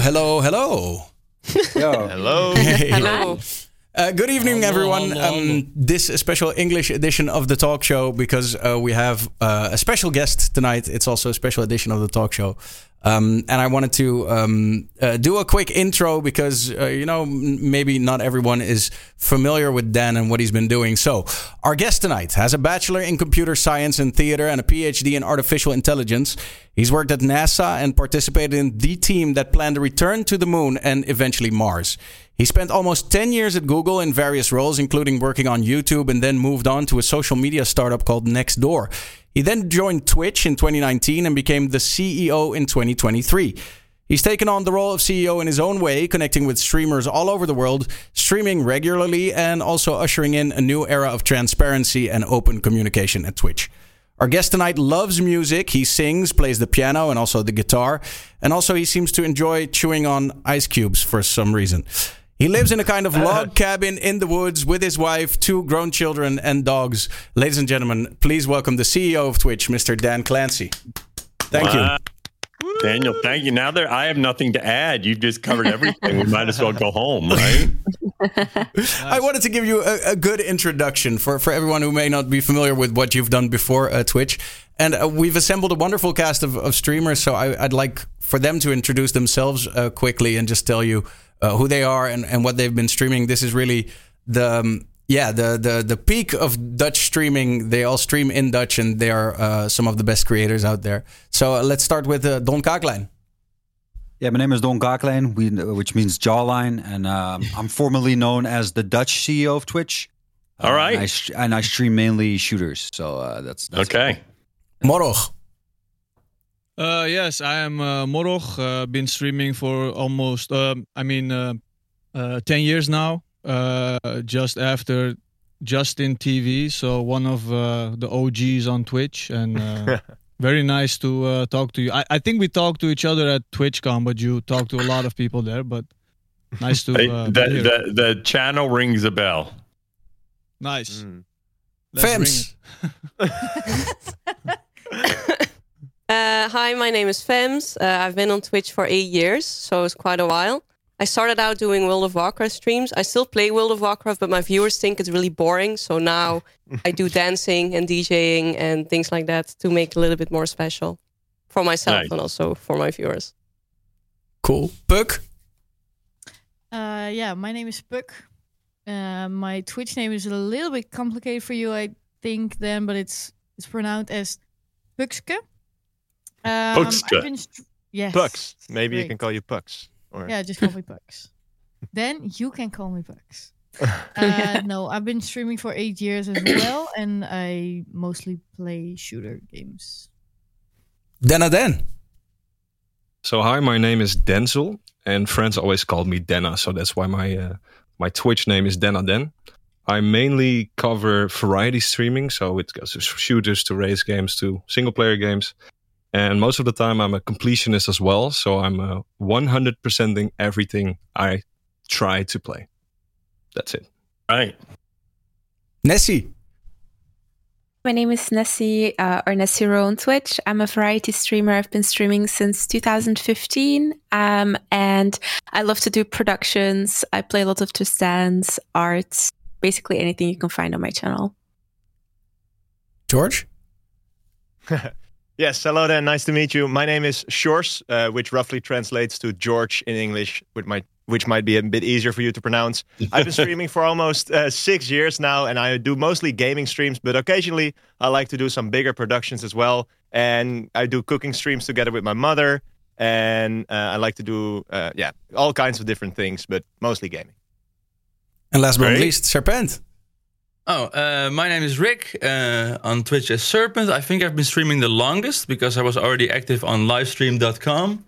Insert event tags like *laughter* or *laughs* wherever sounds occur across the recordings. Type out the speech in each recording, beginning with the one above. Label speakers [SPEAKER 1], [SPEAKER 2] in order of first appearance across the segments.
[SPEAKER 1] Hello, hello, hello. *laughs*
[SPEAKER 2] Yo.
[SPEAKER 3] Hello.
[SPEAKER 1] Hey. *laughs*
[SPEAKER 4] Hello. *laughs*
[SPEAKER 1] Uh, good evening, everyone. Um, this special English edition of the talk show because uh, we have uh, a special guest tonight. It's also a special edition of the talk show. Um, and I wanted to um, uh, do a quick intro because, uh, you know, m- maybe not everyone is familiar with Dan and what he's been doing. So, our guest tonight has a bachelor in computer science and theater and a PhD in artificial intelligence. He's worked at NASA and participated in the team that planned a return to the moon and eventually Mars. He spent almost 10 years at Google in various roles, including working on YouTube, and then moved on to a social media startup called Nextdoor. He then joined Twitch in 2019 and became the CEO in 2023. He's taken on the role of CEO in his own way, connecting with streamers all over the world, streaming regularly, and also ushering in a new era of transparency and open communication at Twitch. Our guest tonight loves music. He sings, plays the piano, and also the guitar. And also, he seems to enjoy chewing on ice cubes for some reason. He lives in a kind of log *laughs* cabin in the woods with his wife, two grown children, and dogs. Ladies and gentlemen, please welcome the CEO of Twitch, Mr. Dan Clancy. Thank
[SPEAKER 3] Wow. Daniel, thank you. Now that I have nothing to add, you've just covered everything. we might as well go home, right?
[SPEAKER 1] you. *laughs* I wanted to give you a, a good introduction for, for everyone who may not be familiar with what you've done before uh, Twitch. And uh, we've assembled a wonderful cast of, of streamers, so I, I'd like for them to introduce themselves uh, quickly and just tell you uh, who they are and, and what they've been streaming. This is really the um, yeah the, the the peak of Dutch streaming. They all stream in Dutch, and they are uh, some of the best creators out there. So uh, let's start with uh, Don Kaaklijn.
[SPEAKER 2] Yeah, my name is Don Kaaklijn, which means jawline, and um, *laughs* I'm formerly known as the Dutch CEO of Twitch.
[SPEAKER 3] All right, Uh,
[SPEAKER 2] and I, sh- and I stream mainly shooters, so uh, that's, that's
[SPEAKER 3] Okay.
[SPEAKER 1] Morrog.
[SPEAKER 5] Uh, yes, I am uh, Morrog. Uh, been streaming for almost, um, I mean, uh, uh, 10 years now. Uh, just after Justin TV, so one of uh, the OGs on Twitch, and uh, *laughs* very nice to uh, talk to you. I, I think we talked to each other at TwitchCon, but you talked to a lot of people there. But nice to *laughs* uh,
[SPEAKER 3] the,
[SPEAKER 5] be here.
[SPEAKER 3] the, the channel rings a bell.
[SPEAKER 5] nice.
[SPEAKER 3] Mm.
[SPEAKER 1] Fems. *laughs*
[SPEAKER 5] it.
[SPEAKER 4] Uh, hi, my name is Fems. Uh, I've been on Twitch for eight years, so it's quite a while. I started out doing World of Warcraft streams. I still play World of Warcraft, but my viewers think it's really boring. So now I do *laughs* dancing and DJing and things like that to make it a little bit more special for myself
[SPEAKER 3] Nice.
[SPEAKER 4] and also for my viewers.
[SPEAKER 1] Cool. Puck.
[SPEAKER 6] Uh, yeah, my name is Puck. Uh, my Twitch name is a little bit complicated for you, I think, then, but it's it's pronounced as Puxque. Um, Puxque. Been str- yes.
[SPEAKER 7] Pucks. Maybe you can call you Pucks. Or
[SPEAKER 6] Yeah, just call me Pucks. *laughs* then you can call me Pucks. *laughs* Uh, no, I've been streaming for eight years as well, and I mostly play shooter games.
[SPEAKER 1] Dana Den.
[SPEAKER 8] So hi, my name is Denzel, and friends always call me Denna, so that's why my uh, my Twitch name is Denna Den. I mainly cover variety streaming, so it goes from shooters to race games to single player games, and most of the time I'm a completionist as well. So I'm uh, 100%ing everything I try to play. That's it.
[SPEAKER 3] Right.
[SPEAKER 1] Nessie.
[SPEAKER 9] My name is Nessie, uh, or Nessiruu on Twitch. I'm a variety streamer. I've been streaming since 2015. Um, and I love to do productions. I play a lot of Just Dance, art, basically anything you can find on my channel.
[SPEAKER 1] George. *laughs*
[SPEAKER 7] yes, hello there. Nice to meet you. My name is Sjors, uh, which roughly translates to George in English, which might which might be a bit easier for you to pronounce. *laughs* I've been streaming for almost uh, six years now, and I do mostly gaming streams, but occasionally I like to do some bigger productions as well. And I do cooking streams together with my mother, and uh, I like to do uh, yeah all kinds of different things, but mostly gaming.
[SPEAKER 1] And last but not least, Serpent.
[SPEAKER 10] Oh, uh, my name is Rick uh, on Twitch as Serpent. I think I've been streaming the longest because I was already active on livestream.com.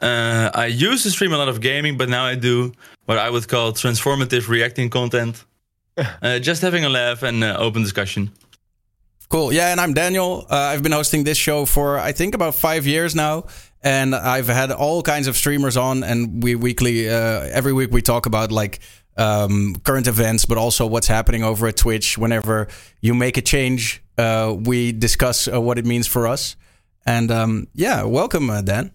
[SPEAKER 10] Uh, I used to stream a lot of gaming, but now I do what I would call transformative reacting content. *laughs* uh, just having a laugh and uh, open discussion.
[SPEAKER 1] Cool. Yeah, and I'm Daniel. Uh, I've been hosting this show for I think about five years now, and I've had all kinds of streamers on, and we weekly, uh, every week we talk about like um, current events, but also what's happening over at Twitch. Whenever you make a change, uh, we discuss uh, what it means for us. And um, yeah, welcome, uh, Dan.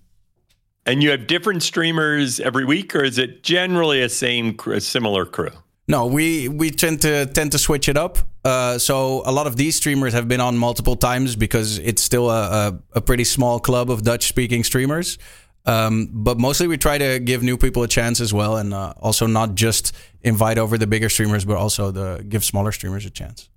[SPEAKER 3] And you have different streamers every week, or is it generally a same, a similar crew?
[SPEAKER 1] No, we we tend to tend to switch it up. Uh, so a lot of these streamers have been on multiple times because it's still a, a, a pretty small club of Dutch speaking streamers. Um, but mostly we try to give new people a chance as well, and uh, also not just invite over the bigger streamers, but also the give smaller streamers a chance.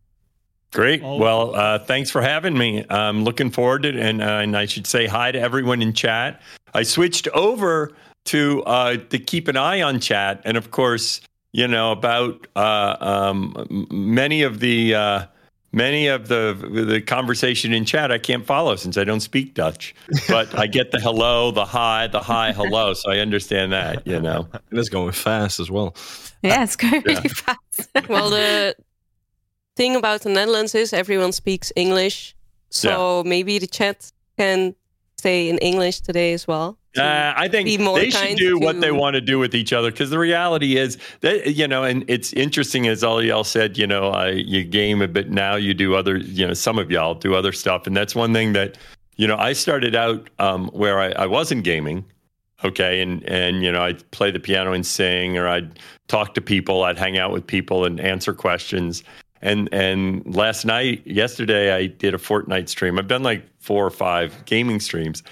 [SPEAKER 3] Great. Well, uh, thanks for having me. I'm looking forward to it, and, uh, and I should say hi to everyone in chat. I switched over to uh, to keep an eye on chat, and of course, you know about uh, um, many of the uh, many of the the conversation in chat I can't follow since I don't speak Dutch. But I get the hello, the hi, the hi, hello, so I understand that. You know,
[SPEAKER 8] and it's going fast as well.
[SPEAKER 9] Yeah, it's going really
[SPEAKER 3] Yeah.
[SPEAKER 9] fast. *laughs*
[SPEAKER 4] well, the thing about the Netherlands is everyone speaks English, so maybe the chat can stay in English today as well.
[SPEAKER 3] Uh, I think they should do what they want to do with each other because the reality is that you know, and it's interesting as all y'all said. You know, I, you game a bit now. You do other, you know, some of y'all do other stuff, and that's one thing that you know. I started out um, where I, I wasn't gaming, okay, and and you know, I'd play the piano and sing, or I'd talk to people, I'd hang out with people and answer questions. And and last night, yesterday, I did a Fortnite stream. I've done like four or five gaming streams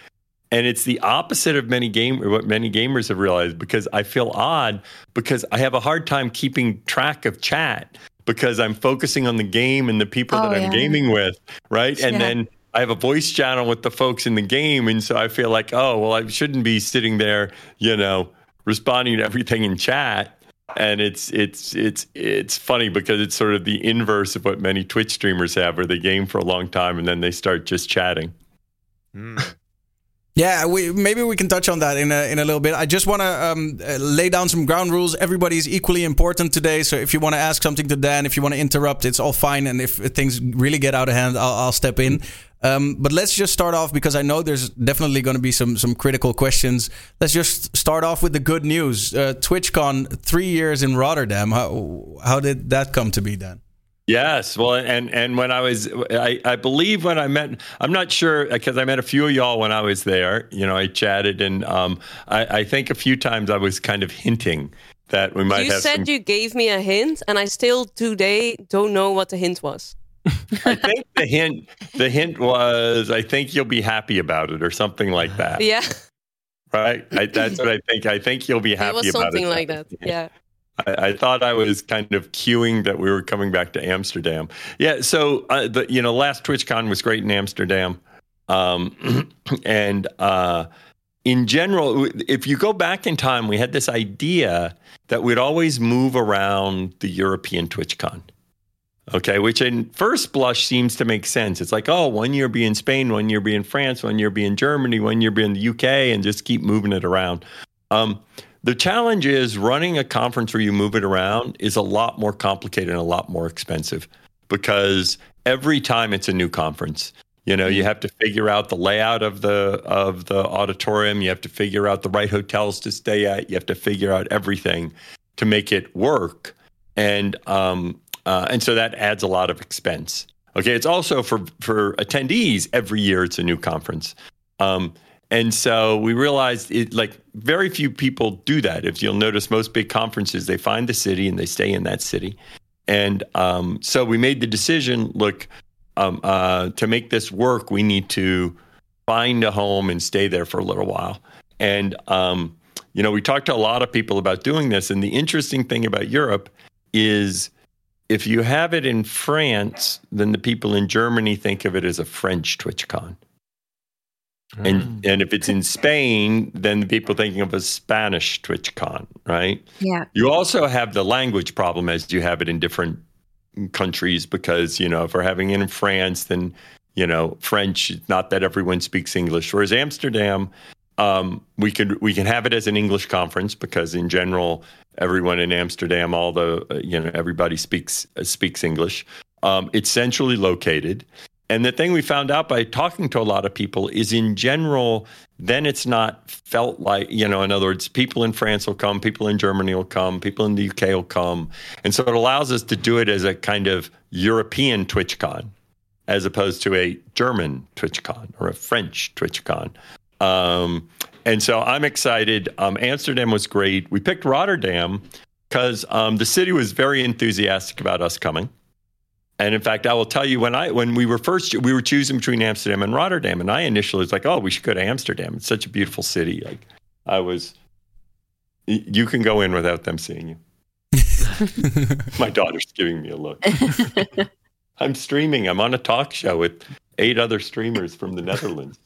[SPEAKER 3] and it's the opposite of many game what many gamers have realized because I feel odd because I have a hard time keeping track of chat because I'm focusing on the game and the people
[SPEAKER 9] Oh,
[SPEAKER 3] that I'm
[SPEAKER 9] yeah.
[SPEAKER 3] gaming with, right? And
[SPEAKER 9] Yeah.
[SPEAKER 3] then I have a voice channel with the folks in the game, and so I feel like, oh, well, I shouldn't be sitting there, you know, responding to everything in chat. And it's it's it's it's funny because it's sort of the inverse of what many Twitch streamers have, where they game for a long time and then they start just chatting. Hmm.
[SPEAKER 1] Yeah, we maybe we can touch on that in a in a little bit. I just want to um, uh, lay down some ground rules. Everybody is equally important today, so if you want to ask something to Dan, if you want to interrupt, it's all fine. And if things really get out of hand, I'll, I'll step in. Um, but let's just start off because I know there's definitely going to be some some critical questions. Let's just start off with the good news. Uh, TwitchCon three years in Rotterdam. How how did that come to be, Dan?
[SPEAKER 3] Yes, well, and and when I was, I, I believe when I met, I'm not sure because I met a few of y'all when I was there. You know, I chatted, and um, I, I think a few times I was kind of hinting that we might have you
[SPEAKER 4] said
[SPEAKER 3] some,
[SPEAKER 4] you gave me a hint, and I still today don't know what the hint was.
[SPEAKER 3] I think the hint, the hint was, I think you'll be happy about it, or something like that.
[SPEAKER 4] Yeah,
[SPEAKER 3] Right. I, that's what I think. I think you'll be happy
[SPEAKER 4] it was
[SPEAKER 3] about
[SPEAKER 4] something
[SPEAKER 3] it.
[SPEAKER 4] like that. Yeah.
[SPEAKER 3] I, I thought I was kind of cueing that we were coming back to Amsterdam. Yeah. So, uh, the, you know, last TwitchCon was great in Amsterdam. Um, *clears throat* and uh, in general, if you go back in time, we had this idea that we'd always move around the European TwitchCon. Okay, which in first blush seems to make sense. It's like, oh, one year be in Spain, one year be in France, one year be in Germany, one year be in the UK, and just keep moving it around. Um, the challenge is running a conference where you move it around is a lot more complicated and a lot more expensive because every time it's a new conference. You know, you have to figure out the layout of the of the auditorium. You have to figure out the right hotels to stay at. You have to figure out everything to make it work, and um, uh, and so that adds a lot of expense. Okay, it's also for for attendees every year. It's a new conference. Um, and so we realized it like very few people do that. If you'll notice, most big conferences, they find the city and they stay in that city. And um, so we made the decision look, um, uh, to make this work, we need to find a home and stay there for a little while. And, um, you know, we talked to a lot of people about doing this. And the interesting thing about Europe is if you have it in France, then the people in Germany think of it as a French TwitchCon. And and if it's in Spain, then the people thinking of a Spanish TwitchCon, right?
[SPEAKER 9] Yeah.
[SPEAKER 3] You also have the language problem as you have it in different countries because you know if we're having it in France, then you know French. Not that everyone speaks English. Whereas Amsterdam, um, we could we can have it as an English conference because in general everyone in Amsterdam, all the uh, you know everybody speaks uh, speaks English. Um, it's centrally located. And the thing we found out by talking to a lot of people is in general, then it's not felt like, you know, in other words, people in France will come, people in Germany will come, people in the UK will come. And so it allows us to do it as a kind of European TwitchCon as opposed to a German TwitchCon or a French TwitchCon. um, and so I'm excited. Um, Amsterdam was great. We picked Rotterdam because um, the city was very enthusiastic about us coming. And in fact, I will tell you when I when we were first we were choosing between Amsterdam and Rotterdam, and I initially was like, "Oh, we should go to Amsterdam. It's such a beautiful city." Like, I was. You can go in without them seeing you. *laughs* My daughter's giving me a look. *laughs* I'm streaming. I'm on a talk show with eight other streamers from the Netherlands.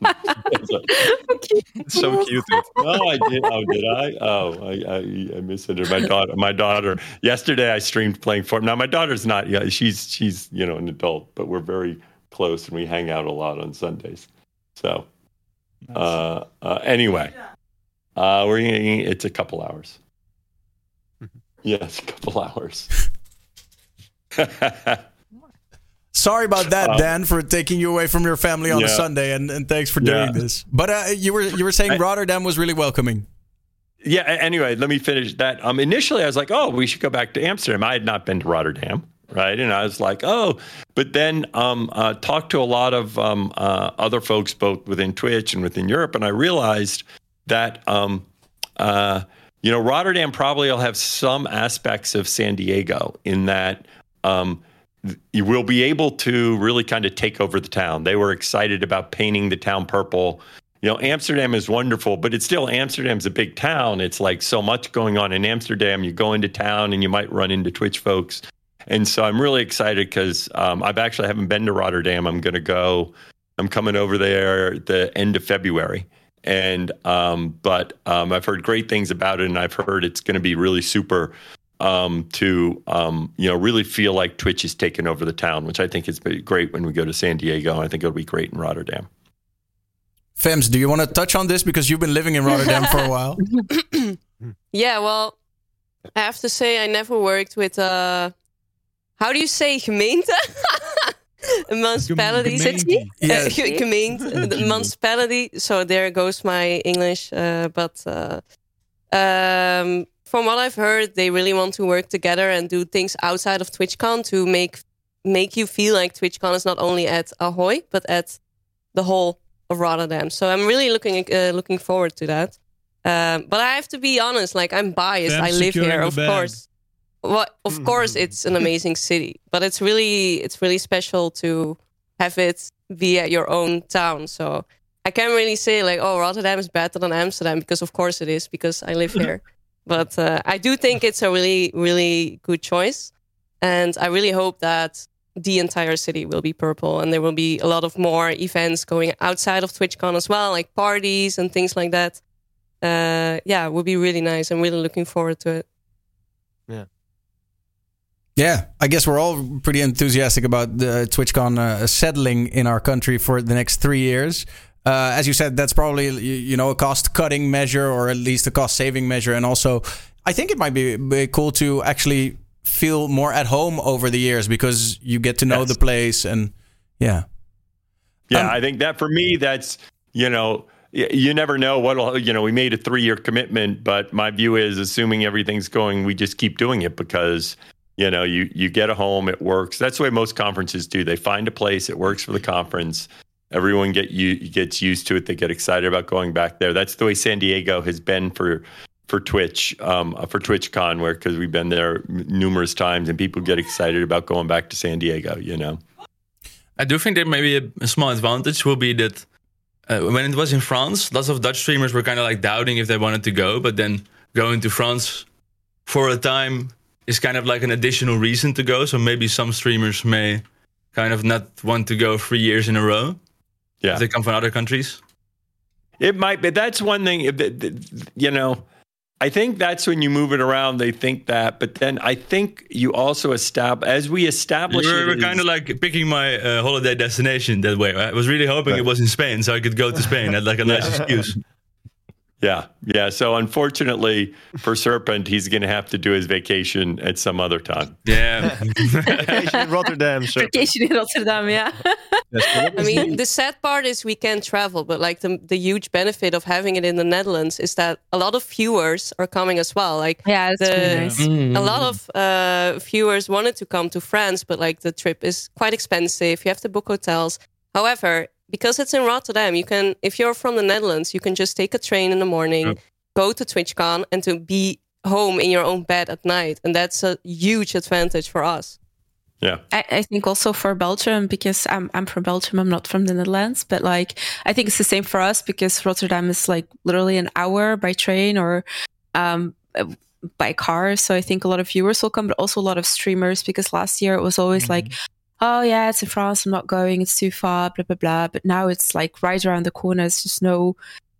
[SPEAKER 3] *laughs*
[SPEAKER 7] so cute.
[SPEAKER 3] No, I did. Oh, did I? Oh, I, I, I misunderstood my daughter. My daughter. Yesterday, I streamed playing Fortnite. Now, my daughter's not. Yeah, she's she's you know an adult, but we're very close and we hang out a lot on Sundays. So, uh, uh, anyway, uh, we're gonna, it's a couple hours. Yes, a couple hours. *laughs* *laughs*
[SPEAKER 1] Sorry about that,
[SPEAKER 3] Uh,
[SPEAKER 1] Dan, for taking you away from your family on a. Sunday, and, and thanks for
[SPEAKER 3] Yeah.
[SPEAKER 1] doing this. But uh, you were you were saying
[SPEAKER 3] I-
[SPEAKER 1] Rotterdam was really welcoming.
[SPEAKER 3] Yeah. Anyway, let me finish that. Um, initially, I was like, "Oh, we should go back to Amsterdam." I had not been to Rotterdam, right? And I was like, "Oh," but then um, uh, talked to a lot of um, uh, other folks, both within Twitch and within Europe, and I realized that um, uh, you know Rotterdam probably will have some aspects of San Diego in that. Um, you will be able to really kind of take over the town. They were excited about painting the town purple. You know, Amsterdam is wonderful, but it's still Amsterdam's a big town. It's like so much going on in Amsterdam. You go into town and you might run into Twitch folks. And so I'm really excited because um, I've actually haven't been to Rotterdam. I'm going to go. I'm coming over there the end of February. And um, but um, I've heard great things about it, and I've heard it's going to be really super um, to um, you know really feel like Twitch is taking over the town, which I think is great when we go to San Diego. I think it'll be great in Rotterdam.
[SPEAKER 1] Fems, do you want to touch on this because you've been living in Rotterdam for a *laughs* while? *clears throat*
[SPEAKER 4] Yeah, well, I have to say I never worked with uh how do you say gemeente? a *laughs* municipality.
[SPEAKER 5] gemeente.
[SPEAKER 1] Yes.
[SPEAKER 4] Uh, *laughs* gemeente, the municipality. So there goes my English. Uh, but uh, um, from what I've heard, they really want to work together and do things outside of TwitchCon to make make you feel like TwitchCon is not only at Ahoy but at the whole of Rotterdam. So I'm really looking uh, looking forward to that. Um, but I have to be honest, like I'm biased.
[SPEAKER 5] Them
[SPEAKER 4] I live here, of
[SPEAKER 5] bag.
[SPEAKER 4] course. Well, of course, it's an amazing city, but it's really it's really special to have it be at your own town. So I can't really say like, oh, Rotterdam is better than Amsterdam because of course it is because I live *laughs* here. But uh, I do think it's a really really good choice, and I really hope that the entire city will be purple and there will be a lot of more events going outside of TwitchCon as well, like parties and things like that. Uh, yeah, it would be really nice. I'm really looking forward to it.
[SPEAKER 1] Yeah, Yeah, I guess we're all pretty enthusiastic about the TwitchCon uh, settling in our country for the next three years. Uh, as you said, that's probably you know a cost cutting measure or at least a cost saving measure, and also I think it might be, be cool to actually feel more at home over the years because you get to know
[SPEAKER 3] Yes.
[SPEAKER 1] the place and yeah.
[SPEAKER 3] Yeah,
[SPEAKER 1] Um,
[SPEAKER 3] I think that for me, that's you know, you never know what'll you know. We made a three year commitment, but my view is, assuming everything's going, we just keep doing it because you know, you you get a home, it works. That's the way most conferences do. They find a place, it works for the conference. Everyone get you gets used to it. They get excited about going back there. That's the way San Diego has been for for Twitch, um, uh, for TwitchCon, where because we've been there numerous times, and people get excited about going back to San Diego. You know.
[SPEAKER 10] I do think that maybe a, a small advantage will be that uh, when it was in France, lots of Dutch streamers were kind of like doubting if they wanted to go, but then going to France for a time is kind of like an additional reason to go. So maybe some streamers may kind of not want to go three years in a row
[SPEAKER 3] Yeah.
[SPEAKER 10] if they come from other countries.
[SPEAKER 3] It might be. That's one thing. if it- it- You know, I think that's when you move it around. They think that, but then I think you also establish as we establish.
[SPEAKER 10] We're, we're kind of like picking my uh, holiday destination that way. I was really hoping it was in Spain so I could go to Spain. Had like a nice excuse. *laughs*
[SPEAKER 3] yeah, yeah. So unfortunately for Serpent, he's going to have to do his vacation at some other time.
[SPEAKER 10] Yeah.
[SPEAKER 7] Vacation in Rotterdam, so
[SPEAKER 9] Vacation in Rotterdam, yeah.
[SPEAKER 4] I mean, the sad part is we can't travel, but like the the huge benefit of having it in the Netherlands is that a lot of viewers are coming as well. Like
[SPEAKER 9] Yeah, that's
[SPEAKER 4] the,
[SPEAKER 9] nice.
[SPEAKER 10] Mm-hmm.
[SPEAKER 4] a lot of uh, viewers wanted to come to France, but like the trip is quite expensive. You have to book hotels. However, because it's in Rotterdam, you can if you're from the Netherlands, you can just take a train in the morning,
[SPEAKER 8] Yep.
[SPEAKER 4] go to TwitchCon, and to be home in your own bed at night, and that's a huge advantage for us.
[SPEAKER 3] Yeah.
[SPEAKER 9] I, I think also for Belgium because I'm I'm from Belgium. I'm not from the Netherlands, but like I think it's the same for us because Rotterdam is like literally an hour by train or um, uh, by car. So I think a lot of viewers will come, but also a lot of streamers because last year it was always like, oh yeah, it's in France. I'm not going. It's too far. Blah blah blah. But now it's like right around the corner. It's just no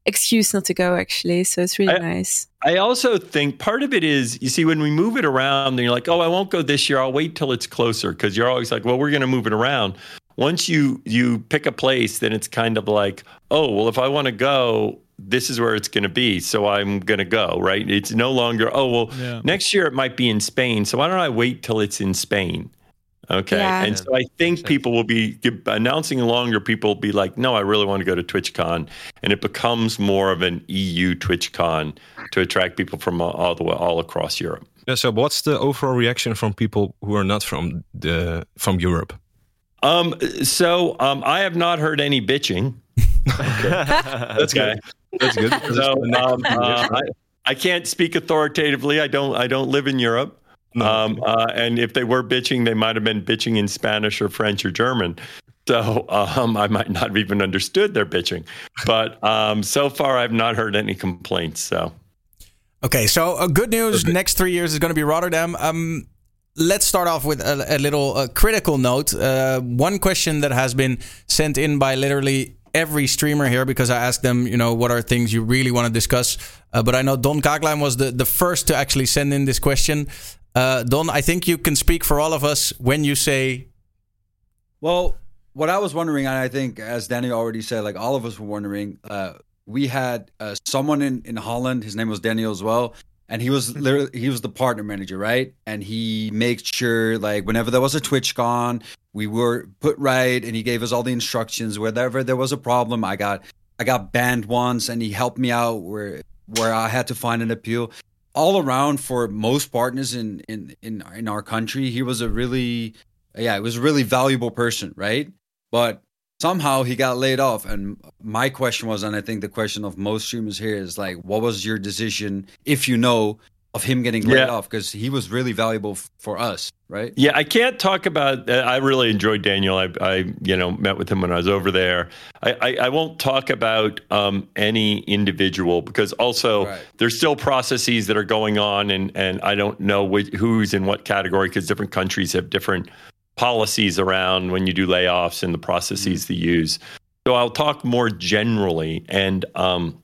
[SPEAKER 9] excuse not to go actually. So it's really
[SPEAKER 3] I-
[SPEAKER 9] nice.
[SPEAKER 3] I also think part of it is you see when we move it around and you're like, oh, I won't go this year. I'll wait till it's closer because you're always like, well, we're going to move it around. Once you you pick a place, then it's kind of like, oh, well, if I want to go, this is where it's going to be, so I'm going to go. Right? It's no longer, oh, well,
[SPEAKER 5] Yeah.
[SPEAKER 3] next year it might be in Spain, so why don't I wait till it's in Spain? Okay,
[SPEAKER 9] Yeah.
[SPEAKER 3] and so I think people will be announcing longer. People will be like, "No, I really want to go to TwitchCon," and it becomes more of an EU TwitchCon to attract people from all, all the way all across Europe.
[SPEAKER 8] Yeah, so what's the overall reaction from people who are not from the from Europe?
[SPEAKER 3] Um, so um, I have not heard any bitching. *laughs*
[SPEAKER 8] That's
[SPEAKER 3] Okay.
[SPEAKER 8] good. That's good.
[SPEAKER 3] So *laughs* um, uh, I, I can't speak authoritatively. I don't. I don't live in Europe. Um, uh, and if they were bitching, they might have been bitching in Spanish or French or German. So *laughs* um, I might not have even understood their bitching. But um, so far, I've not heard any complaints. So
[SPEAKER 1] Okay, so uh, good news. Next three years is going to be Rotterdam. Um, let's start off with a, a little uh, critical note. Uh, one question that has been sent in by literally every streamer here because I asked them, you know, what are things you really want to discuss. Uh, but I know Don Kaaklijn was the, the first to actually send in this question. Uh, Don, I think you can speak for all of us when you say,
[SPEAKER 2] Well, what I was wondering, and I think as Danny already said, like all of us were wondering, uh, we had uh, someone in, in Holland, his name was Daniel as well, and he was literally he was the partner manager, right? And he made sure like whenever there was a TwitchCon, we were put right, and he gave us all the instructions. Whenever there was a problem, I got I got banned once, and he helped me out where where I had to find an appeal. All around for most partners in in in in our country, he was a really yeah, it was a really valuable person, right? But somehow he got laid off. And my question was, and I think the question of most streamers here is like, what was your decision, if you know, of him getting laid
[SPEAKER 3] Yeah.
[SPEAKER 2] off? Because he was really valuable f- for us, right?
[SPEAKER 3] Yeah, I can't talk about. Uh, I really enjoyed Daniel. I, I, you know, met with him when I was over there. I, I, I won't talk about um, any individual because also
[SPEAKER 2] Right.
[SPEAKER 3] there's still processes that are going on, and and I don't know which, who's in what category because different countries have different policies around when you do layoffs and the processes they use. So I'll talk more generally, and um,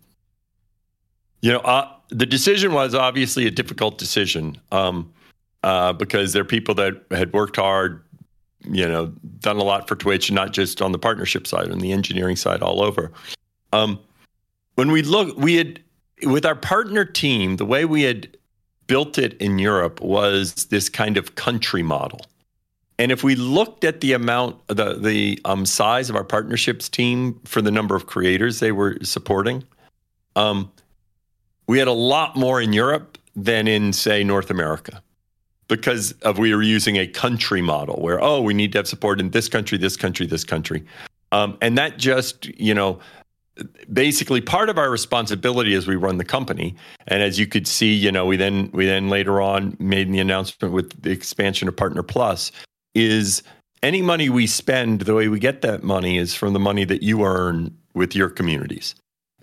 [SPEAKER 3] you know, uh, the decision was obviously a difficult decision. Um, uh, because there are people that had worked hard, you know, done a lot for Twitch, not just on the partnership side, on the engineering side, all over. Um, when we look, we had with our partner team, the way we had built it in Europe was this kind of country model. And if we looked at the amount, the the um, size of our partnerships team for the number of creators they were supporting, um, we had a lot more in Europe than in, say, North America because of we were using a country model where oh we need to have support in this country this country this country. Um, and that just you know basically part of our responsibility as we run the company and as you could see you know we then we then later on made the announcement with the expansion of partner plus is any money we spend the way we get that money is from the money that you earn with your communities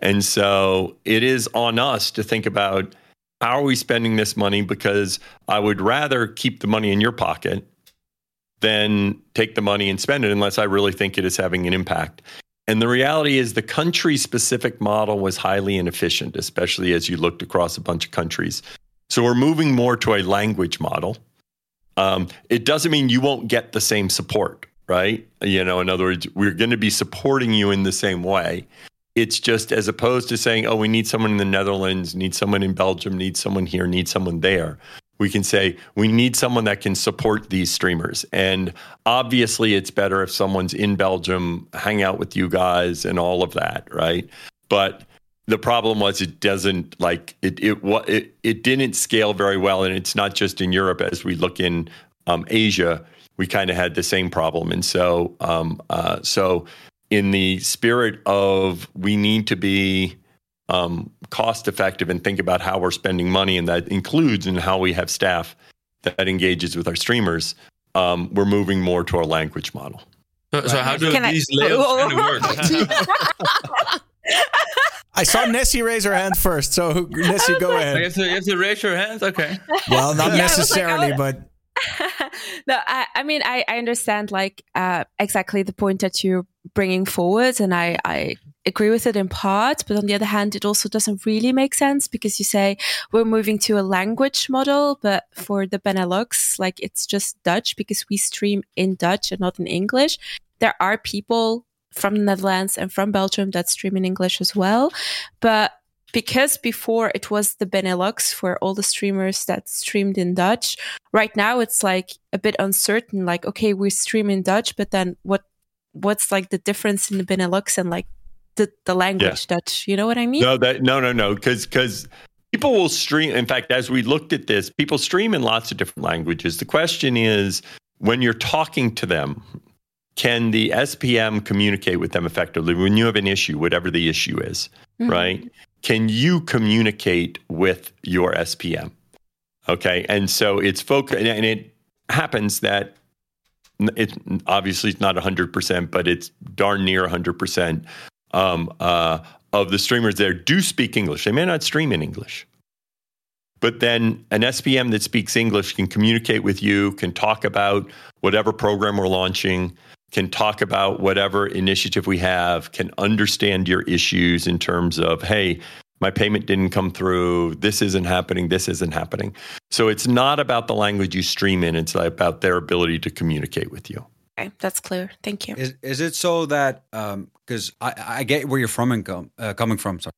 [SPEAKER 3] and so it is on us to think about how are we spending this money? Because I would rather keep the money in your pocket than take the money and spend it unless I really think it is having an impact. And the reality is the country specific model was highly inefficient, especially as you looked across a bunch of countries. So we're moving more to a language model. Um, it doesn't mean you won't get the same support, right? You know, in other words, we're going to be supporting you in the same way. It's just as opposed to saying, oh, we need someone in the Netherlands, need someone in Belgium, need someone here, need someone there. We can say, we need someone that can support these streamers. And obviously, it's better if someone's in Belgium, hang out with you guys and all of that, right? But the problem was it doesn't like it it it, it didn't scale very well and it's not just in Europe as we look in um, Asia we kind of had the same problem and so um, uh, so in the spirit of we need to be um, cost effective and think about how we're spending money, and that includes in how we have staff that engages with our streamers. Um, we're moving more to our language model.
[SPEAKER 10] So, so how do
[SPEAKER 9] Can I-
[SPEAKER 10] these layouts kind of work? *laughs*
[SPEAKER 1] I saw Nessie raise her hand first, so Nessie, go
[SPEAKER 10] you,
[SPEAKER 1] ahead.
[SPEAKER 10] have to, you have to raise your hand. Okay.
[SPEAKER 1] Well, not
[SPEAKER 9] Yeah, I like,
[SPEAKER 1] necessarily,
[SPEAKER 9] oh.
[SPEAKER 1] but *laughs*
[SPEAKER 9] no, I, I mean, I, I understand like uh, exactly the point that you're bringing forward, and I, I agree with it in part. But on the other hand, it also doesn't really make sense because you say we're moving to a language model, but for the Benelux, like it's just Dutch because we stream in Dutch and not in English. There are people from the Netherlands and from Belgium that stream in English as well, but because before it was the Benelux for all the streamers that streamed in Dutch. Right now it's like a bit uncertain. Like, okay, we stream in Dutch, but then what? What's like the difference in the Benelux and like the the language Dutch? You know what I mean?
[SPEAKER 3] No, that no, no, no, because because people will stream. In fact, as we looked at this, people stream in lots of different languages. The question is, when you're talking to them, can the SPM communicate with them effectively? When you have an issue, whatever the issue is,
[SPEAKER 9] Mhm.
[SPEAKER 3] right? Can you communicate with your SPM? Okay, and so it's focus, and it happens that it obviously it's not 100%, but it's darn near 100% um, uh, of the streamers there do speak English. They may not stream in English, but then an SPM that speaks English can communicate with you, can talk about whatever program we're launching, can talk about whatever initiative we have, can understand your issues in terms of, hey, my payment didn't come through, this isn't happening, this isn't happening. So it's not about the language you stream in, it's about their ability to communicate with you.
[SPEAKER 9] Okay, that's clear. Thank you.
[SPEAKER 2] Is is it so that because I I get where you're from and com, uh, coming from, sorry,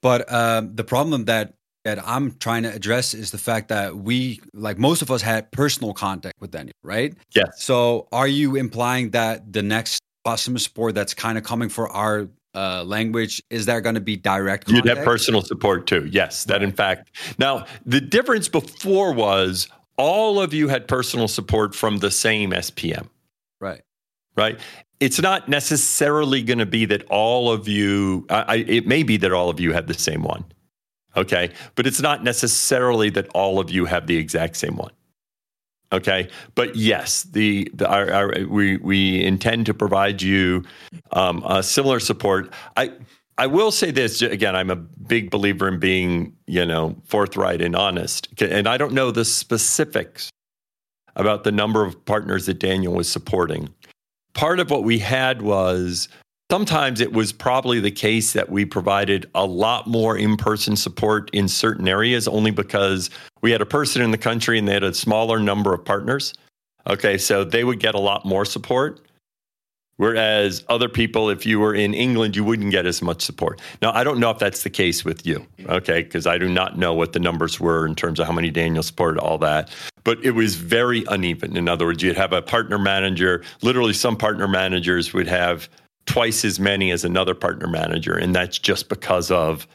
[SPEAKER 2] but um, the problem that that I'm trying to address is the fact that we like most of us had personal contact with Daniel, right?
[SPEAKER 3] Yes.
[SPEAKER 2] So are you implying that the next customer support that's kind of coming for our uh, language is there going to be direct?
[SPEAKER 3] You'd have personal support too. Yes, that in fact. Now, the difference before was all of you had personal support from the same SPM,
[SPEAKER 2] right?
[SPEAKER 3] right? It's not necessarily going to be that all of you, I, I, it may be that all of you have the same one. Okay. But it's not necessarily that all of you have the exact same one. Okay. But yes, the, the our, our, we, we intend to provide you um, uh, similar support. I, I will say this again. I'm a big believer in being, you know, forthright and honest. And I don't know the specifics about the number of partners that Daniel was supporting part of what we had was sometimes it was probably the case that we provided a lot more in-person support in certain areas only because we had a person in the country and they had a smaller number of partners. Okay so they would get a lot more support. Whereas other people if you were in england you wouldn't get as much support. Now i don't know if that's the case with you okay because i do not know what the numbers were in terms of how many daniel supported all that. But it was very uneven. In other words, you'd have a partner manager, literally, some partner managers would have twice as many as another partner manager, and that's just because of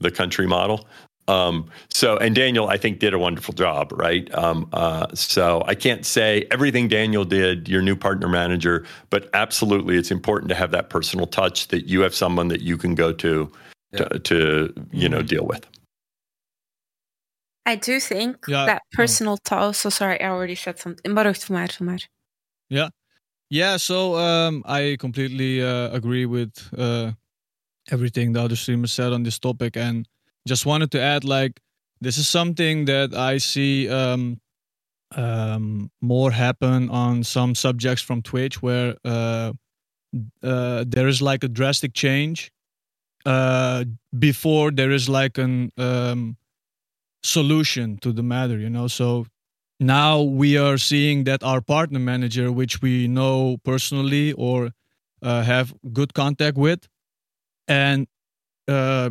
[SPEAKER 3] the country model. Um, so, and Daniel, I think, did a wonderful job, right? Um, uh, so, I can't say everything Daniel did, your new partner manager, but absolutely, it's important to have that personal touch that you have someone that you can go to to, to you know deal with.
[SPEAKER 9] I do think
[SPEAKER 5] Yeah,
[SPEAKER 9] that personal touch. So sorry, I already said something. Maar wacht, maar, maar.
[SPEAKER 5] Yeah, yeah. So um, I completely uh, agree with uh, everything the other streamers said on this topic, and just wanted to add, like, this is something that I see um, um, more happen on some subjects from Twitch, where uh, uh, there is like a drastic change uh, before there is like an um, solution to the matter. You know, so now we are seeing that our partner manager, which we know personally or uh, have good contact with, and uh,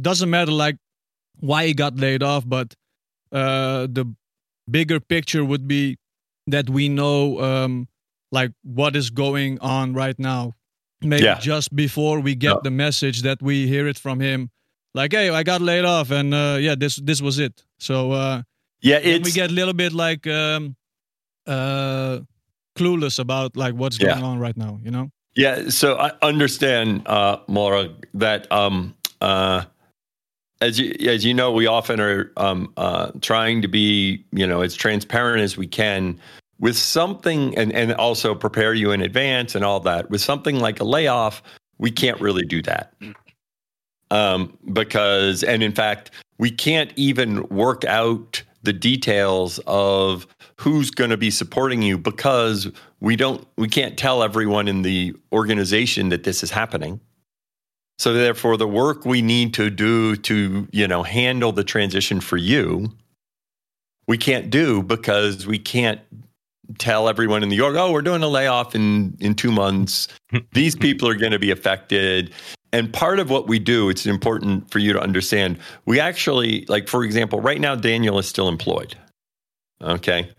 [SPEAKER 5] doesn't matter like why he got laid off, but uh, the bigger picture would be that we know um, like what is going on right now. Maybe
[SPEAKER 3] Yeah.
[SPEAKER 5] just before we get
[SPEAKER 3] Yeah.
[SPEAKER 5] the message that we hear it from him, like, "Hey, I got laid off, and uh, yeah, this this was it." So uh,
[SPEAKER 3] Yeah, it's
[SPEAKER 5] we get a little bit like um, uh, clueless about like what's
[SPEAKER 3] Yeah.
[SPEAKER 5] going on right now. You know?
[SPEAKER 3] Yeah, so I understand, uh, Maura, that um, uh, as you as you know, we often are um, uh, trying to be, you know, as transparent as we can with something, and and also prepare you in advance and all that. With something like a layoff, we can't really do that um, because, and in fact, we can't even work out the details of who's going to be supporting you because we don't we can't tell everyone in the organization that this is happening. So therefore the work we need to do to you know handle the transition for you we can't do because we can't tell everyone in the org oh we're doing a layoff in in 2 months. *laughs* These people are going to be affected and part of what we do it's important for you to understand we actually like for example right now daniel is still employed okay?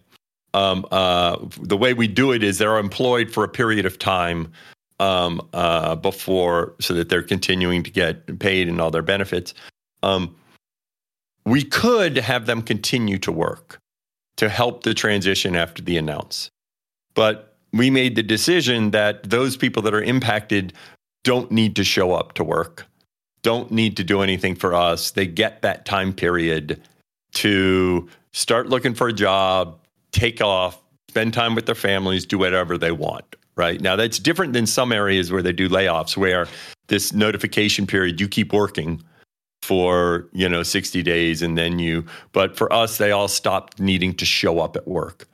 [SPEAKER 3] Um, uh, the way we do it is they're employed for a period of time um, uh, before so that they're continuing to get paid and all their benefits. Um, we could have them continue to work to help the transition after the announce. But we made the decision that those people that are impacted don't need to show up to work, don't need to do anything for us. They get that time period to start looking for a job, take off, spend time with their families, do whatever they want. Right now, that's different than some areas where they do layoffs, where this notification period, you keep working for you know 60 days and then you but for us they all stopped needing to show up at work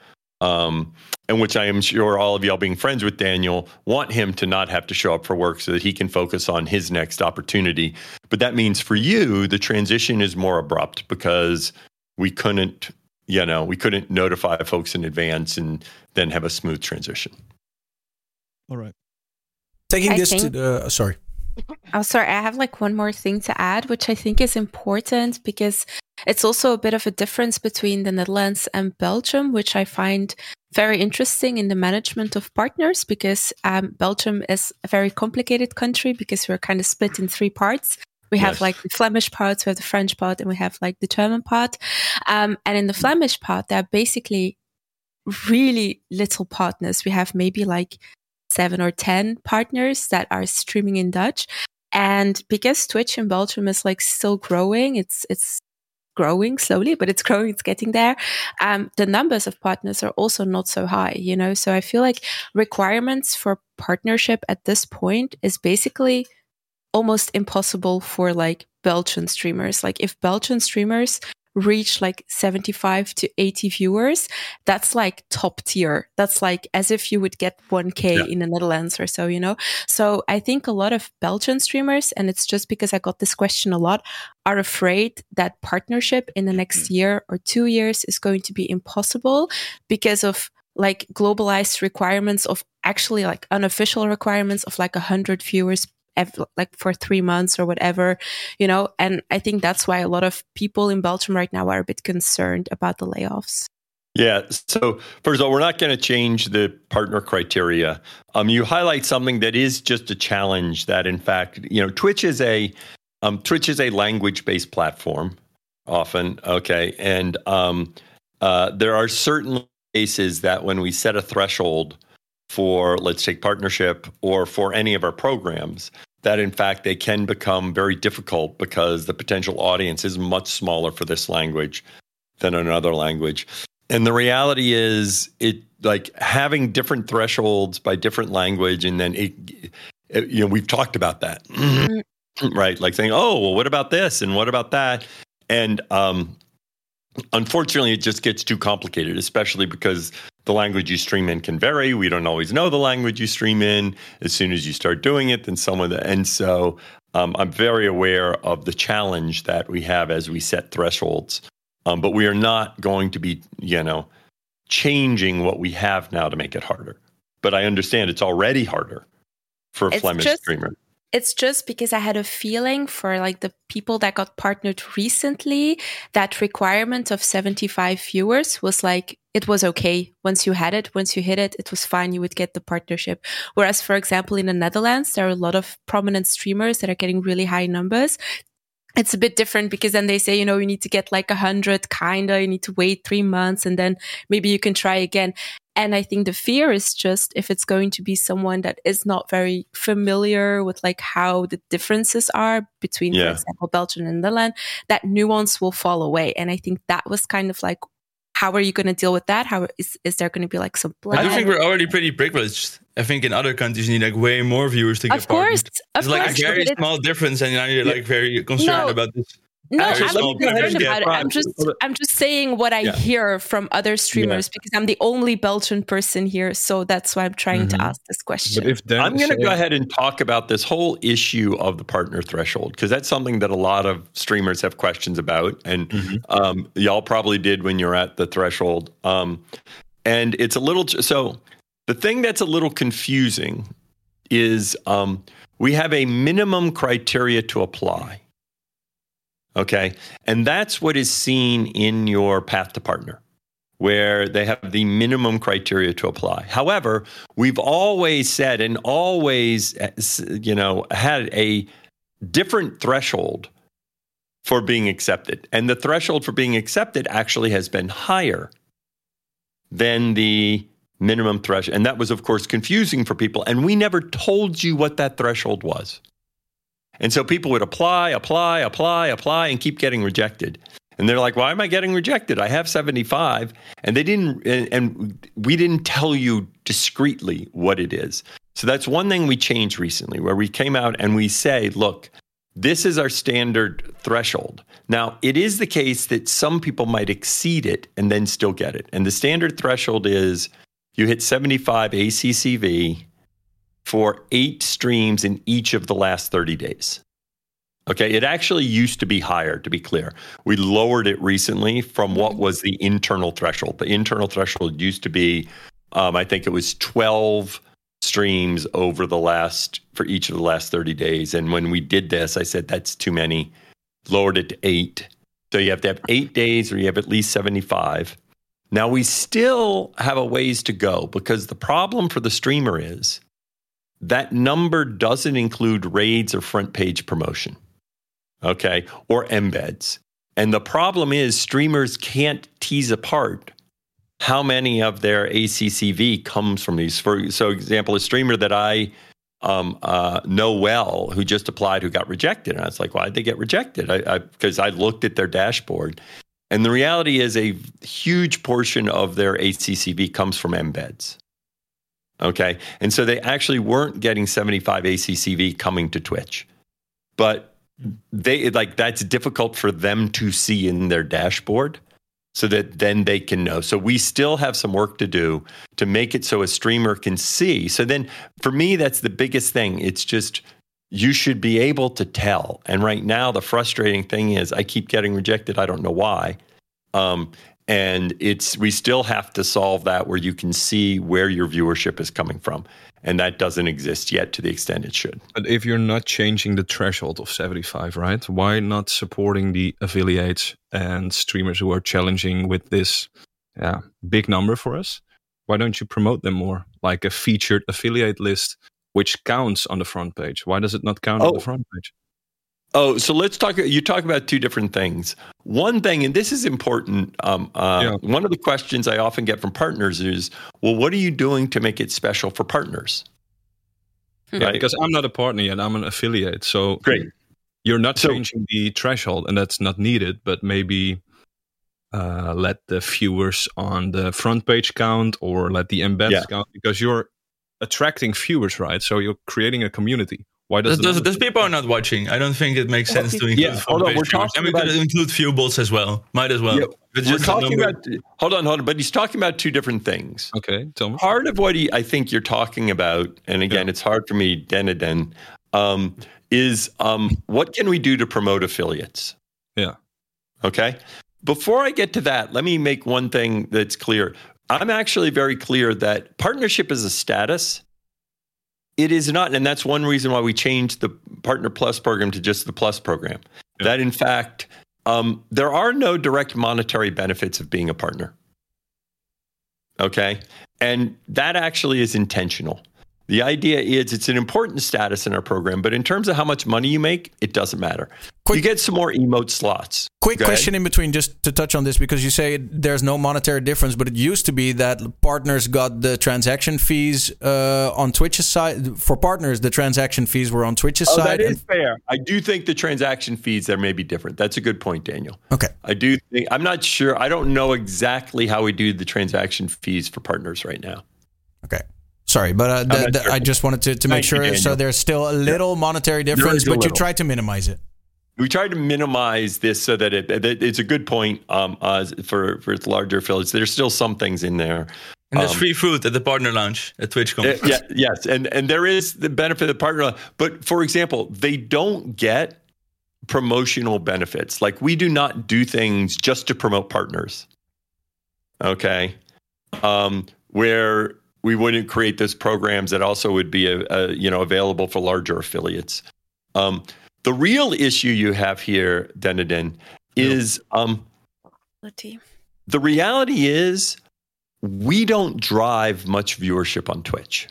[SPEAKER 3] um, and which I am sure all of y'all being friends with Daniel want him to not have to show up for work so that he can focus on his next opportunity. But that means for you, the transition is more abrupt because we couldn't, you know, we couldn't notify folks in advance and then have a smooth transition.
[SPEAKER 5] All right.
[SPEAKER 1] Taking
[SPEAKER 9] I
[SPEAKER 1] this to the sorry.
[SPEAKER 9] Oh, sorry. I have like one more thing to add, which I think is important because it's also a bit of a difference between the Netherlands and Belgium, which I find very interesting in the management of partners because um, Belgium is a very complicated country because we're kind of split in three parts. We have
[SPEAKER 3] Yes.
[SPEAKER 9] like the Flemish part, we have the French part, and we have like the German part. Um, and in the Flemish part, there are basically really little partners. We have maybe like seven or 10 partners that are streaming in Dutch. And because Twitch in Belgium is like still growing, it's, it's growing slowly, but it's growing, it's getting there. Um, the numbers of partners are also not so high, you know? So I feel like requirements for partnership at this point is basically almost impossible for like Belgian streamers. Like if Belgian streamers reach like 75 to 80 viewers, that's like top tier. That's like as if you would get 1K
[SPEAKER 3] Yeah.
[SPEAKER 9] in the Netherlands or so, you know? So I think a lot of Belgian streamers, and it's just because I got this question a lot, are afraid that partnership in the next mm-hmm. year or two years is going to be impossible because of like globalized requirements of actually like unofficial requirements of like 100 viewers like for three months or whatever you know and i think that's why a lot of people in belgium right now are a bit concerned about the layoffs
[SPEAKER 3] Yeah. So first of all, we're not going to change the partner criteria. Um, you highlight something that is just a challenge. That in fact, you know, Twitch is a um, Twitch is a language based platform. Often, okay, and um, uh, there are certain cases that when we set a threshold for, let's take partnership or for any of our programs, that in fact they can become very difficult because the potential audience is much smaller for this language than another language. And the reality is, it like having different thresholds by different language, and then it, it you know, we've talked about that, right? Like saying, oh, well, what about this and what about that? And um, unfortunately, it just gets too complicated, especially because the language you stream in can vary. We don't always know the language you stream in. As soon as you start doing it, then someone, and so um, I'm very aware of the challenge that we have as we set thresholds. Um, but we are not going to be, you know, changing what we have now to make it harder. But I understand it's already harder for a
[SPEAKER 9] It's
[SPEAKER 3] Flemish
[SPEAKER 9] just-
[SPEAKER 3] streamer.
[SPEAKER 9] It's just because I had a feeling for like the people that got partnered recently, that requirement of 75 viewers was like, it was okay. Once you had it, once you hit it, it was fine. You would get the partnership. Whereas, for example, in the Netherlands, there are a lot of prominent streamers that are getting really high numbers. It's a bit different because then they say, you know, you need to get like a hundred, kinda, you need to wait three months and then maybe you can try again. And I think the fear is just if it's going to be someone that is not very familiar with like how the differences are between,
[SPEAKER 3] Yeah.
[SPEAKER 9] for example, Belgium and the Netherlands, that nuance will fall away. And I think that was kind of like, how are you going to deal with that? How is, is there going to be like some
[SPEAKER 10] I do think we're already pretty privileged. I think in other countries you need like way more viewers to get
[SPEAKER 9] Of course,
[SPEAKER 10] partners.
[SPEAKER 9] of
[SPEAKER 10] It's like
[SPEAKER 9] course,
[SPEAKER 10] a very small difference, and now you're like very concerned
[SPEAKER 9] No.
[SPEAKER 10] about this.
[SPEAKER 9] No,
[SPEAKER 10] Very
[SPEAKER 9] I'm not concerned about it. I'm just, I'm just saying what I
[SPEAKER 3] Yeah.
[SPEAKER 9] hear from other streamers because I'm the only Belgian person here, so that's why I'm trying
[SPEAKER 3] Mhm.
[SPEAKER 9] to ask this question.
[SPEAKER 8] But if Dan
[SPEAKER 3] I'm going to go ahead and talk about this whole issue of the partner threshold because that's something that a lot of streamers have questions about, and um, y'all probably did when you're at the threshold. Um, and it's a little so. The thing that's a little confusing is um, we have a minimum criteria to apply. Okay, and that's what is seen in your path to partner where they have the minimum criteria to apply. However, we've always said and always, you know, had a different threshold for being accepted. And the threshold for being accepted actually has been higher than the minimum threshold. And that was, of course, confusing for people. And we never told you what that threshold was. And so people would apply, apply, apply, apply, and keep getting rejected. And they're like, why am I getting rejected? I have 75. And they didn't, and, and we didn't tell you discreetly what it is. So that's one thing we changed recently where we came out and we say, look, this is our standard threshold. Now, it is the case that some people might exceed it and then still get it. And the standard threshold is you hit 75 ACCV for eight streams in each of the last 30 days. Okay, it actually used to be higher, to be clear. We lowered it recently from what was the internal threshold. The internal threshold used to be, um, I think it was 12 streams over the last, for each of the last 30 days. And when we did this, I said, that's too many, lowered it to eight. So you have to have eight days or you have at least 75. Now we still have a ways to go because the problem for the streamer is that number doesn't include raids or front page promotion okay, or embeds. And the problem is streamers can't tease apart how many of their ACCV comes from these. For so example, a streamer that I um, uh, know well who just applied who got rejected, and I was like, why did they get rejected? I because I, I looked at their dashboard, and the reality is a huge portion of their ACCV comes from embeds. Okay, and so they actually weren't getting 75 ACCV coming to Twitch, but they like that's difficult for them to see in their dashboard so that then they can know. So we still have some work to do to make it so a streamer can see. So then for me that's the biggest thing. It's just you should be able to tell. And right now the frustrating thing is I keep getting rejected. I don't know why. Um, and it's we still have to solve that where you can see where your viewership is coming from and that doesn't exist yet to the extent it should.
[SPEAKER 8] But if you're not changing the threshold of 75, right? Why not supporting the affiliates and streamers who are challenging with this yeah, big number for us? Why don't you promote them more? Like a featured affiliate list, which counts on the front page. Why does it not count on
[SPEAKER 3] Oh.
[SPEAKER 8] the front page?
[SPEAKER 3] Oh, so let's talk. You talk about two different things. One thing, and this is important. Um, uh, One of the questions I often get from partners is, "Well, what are you doing to make it special for partners?"
[SPEAKER 8] Yeah,
[SPEAKER 3] Right.
[SPEAKER 8] because I'm not a partner yet. I'm an affiliate. So
[SPEAKER 3] Great.
[SPEAKER 8] You're not
[SPEAKER 3] So-
[SPEAKER 8] changing the threshold, and that's not needed. But maybe uh, let the viewers on the front page count, or let the embeds
[SPEAKER 3] Yeah.
[SPEAKER 8] count, because you're attracting viewers, right? So you're creating a community. Why does
[SPEAKER 10] Those,
[SPEAKER 8] the
[SPEAKER 10] those, people are not watching. I don't think it makes sense to include
[SPEAKER 3] Yeah, hold on, we're talking
[SPEAKER 10] And we could
[SPEAKER 3] about-
[SPEAKER 10] include few bots as well. Might as well.
[SPEAKER 3] Yeah, We're
[SPEAKER 10] just
[SPEAKER 3] talking about. Hold on, hold on. But he's talking about two different things.
[SPEAKER 8] Okay, tell me.
[SPEAKER 3] Part of what he, I think you're talking about, and again, it's hard for me, Deniden, um, is um, what can we do to promote affiliates?
[SPEAKER 8] Yeah.
[SPEAKER 3] Okay. Before I get to that, let me make one thing that's clear. I'm actually very clear that partnership is a status. It is not, and that's one reason why we changed the Partner Plus program to just the Plus program. That in fact, um, there are no direct monetary benefits of being a partner. Okay. And that actually is intentional. The idea is it's an important status in our program, but in terms of how much money you make, it doesn't matter.
[SPEAKER 1] Quick-
[SPEAKER 3] you get some more emote slots.
[SPEAKER 1] Quick
[SPEAKER 3] Go ahead.
[SPEAKER 1] question in between, just to touch on this, because you say there's no monetary difference, but it used to be that partners got the transaction fees uh, on Twitch's side. For partners, the transaction fees were on Twitch's
[SPEAKER 3] Oh,
[SPEAKER 1] side.
[SPEAKER 3] that is fair. I do think the transaction fees there may be different. That's a good point, Daniel.
[SPEAKER 1] okay.
[SPEAKER 3] I do think I'm not sure. I don't know exactly how we do the transaction fees for partners right now.
[SPEAKER 1] Okay. Sorry, but uh, the,
[SPEAKER 3] not
[SPEAKER 1] the-
[SPEAKER 3] sure.
[SPEAKER 1] I just wanted to, to make
[SPEAKER 3] Thank you,
[SPEAKER 1] sure. So there's still a little monetary difference,
[SPEAKER 3] is a
[SPEAKER 1] but you
[SPEAKER 3] little.
[SPEAKER 1] try to minimize it.
[SPEAKER 3] We tried to minimize this so that it that it's a good point um, uh, for for its larger affiliates. There's still some things in there.
[SPEAKER 10] And there's
[SPEAKER 3] Um,
[SPEAKER 10] free food at the partner lounge at TwitchCon.
[SPEAKER 3] Uh, yeah, yes, and and there is the benefit of the partner. lounge. But for example, they don't get promotional benefits. Like we do not do things just to promote partners. Okay, um, where we wouldn't create those programs that also would be a, a, you know available for larger affiliates. Um, the real issue you have here, Denadin, is um, the reality is we don't drive much viewership on Twitch.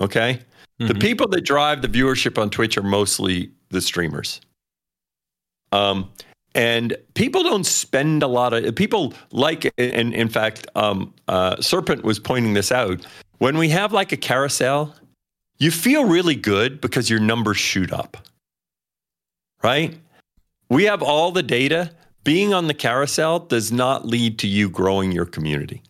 [SPEAKER 3] Okay? The
[SPEAKER 8] Mhm.
[SPEAKER 3] people that drive the viewership on Twitch are mostly the streamers. Um, and people don't spend a lot of people like and in fact um, uh, serpent was pointing this out. When we have like a carousel you feel really good because your numbers shoot up. Right? We have all the data. Being on the carousel does not lead to you growing your community.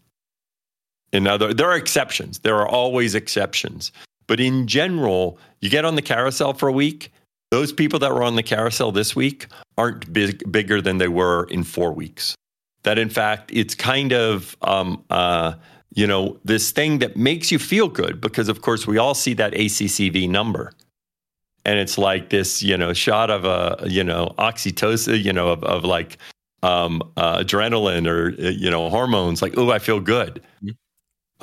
[SPEAKER 3] In other there are exceptions. There are always exceptions. But in general you get on the carousel for a week those people that were on the carousel this week aren't big, bigger than they were in four weeks. That in fact it's kind of um, uh, you know this thing that makes you feel good because of course we all see that ACCV number. And it's like this you know shot of a you know oxytocin you know of, of like um, uh, adrenaline or uh, you know hormones. Like oh I feel good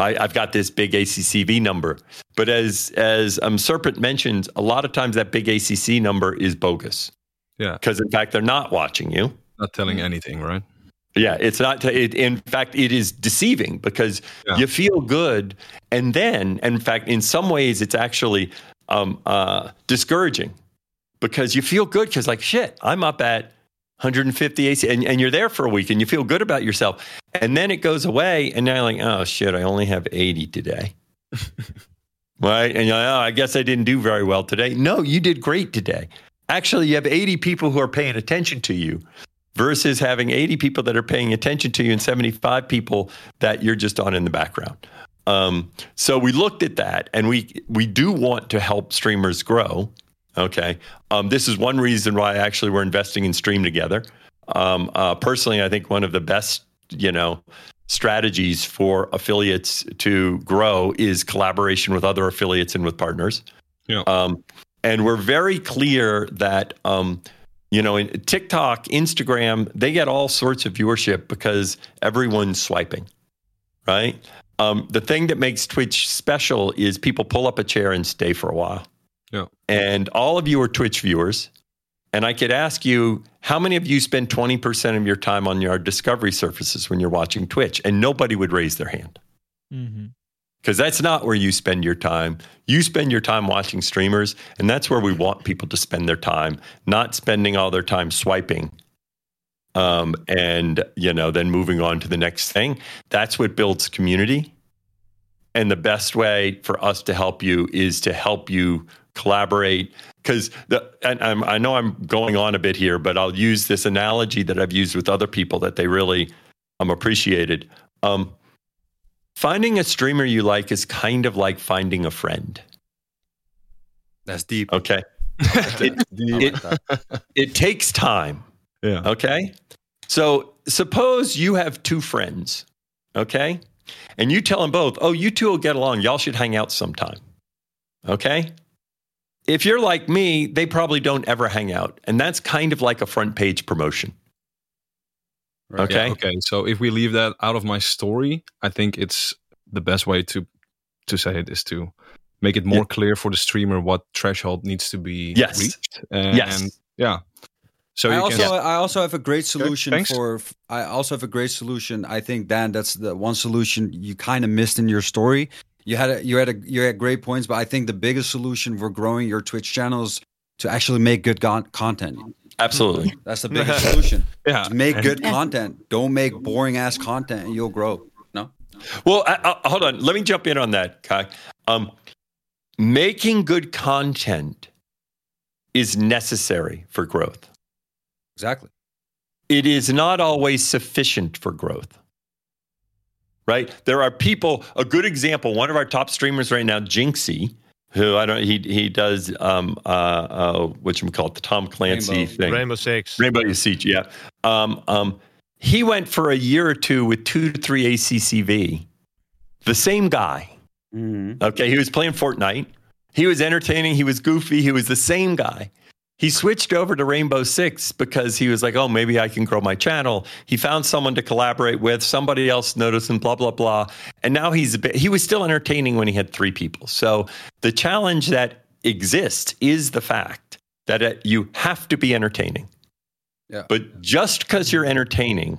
[SPEAKER 3] I, I've got this big ACCV number but as as um, Serpent mentioned a lot of times that big ACC number is bogus
[SPEAKER 8] Yeah.
[SPEAKER 3] because in fact they're not watching you
[SPEAKER 8] Not telling anything, right?
[SPEAKER 3] yeah, it's not. It, in fact, it is deceiving because
[SPEAKER 8] Yeah.
[SPEAKER 3] you feel good, and then, in fact, in some ways, it's actually um, uh, discouraging because you feel good because, like, shit, I'm up at 150 AC, and, and you're there for a week, and you feel good about yourself, and then it goes away, and now you're like, oh shit, I only have 80 today. *laughs* right? And you're like, oh, I guess I didn't do very well today. No, you did great today. Actually, you have 80 people who are paying attention to you versus having 80 people that are paying attention to you and 75 people that you're just on in the background. Um, so we looked at that and we we do want to help streamers grow. Okay. Um, this is one reason why actually we're investing in Stream Together. Um, uh, personally, I think one of the best, you know, strategies for affiliates to grow is collaboration with other affiliates and with partners.
[SPEAKER 8] Yeah.
[SPEAKER 3] Um, and we're very clear that um, you know, in TikTok, Instagram, they get all sorts of viewership because everyone's swiping, right? Um, the thing that makes Twitch special is people pull up a chair and stay for a while.
[SPEAKER 8] Yeah.
[SPEAKER 3] And all of you are Twitch viewers. And I could ask you, how many of you spend 20% of your time on your discovery surfaces when you're watching Twitch? And nobody would raise their hand
[SPEAKER 5] Mm-hmm.
[SPEAKER 3] because that's not where you spend your time. You spend your time watching streamers, and that's where we want people to spend their time, not spending all their time swiping. Um, and you know, then moving on to the next thing. That's what builds community. And the best way for us to help you is to help you collaborate. Because and I'm, I know I'm going on a bit here, but I'll use this analogy that I've used with other people that they really um, appreciated. Um, finding a streamer you like is kind of like finding a friend.
[SPEAKER 2] That's deep.
[SPEAKER 3] Okay. *laughs* it, it, it takes time.
[SPEAKER 8] Yeah.
[SPEAKER 3] Okay. So suppose you have two friends. Okay. And you tell them both, oh, you two will get along. Y'all should hang out sometime. Okay. If you're like me, they probably don't ever hang out. And that's kind of like a front page promotion.
[SPEAKER 2] Right.
[SPEAKER 3] Okay.
[SPEAKER 8] Yeah, okay. So if we leave that out of my story, I think it's the best way to to say it is to make it more
[SPEAKER 3] Yeah.
[SPEAKER 8] clear for the streamer what threshold needs to be
[SPEAKER 3] Yes.
[SPEAKER 8] reached. And,
[SPEAKER 3] Yes.
[SPEAKER 8] and yeah. So
[SPEAKER 2] I also
[SPEAKER 8] can
[SPEAKER 2] I also have a great solution
[SPEAKER 8] thanks.
[SPEAKER 2] for I also have a great solution. I think Dan, that's the one solution you kind of missed in your story you had a, you had a, you had great points, but I think the biggest solution for growing your Twitch channels to actually make good con- content.
[SPEAKER 3] Absolutely. *laughs*
[SPEAKER 2] That's the biggest solution. *laughs*
[SPEAKER 8] Yeah.
[SPEAKER 2] Just make good content. Don't make boring ass content, and you'll grow. No.
[SPEAKER 3] Well, I, I, hold on. Let me jump in on that, Kai. Um, making good content is necessary for growth.
[SPEAKER 2] Exactly.
[SPEAKER 3] It is not always sufficient for growth. Right? There are people, a good example, one of our top streamers right now, Jynxzi, who I don't he he does um uh uh what you call it, the Tom Clancy
[SPEAKER 2] Rainbow.
[SPEAKER 3] thing.
[SPEAKER 7] Rainbow Six.
[SPEAKER 3] Rainbow Siege, yeah. Um, um, he went for a year or two with two to three ACCV. The same guy.
[SPEAKER 2] Mm-hmm.
[SPEAKER 3] Okay, he was playing Fortnite. He was entertaining. He was goofy. He was the same guy. He switched over to Rainbow Six because he was like, oh, maybe I can grow my channel. He found someone to collaborate with. Somebody else noticed him, blah, blah, blah. And now he's a bit, he was still entertaining when he had three people. So the challenge that exists is the fact that it, you have to be entertaining.
[SPEAKER 2] Yeah.
[SPEAKER 3] But just because you're entertaining,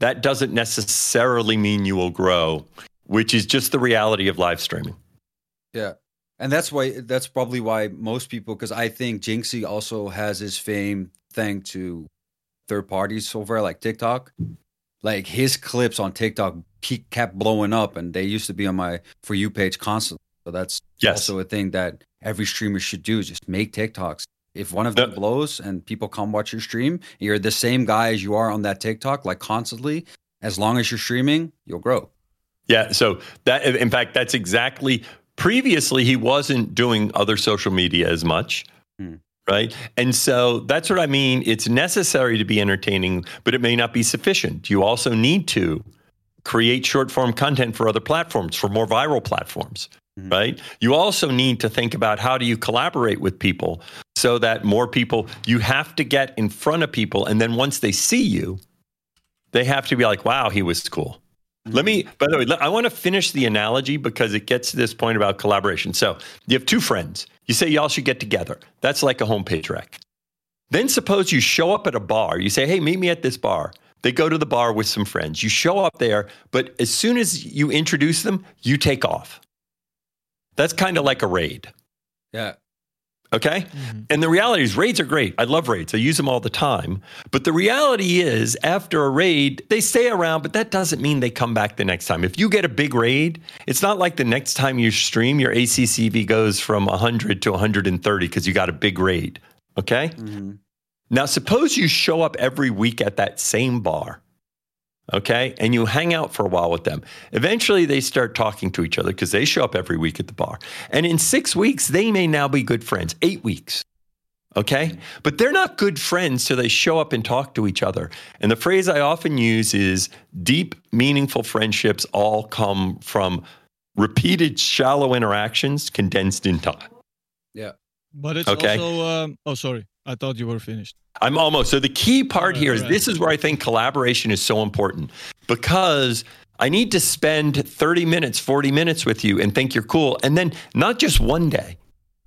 [SPEAKER 3] that doesn't necessarily mean you will grow, which is just the reality of live streaming.
[SPEAKER 2] Yeah. And that's why that's probably why most people because I think Jynxzi also has his fame thanks to third parties so far like TikTok. Like his clips on TikTok ke- kept blowing up and they used to be on my for you page constantly. So that's
[SPEAKER 3] Yes.
[SPEAKER 2] also a thing that every streamer should do, just make TikToks. If one of them
[SPEAKER 3] The-
[SPEAKER 2] blows and people come watch your stream, you're the same guy as you are on that TikTok, like constantly, as long as you're streaming, you'll grow.
[SPEAKER 3] Yeah. So that, in fact, that's exactly. Previously, he wasn't doing other social media as much,
[SPEAKER 2] Hmm.
[SPEAKER 3] right? And so that's what I mean. It's necessary to be entertaining, but it may not be sufficient. You also need to create short form content for other platforms, for more viral platforms,
[SPEAKER 2] Mhm.
[SPEAKER 3] right? You also need to think about how do you collaborate with people so that more people, you have to get in front of people. And then once they see you, they have to be like, wow, he was cool. Let me, mm-hmm. by the way, I want to finish the analogy because it gets to this point about collaboration. So you have two friends. You say y'all should get together. That's like a homepage rec. Then suppose you show up at a bar. You say, hey, meet me at this bar. They go to the bar with some friends. You show up there, but as soon as you introduce them, you take off. That's kind of like a raid.
[SPEAKER 2] Yeah.
[SPEAKER 3] Okay. And the reality is, raids are great. I love raids. I use them all the time. But the reality is, after a raid, they stay around, but that doesn't mean they come back the next time. If you get a big raid, it's not like the next time you stream, your ACCV goes from 100 to 130 because you got a big raid. Okay.
[SPEAKER 2] Mhm.
[SPEAKER 3] Now, suppose you show up every week at that same bar, okay, and you hang out for a while with them. Eventually, they start talking to each other because they show up every week at the bar. And in six weeks, they may now be good friends, eight weeks, okay? But they're not good friends so they show up and talk to each other. And the phrase I often use is deep, meaningful friendships all come from repeated, shallow interactions condensed in time.
[SPEAKER 2] Yeah.
[SPEAKER 5] But it's
[SPEAKER 3] Okay.
[SPEAKER 5] also. Um, oh, sorry. I thought you were finished.
[SPEAKER 3] I'm almost. So the key part
[SPEAKER 5] Right,
[SPEAKER 3] here is
[SPEAKER 5] right.
[SPEAKER 3] this is where I think collaboration is so important because I need to spend 30 minutes, 40 minutes with you and think you're cool. And then not just one day.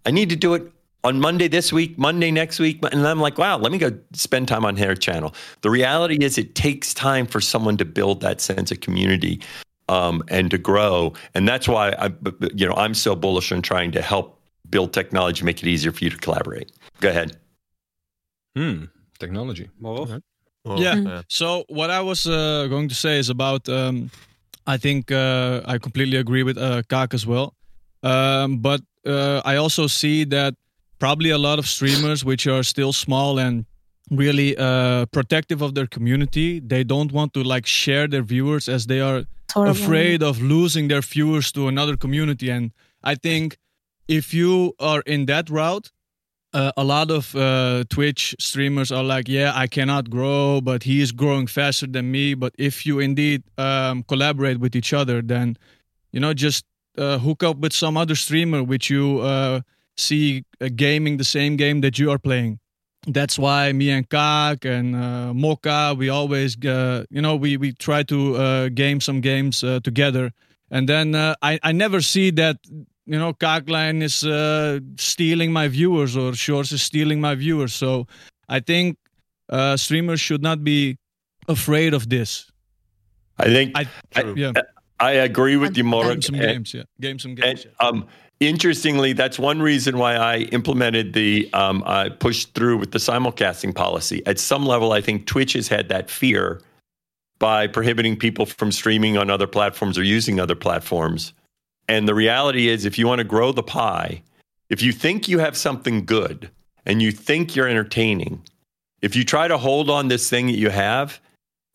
[SPEAKER 3] I need to do it on Monday this week, Monday next week. And I'm like, wow, let me go spend time on Hair Channel. The reality is it takes time for someone to build that sense of community um, and to grow. And that's why I, you know, I'm so bullish on trying to help build technology, make it easier for you to collaborate. Go ahead.
[SPEAKER 8] Hmm. Technology.
[SPEAKER 2] Well,
[SPEAKER 7] Well,
[SPEAKER 5] Yeah. So what I was uh, going to say is about. Um, I think uh, I completely agree with uh, Kak as well, um, but uh, I also see that probably a lot of streamers which are still small and really uh, protective of their community, they don't want to like share their viewers as they are
[SPEAKER 9] Horrible.
[SPEAKER 5] afraid of losing their viewers to another community. And I think if you are in that route, uh, a lot of uh, Twitch streamers are like, yeah, I cannot grow, but he is growing faster than me. But if you indeed um, collaborate with each other, then you know just uh, hook up with some other streamer which you uh, see uh, gaming the same game that you are playing. That's why me and Kak and uh, Mocha, we always, you know, we we try to game some games together. And then I I never see that you know Kaaklijn is uh, stealing my viewers or Sjors is stealing my viewers. So I think uh, streamers should not be afraid of this.
[SPEAKER 3] I think
[SPEAKER 5] I
[SPEAKER 7] True.
[SPEAKER 5] yeah
[SPEAKER 3] I agree with you, Morrog.
[SPEAKER 5] Game some
[SPEAKER 3] And-
[SPEAKER 5] games, yeah. Game some games.
[SPEAKER 3] And um, interestingly, that's one reason why I implemented the um, I pushed through with the simulcasting policy. At some level, I think Twitch has had that fear by prohibiting people from streaming on other platforms or using other platforms. And the reality is, if you want to grow the pie, if you think you have something good and you think you're entertaining, if you try to hold on this thing that you have,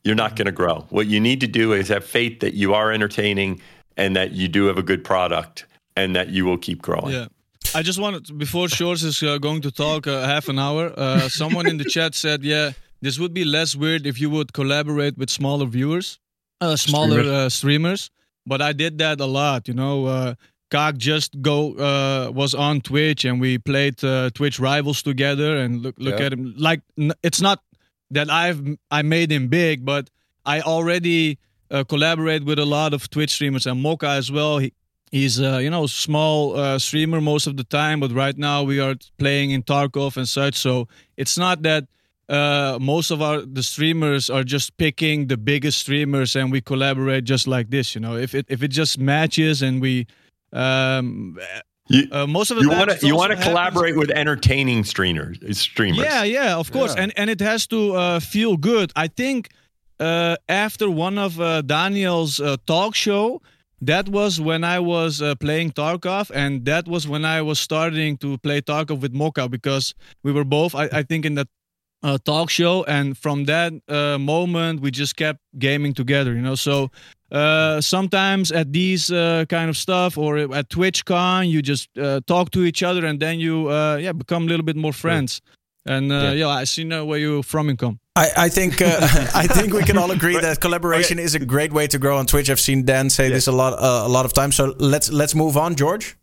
[SPEAKER 3] you're not going to grow. What you need to do is have faith that you are entertaining and that you do have a good product and that you will keep growing.
[SPEAKER 5] Yeah. I just wanted to- before Sjors is uh, going to talk uh, half an hour. Uh, someone in the *laughs* chat said, "Yeah, this would be less weird if you would collaborate with smaller viewers, uh, smaller
[SPEAKER 8] Streamers.
[SPEAKER 5] Uh, streamers." But I did that a lot. You know, uh, Kak just go uh, was on Twitch and we played uh, Twitch rivals together and look look
[SPEAKER 2] Yeah.
[SPEAKER 5] at him. Like n- it's not that I've I made him big, but I already uh, collaborate with a lot of Twitch streamers and Mocha as well. He, he's uh, you know small uh, streamer most of the time, but right now we are playing in Tarkov and such. So it's not that uh, most of our the streamers are just picking the biggest streamers and we collaborate just like this. You know, if it if it just matches and we. Um,
[SPEAKER 3] You,
[SPEAKER 5] uh, most of the
[SPEAKER 3] you want to you want to collaborate with entertaining streamers. Streamers.
[SPEAKER 5] yeah, yeah, of course,
[SPEAKER 2] Yeah.
[SPEAKER 5] and and it has to uh, feel good. I think uh, after one of uh, Daniel's uh, talk show, that was when I was uh, playing Tarkov, and that was when I was starting to play Tarkov with Mocha because we were both, I, I think, in that uh, talk show, and from that uh, moment we just kept gaming together. You know, so. Uh, sometimes at these uh, kind of stuff or at TwitchCon, you just uh, talk to each other and then you uh, yeah become a little bit more friends. And uh, yeah. I see now where you're from income.
[SPEAKER 1] I, I think uh, *laughs* *laughs* I think we can all agree that collaboration is a great way to grow on Twitch. I've seen Dan say this a lot uh, a lot of times. So let's let's move on, George.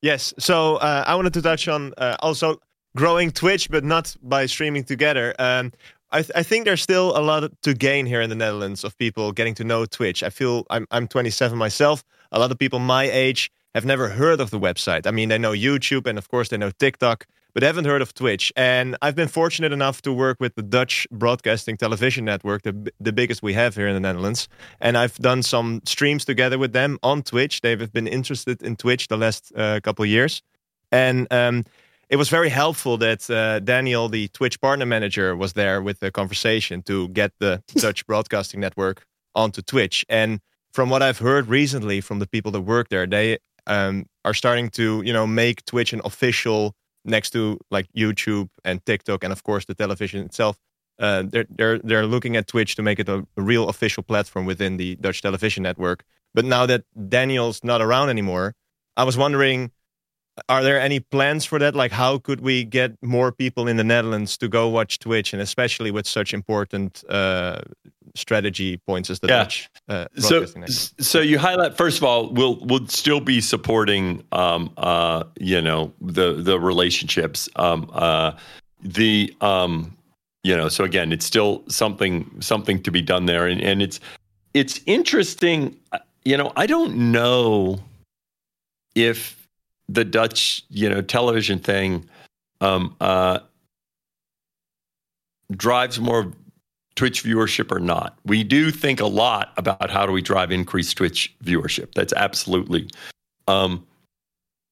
[SPEAKER 7] Yes. So uh, I wanted to touch on uh, also growing Twitch, but not by streaming together. Um, I, th- I think there's still a lot to gain here in the Netherlands of people getting to know Twitch. I feel I'm I'm 27 myself. A lot of people my age have never heard of the website. I mean, they know YouTube and of course they know TikTok, but they haven't heard of Twitch. And I've been fortunate enough to work with the Dutch Broadcasting Television Network, the the biggest we have here in the Netherlands. And I've done some streams together with them on Twitch. They've been interested in Twitch the last uh, couple years, and um, it was very helpful that uh, Daniel, the Twitch partner manager, was there with the conversation to get the *laughs* Dutch Broadcasting Network onto Twitch. And from what I've heard recently from the people that work there, they um, are starting to, you know, make Twitch an official next to like YouTube and TikTok, and of course the television itself. Uh, they're they're they're looking at Twitch to make it a, a real official platform within the Dutch television network. But now that Daniel's not around anymore, I was wondering are there any plans for that? Like, how could we get more people in the Netherlands to go watch Twitch, and especially with such important uh, strategy points as the
[SPEAKER 3] Yeah.
[SPEAKER 7] Dutch uh,
[SPEAKER 3] So, so you highlight first of all, we'll we'll still be supporting, um, uh, you know, the the relationships, um, uh, the, um, you know, so again, it's still something something to be done there, and and it's it's interesting, uh, you know, I don't know if the Dutch, you know, television thing, um, uh, drives more Twitch viewership or not. We do think a lot about how do we drive increased Twitch viewership. That's absolutely. Um,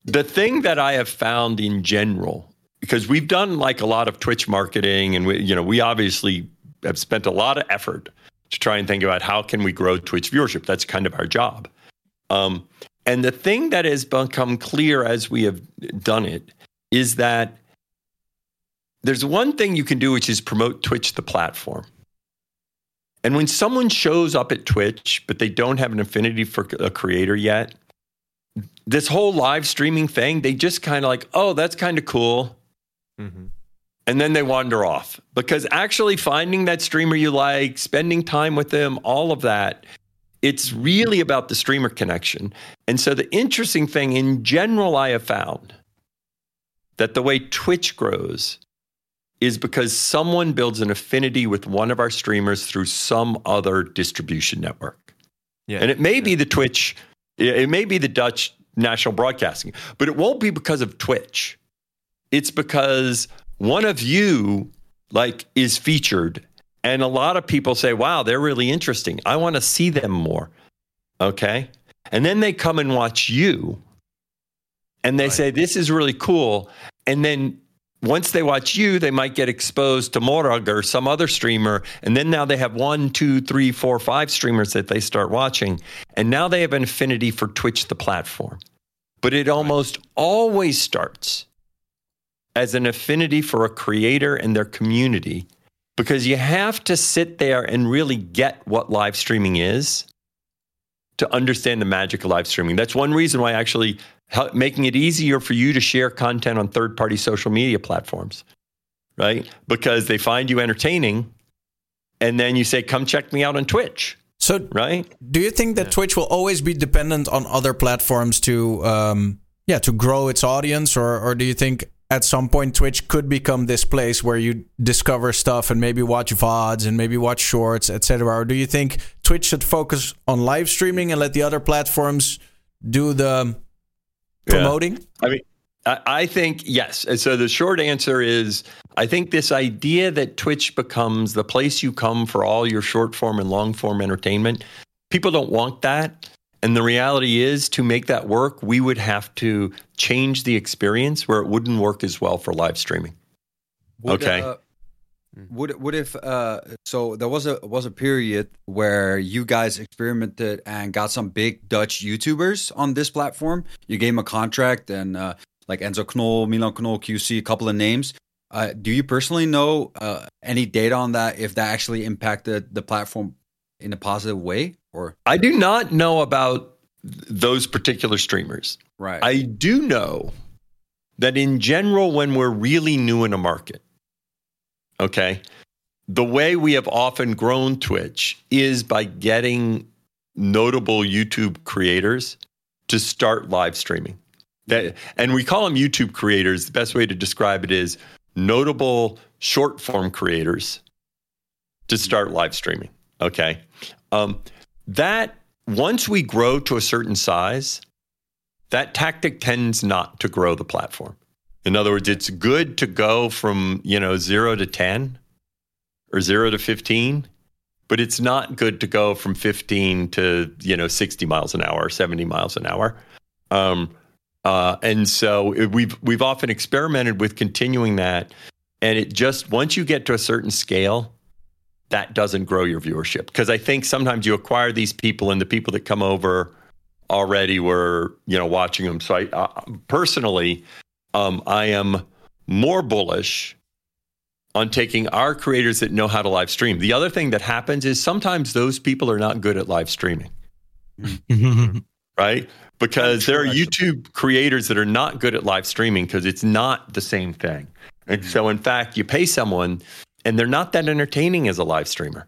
[SPEAKER 3] the thing that I have found in general, because we've done like a lot of Twitch marketing, and we, you know, we obviously have spent a lot of effort to try and think about how can we grow Twitch viewership. That's kind of our job. Um, and the thing that has become clear as we have done it is that there's one thing you can do, which is promote Twitch, the platform. And when someone shows up at Twitch, but they don't have an affinity for a creator yet, this whole live streaming thing, they just kind of like, oh, that's kind of cool.
[SPEAKER 7] Mm-hmm.
[SPEAKER 3] And then they wander off because actually finding that streamer you like, spending time with them, all of that, it's really about the streamer connection. And so the interesting thing in general, I have found that the way Twitch grows is because someone builds an affinity with one of our streamers through some other distribution network.
[SPEAKER 7] Yeah.
[SPEAKER 3] And it may be the Twitch, it may be the Dutch national broadcasting, but it won't be because of Twitch. It's because one of you like is featured and a lot of people say, "Wow, they're really interesting. I want to see them more." Okay. And then they come and watch you and they
[SPEAKER 10] Right.
[SPEAKER 3] say, This is really cool. And then once they watch you, they might get exposed to Morrog or some other streamer. And then now they have one, two, three, four, five streamers that they start watching. And now they have an affinity for Twitch, the platform. But it almost always starts as an affinity for a creator and their community because you have to sit there and really get what live streaming is to understand the magic of live streaming. That's one reason why actually making it easier for you to share content on third party social media platforms, right? Because they find you entertaining and then you say, come check me out on Twitch,
[SPEAKER 1] So,
[SPEAKER 3] right?
[SPEAKER 1] do you think that Twitch will always be dependent on other platforms to, um, yeah, to grow its audience, or or do you think at some point Twitch could become this place where you discover stuff and maybe watch vods and maybe watch shorts, etc. Or do you think Twitch should focus on live streaming and let the other platforms do the
[SPEAKER 3] Yeah.
[SPEAKER 1] promoting?
[SPEAKER 3] I mean, I, I think yes. And so the short answer is I think this idea that Twitch becomes the place you come for all your short form and long form entertainment, people don't want that. And the reality is, to make that work, we would have to change the experience where it wouldn't work as well for live streaming.
[SPEAKER 2] Would,
[SPEAKER 3] Okay.
[SPEAKER 2] uh, would would if uh so there was a was a period where you guys experimented and got some big Dutch YouTubers on this platform. You gave them a contract and uh like Enzo Knol, Milan Knol, Qucee, a couple of names. Uh, do you personally know uh, any data on that? If that actually impacted the platform in a positive way, or
[SPEAKER 3] I do not know about those particular streamers.
[SPEAKER 2] right?
[SPEAKER 3] I do know that in general, when we're really new in a market, okay, the way we have often grown Twitch is by getting notable YouTube creators to start live streaming. That, and we call them YouTube creators. The best way to describe it is notable short form creators to start live streaming. Okay. Um, that once we grow to a certain size, that tactic tends not to grow the platform. In other words, it's good to go from, you know, 0 to 10 or 0 to 15, but it's not good to go from 15 to, you know, 60 miles an hour, or 70 miles an hour. Um, uh, and so we've we've often experimented with continuing that, and it just once you get to a certain scale, that doesn't grow your viewership because I think sometimes you acquire these people and the people that come over already were you know watching them. So I uh, personally, um, I am more bullish on taking our creators that know how to live stream. The other thing that happens is sometimes those people are not good at live streaming, right? Because there are YouTube creators that are not good at live streaming because it's not the same thing. And so, in fact, you pay someone and they're not that entertaining as a live streamer.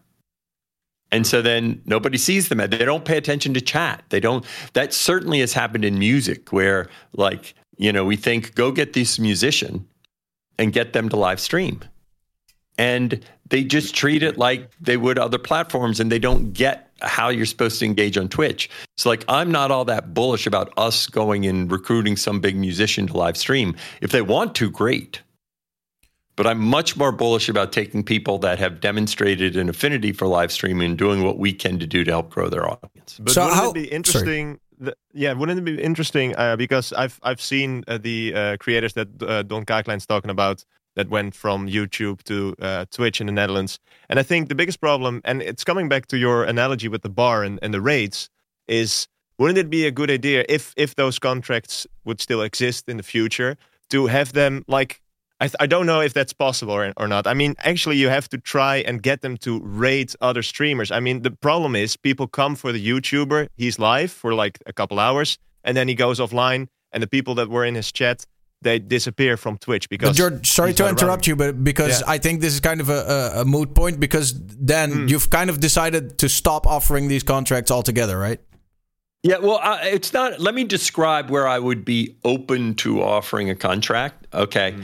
[SPEAKER 3] And so then nobody sees them. They don't pay attention to chat. They don't. That certainly has happened in music where, like, you know, we think, go get this musician and get them to live stream. And they just treat it like they would other platforms and they don't get how you're supposed to engage on Twitch. So, like, I'm not all that bullish about us going and recruiting some big musician to live stream. If they want to, great. But I'm much more bullish about taking people that have demonstrated an affinity for live streaming and doing what we can to do to help grow their audience.
[SPEAKER 7] But
[SPEAKER 1] So
[SPEAKER 7] wouldn't
[SPEAKER 1] how-
[SPEAKER 7] it be interesting? th- yeah, wouldn't it be interesting? Uh, because I've I've seen uh, the uh, creators that uh, Don Kaaklijn's talking about that went from YouTube to uh, Twitch in the Netherlands, and I think the biggest problem, and it's coming back to your analogy with the bar and, and the raids, is wouldn't it be a good idea if if those contracts would still exist in the future to have them like I, th- I don't know if that's possible or, or not. I mean, actually, you have to try and get them to raid other streamers. I mean, the problem is people come for the YouTuber, he's live for like a couple hours, and then he goes offline, and the people that were in his chat they disappear from Twitch because.
[SPEAKER 1] But George, sorry to interrupt
[SPEAKER 7] around.
[SPEAKER 1] you, but because
[SPEAKER 7] Yeah.
[SPEAKER 1] I think this is kind of a, a, a moot point because then
[SPEAKER 7] Hmm.
[SPEAKER 1] you've kind of decided to stop offering these contracts altogether, right?
[SPEAKER 3] Yeah, well, uh, it's not. Let me describe where I would be open to offering a contract. Okay.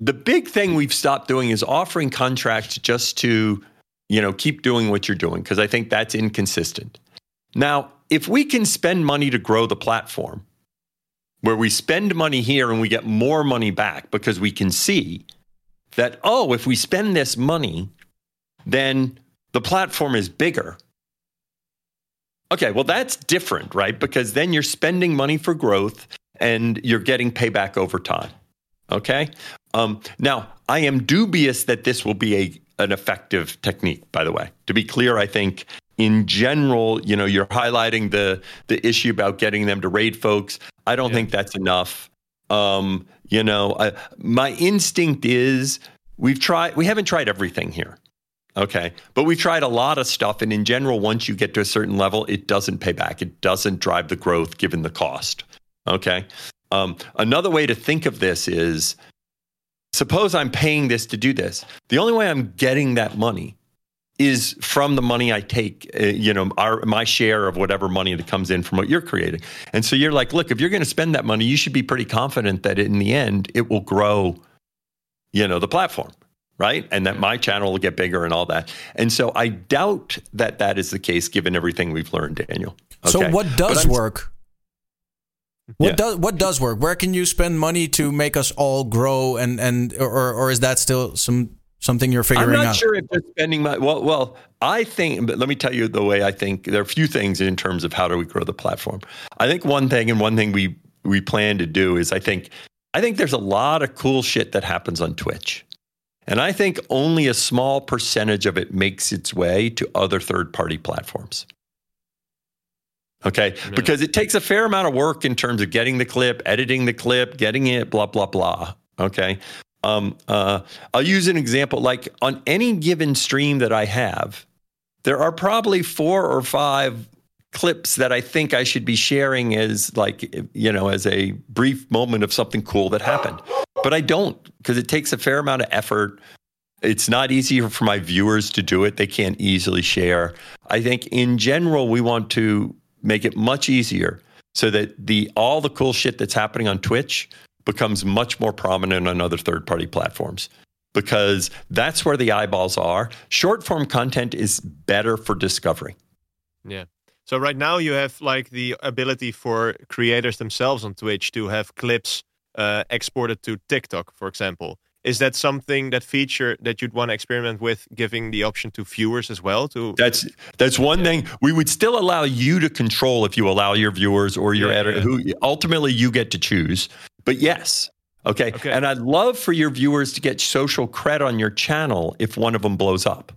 [SPEAKER 3] The big thing we've stopped doing is offering contracts just to, you know, keep doing what you're doing because I think that's inconsistent. Now, if we can spend money to grow the platform, where we spend money here and we get more money back because we can see that, oh, if we spend this money, then the platform is bigger Okay, well, that's different, right? Because then you're spending money for growth and you're getting payback over time. Okay. Um, now, I am dubious that this will be a an effective technique. By the way, to be clear, I think in general, you know, you're highlighting the the issue about getting them to raid folks. I don't think that's enough. Um, you know, I, my instinct is we've tried. We haven't tried everything here. Okay. But we've tried a lot of stuff. And in general, once you get to a certain level, it doesn't pay back. It doesn't drive the growth given the cost. Okay. Um, another way to think of this is suppose I'm paying this to do this. The only way I'm getting that money is from the money I take, uh, you know, our, my share of whatever money that comes in from what you're creating. And so you're like, look, if you're going to spend that money, you should be pretty confident that in the end it will grow, you know, the platform right? And that my channel will get bigger and all that. And so I doubt that that is the case given everything we've learned, Daniel.
[SPEAKER 1] So what does work? What
[SPEAKER 3] Yeah.
[SPEAKER 1] does what does work? Where can you spend money to make us all grow and and or or is that still some something you're figuring out?
[SPEAKER 3] I'm not
[SPEAKER 1] out?
[SPEAKER 3] sure if they're spending money. well. Well, I think, but let me tell you the way I think. There are a few things in terms of how do we grow the platform. I think one thing and one thing we we plan to do is I think I think there's a lot of cool shit that happens on Twitch, and I think only a small percentage of it makes its way to other third party platforms. Okay, because it takes a fair amount of work in terms of getting the clip, editing the clip, getting it, blah blah blah. Okay, um, uh, I'll use an example. Like on any given stream that I have, there are probably four or five clips that I think I should be sharing as like you know as a brief moment of something cool that happened, but I don't because it takes a fair amount of effort. It's not easy for my viewers to do it. They can't easily share. I think in general we want to make it much easier so that the all the cool shit that's happening on Twitch becomes much more prominent on other third party platforms because that's where the eyeballs are. Short form content is better for discovery.
[SPEAKER 7] Yeah. So right now you have like the ability for creators themselves on Twitch to have clips uh, exported to TikTok, for example. Is that something that feature that you'd want to experiment with, giving the option to viewers as well? To
[SPEAKER 3] That's that's one thing. We would still allow you to control if you allow your viewers or your
[SPEAKER 7] Yeah,
[SPEAKER 3] editor
[SPEAKER 7] yeah.
[SPEAKER 3] who ultimately you get to choose. But yes. Okay.
[SPEAKER 7] Okay.
[SPEAKER 3] And I'd love for your viewers to get social cred on your channel if one of them blows up.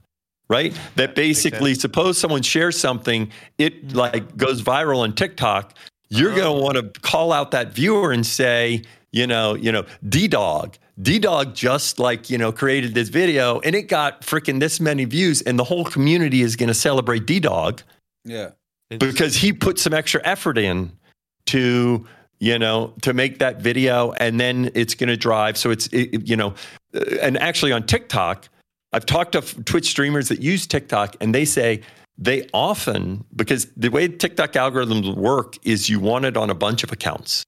[SPEAKER 3] Right? That basically suppose someone shares something, it like goes viral on TikTok, you're going to oh. want to call out that viewer and say, you know, you know, D Dog, D Dog just like, you know, created this video and it got freaking this many views and the whole community is going to celebrate D Dog
[SPEAKER 2] Yeah.
[SPEAKER 3] because he put some extra effort in to you know to make that video and then it's going to drive so it's it, you know uh, and actually on TikTok I've talked to Twitch streamers that use TikTok and they say they often because the way TikTok algorithms work is you want it on a bunch of accounts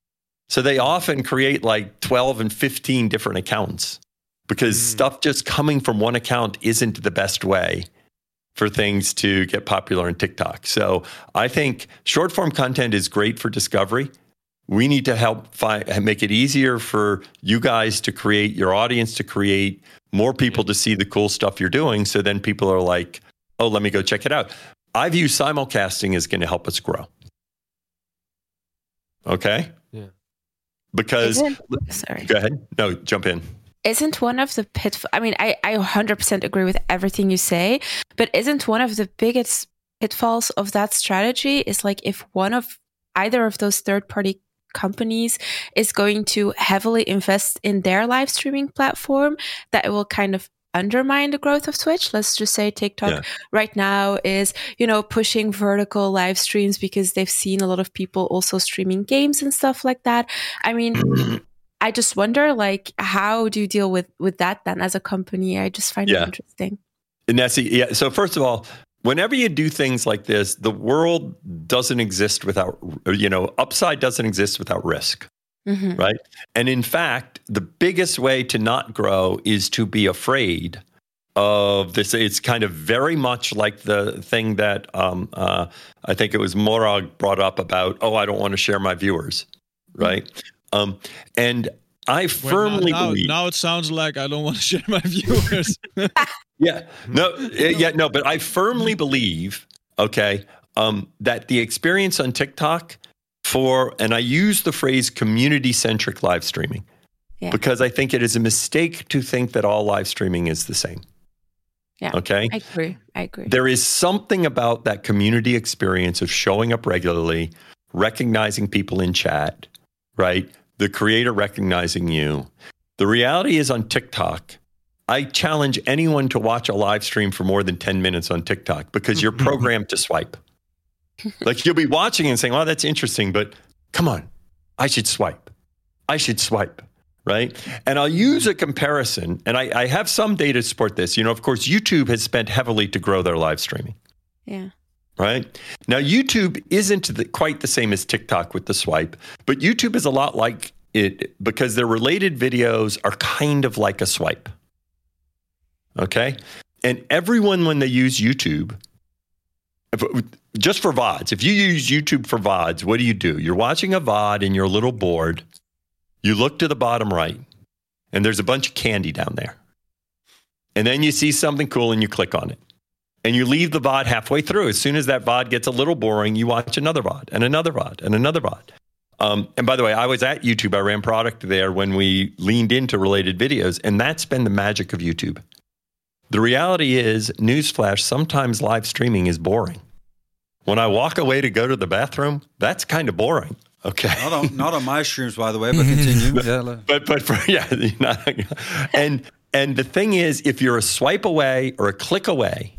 [SPEAKER 3] so they often create like 12 and 15 different accounts because hmm. stuff just coming from one account isn't the best way for things to get popular on TikTok. So I think short form content is great for discovery. We need to help find, make it easier for you guys to create, your audience to create, more people to see the cool stuff you're doing. So then people are like, oh, let me go check it out. I view simulcasting as going to help us grow. Okay? Because,
[SPEAKER 9] Isn't- sorry.
[SPEAKER 3] go ahead. No, jump in.
[SPEAKER 9] isn't one of the pitfalls i mean I, I 100% agree with everything you say but isn't one of the biggest pitfalls of that strategy is like if one of either of those third party companies is going to heavily invest in their live streaming platform that it will kind of undermine the growth of twitch let's just say tiktok
[SPEAKER 3] Yeah.
[SPEAKER 9] right now is you know pushing vertical live streams because they've seen a lot of people also streaming games and stuff like that i mean *clears throat* I just wonder, like, how do you deal with with that then as a company? I just find
[SPEAKER 3] Yeah.
[SPEAKER 9] it interesting.
[SPEAKER 3] Nessie, yeah. So first of all, whenever you do things like this, the world doesn't exist without, you know, upside doesn't exist without risk,
[SPEAKER 9] Mhm.
[SPEAKER 3] right? And in fact, the biggest way to not grow is to be afraid of this. It's kind of very much like the thing that um, uh, I think it was Morrog brought up about, oh, I don't want to share my viewers, right? Um, and I
[SPEAKER 5] Wait,
[SPEAKER 3] firmly
[SPEAKER 5] now,
[SPEAKER 3] believe.
[SPEAKER 5] now it sounds like I don't want to *laughs* share my viewers. *laughs*
[SPEAKER 3] Yeah. No, yeah, no, but I firmly believe, okay, um, that the experience on TikTok for, and I use the phrase community centric live streaming
[SPEAKER 9] Yeah.
[SPEAKER 3] because I think it is a mistake to think that all live streaming is the same.
[SPEAKER 9] Yeah.
[SPEAKER 3] Okay.
[SPEAKER 9] I agree. I agree.
[SPEAKER 3] There is something about that community experience of showing up regularly, recognizing people in chat, right? The creator recognizing you. The reality is on TikTok, I challenge anyone to watch a live stream for more than 10 minutes on TikTok because you're mm-hmm. programmed to swipe. Like you'll be watching and saying, "Oh, that's interesting," but come on, I should swipe. I should swipe, right? And I'll use a comparison, and I, I have some data to support this. You know, of course, YouTube has spent heavily to grow their live streaming,
[SPEAKER 9] yeah.
[SPEAKER 3] right? Now, YouTube isn't the, quite the same as TikTok with the swipe, but YouTube is a lot like it because their related videos are kind of like a swipe. Okay. And everyone, when they use YouTube, just for VODs, if you use YouTube for VODs, what do you do? You're watching a VOD in your little board. You look to the bottom right, and there's a bunch of candy down there. And then you see something cool and you click on it. And you leave the VOD halfway through. As soon as that VOD gets a little boring, you watch another VOD and another VOD and another VOD. Um, and by the way, I was at YouTube. I ran product there when we leaned into related videos, and that's been the magic of YouTube. The reality is, newsflash, sometimes live streaming is boring. When I walk away to go to the bathroom, that's kind of boring. Okay.
[SPEAKER 2] Not on, not on my streams, by the way, but continue. *laughs* yeah,
[SPEAKER 3] but but for yeah, *laughs* not, and and the thing is, if you're a swipe away or a click away,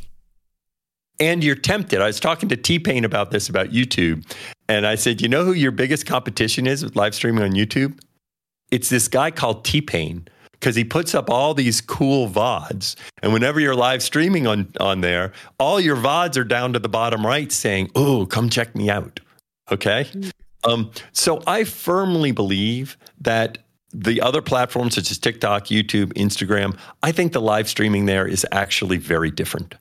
[SPEAKER 3] and you're tempted, I was talking to T Pain about this about YouTube, and I said, you know who your biggest competition is with live streaming on YouTube? It's this guy called T Pain because he puts up all these cool VODs. And whenever you're live streaming on, on there, all your VODs are down to the bottom right saying, Oh, come check me out. Okay. Um, so I firmly believe that the other platforms such as TikTok, YouTube, Instagram, I think the live streaming there is actually very different.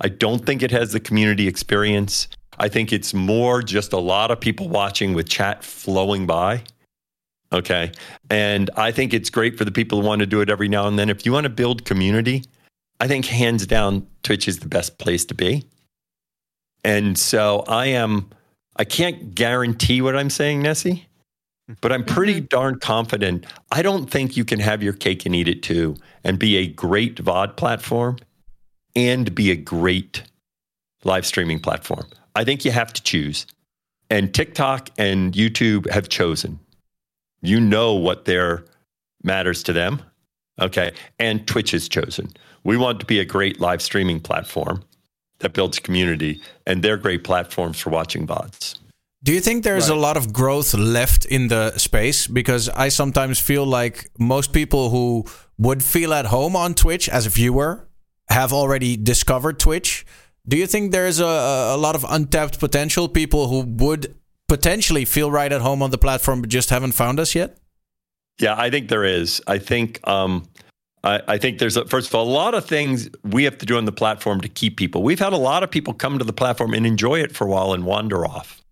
[SPEAKER 3] I don't think it has the community experience. I think it's more just a lot of people watching with chat flowing by. Okay. And I think it's great for the people who want to do it every now and then. If you want to build community, I think hands down, Twitch is the best place to be. And so I am, I can't guarantee what I'm saying, Nessie, but I'm pretty mm-hmm. darn confident. I don't think you can have your cake and eat it too and be a great VOD platform and be a great live streaming platform. I think you have to choose. And TikTok and YouTube have chosen. You know what their matters to them. Okay. And Twitch is chosen. We want to be a great live streaming platform that builds community, and they're great platforms for watching VODs.
[SPEAKER 1] Do you think there's a lot of growth left in the space? Because I sometimes feel like most people who would feel at home on Twitch as a viewer have already discovered Twitch. Do you think there's a, a lot of untapped potential? People who would potentially feel right at home on the platform but just haven't found us yet?
[SPEAKER 3] Yeah, I think there is. I think um, I, I think there's a, first of all a lot of things we have to do on the platform to keep people. We've had a lot of people come to the platform and enjoy it for a while and wander off.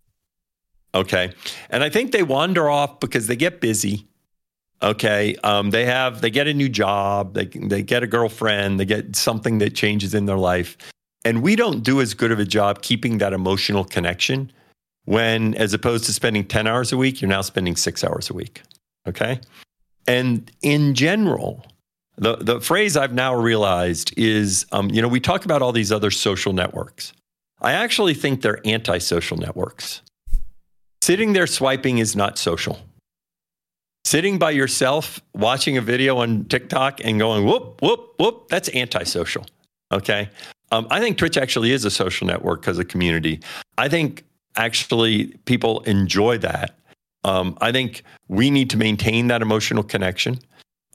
[SPEAKER 3] Okay, and I think they wander off because they get busy. Okay, um, they have they get a new job, they they get a girlfriend, they get something that changes in their life, and we don't do as good of a job keeping that emotional connection. When as opposed to spending ten hours a week, you're now spending six hours a week. Okay. And in general, the, the phrase I've now realized is um, you know, we talk about all these other social networks. I actually think they're anti-social networks. Sitting there swiping is not social. Sitting by yourself watching a video on TikTok and going whoop, whoop, whoop, that's antisocial. Okay. Um, I think Twitch actually is a social network because of community. I think actually people enjoy that. Um, I think we need to maintain that emotional connection.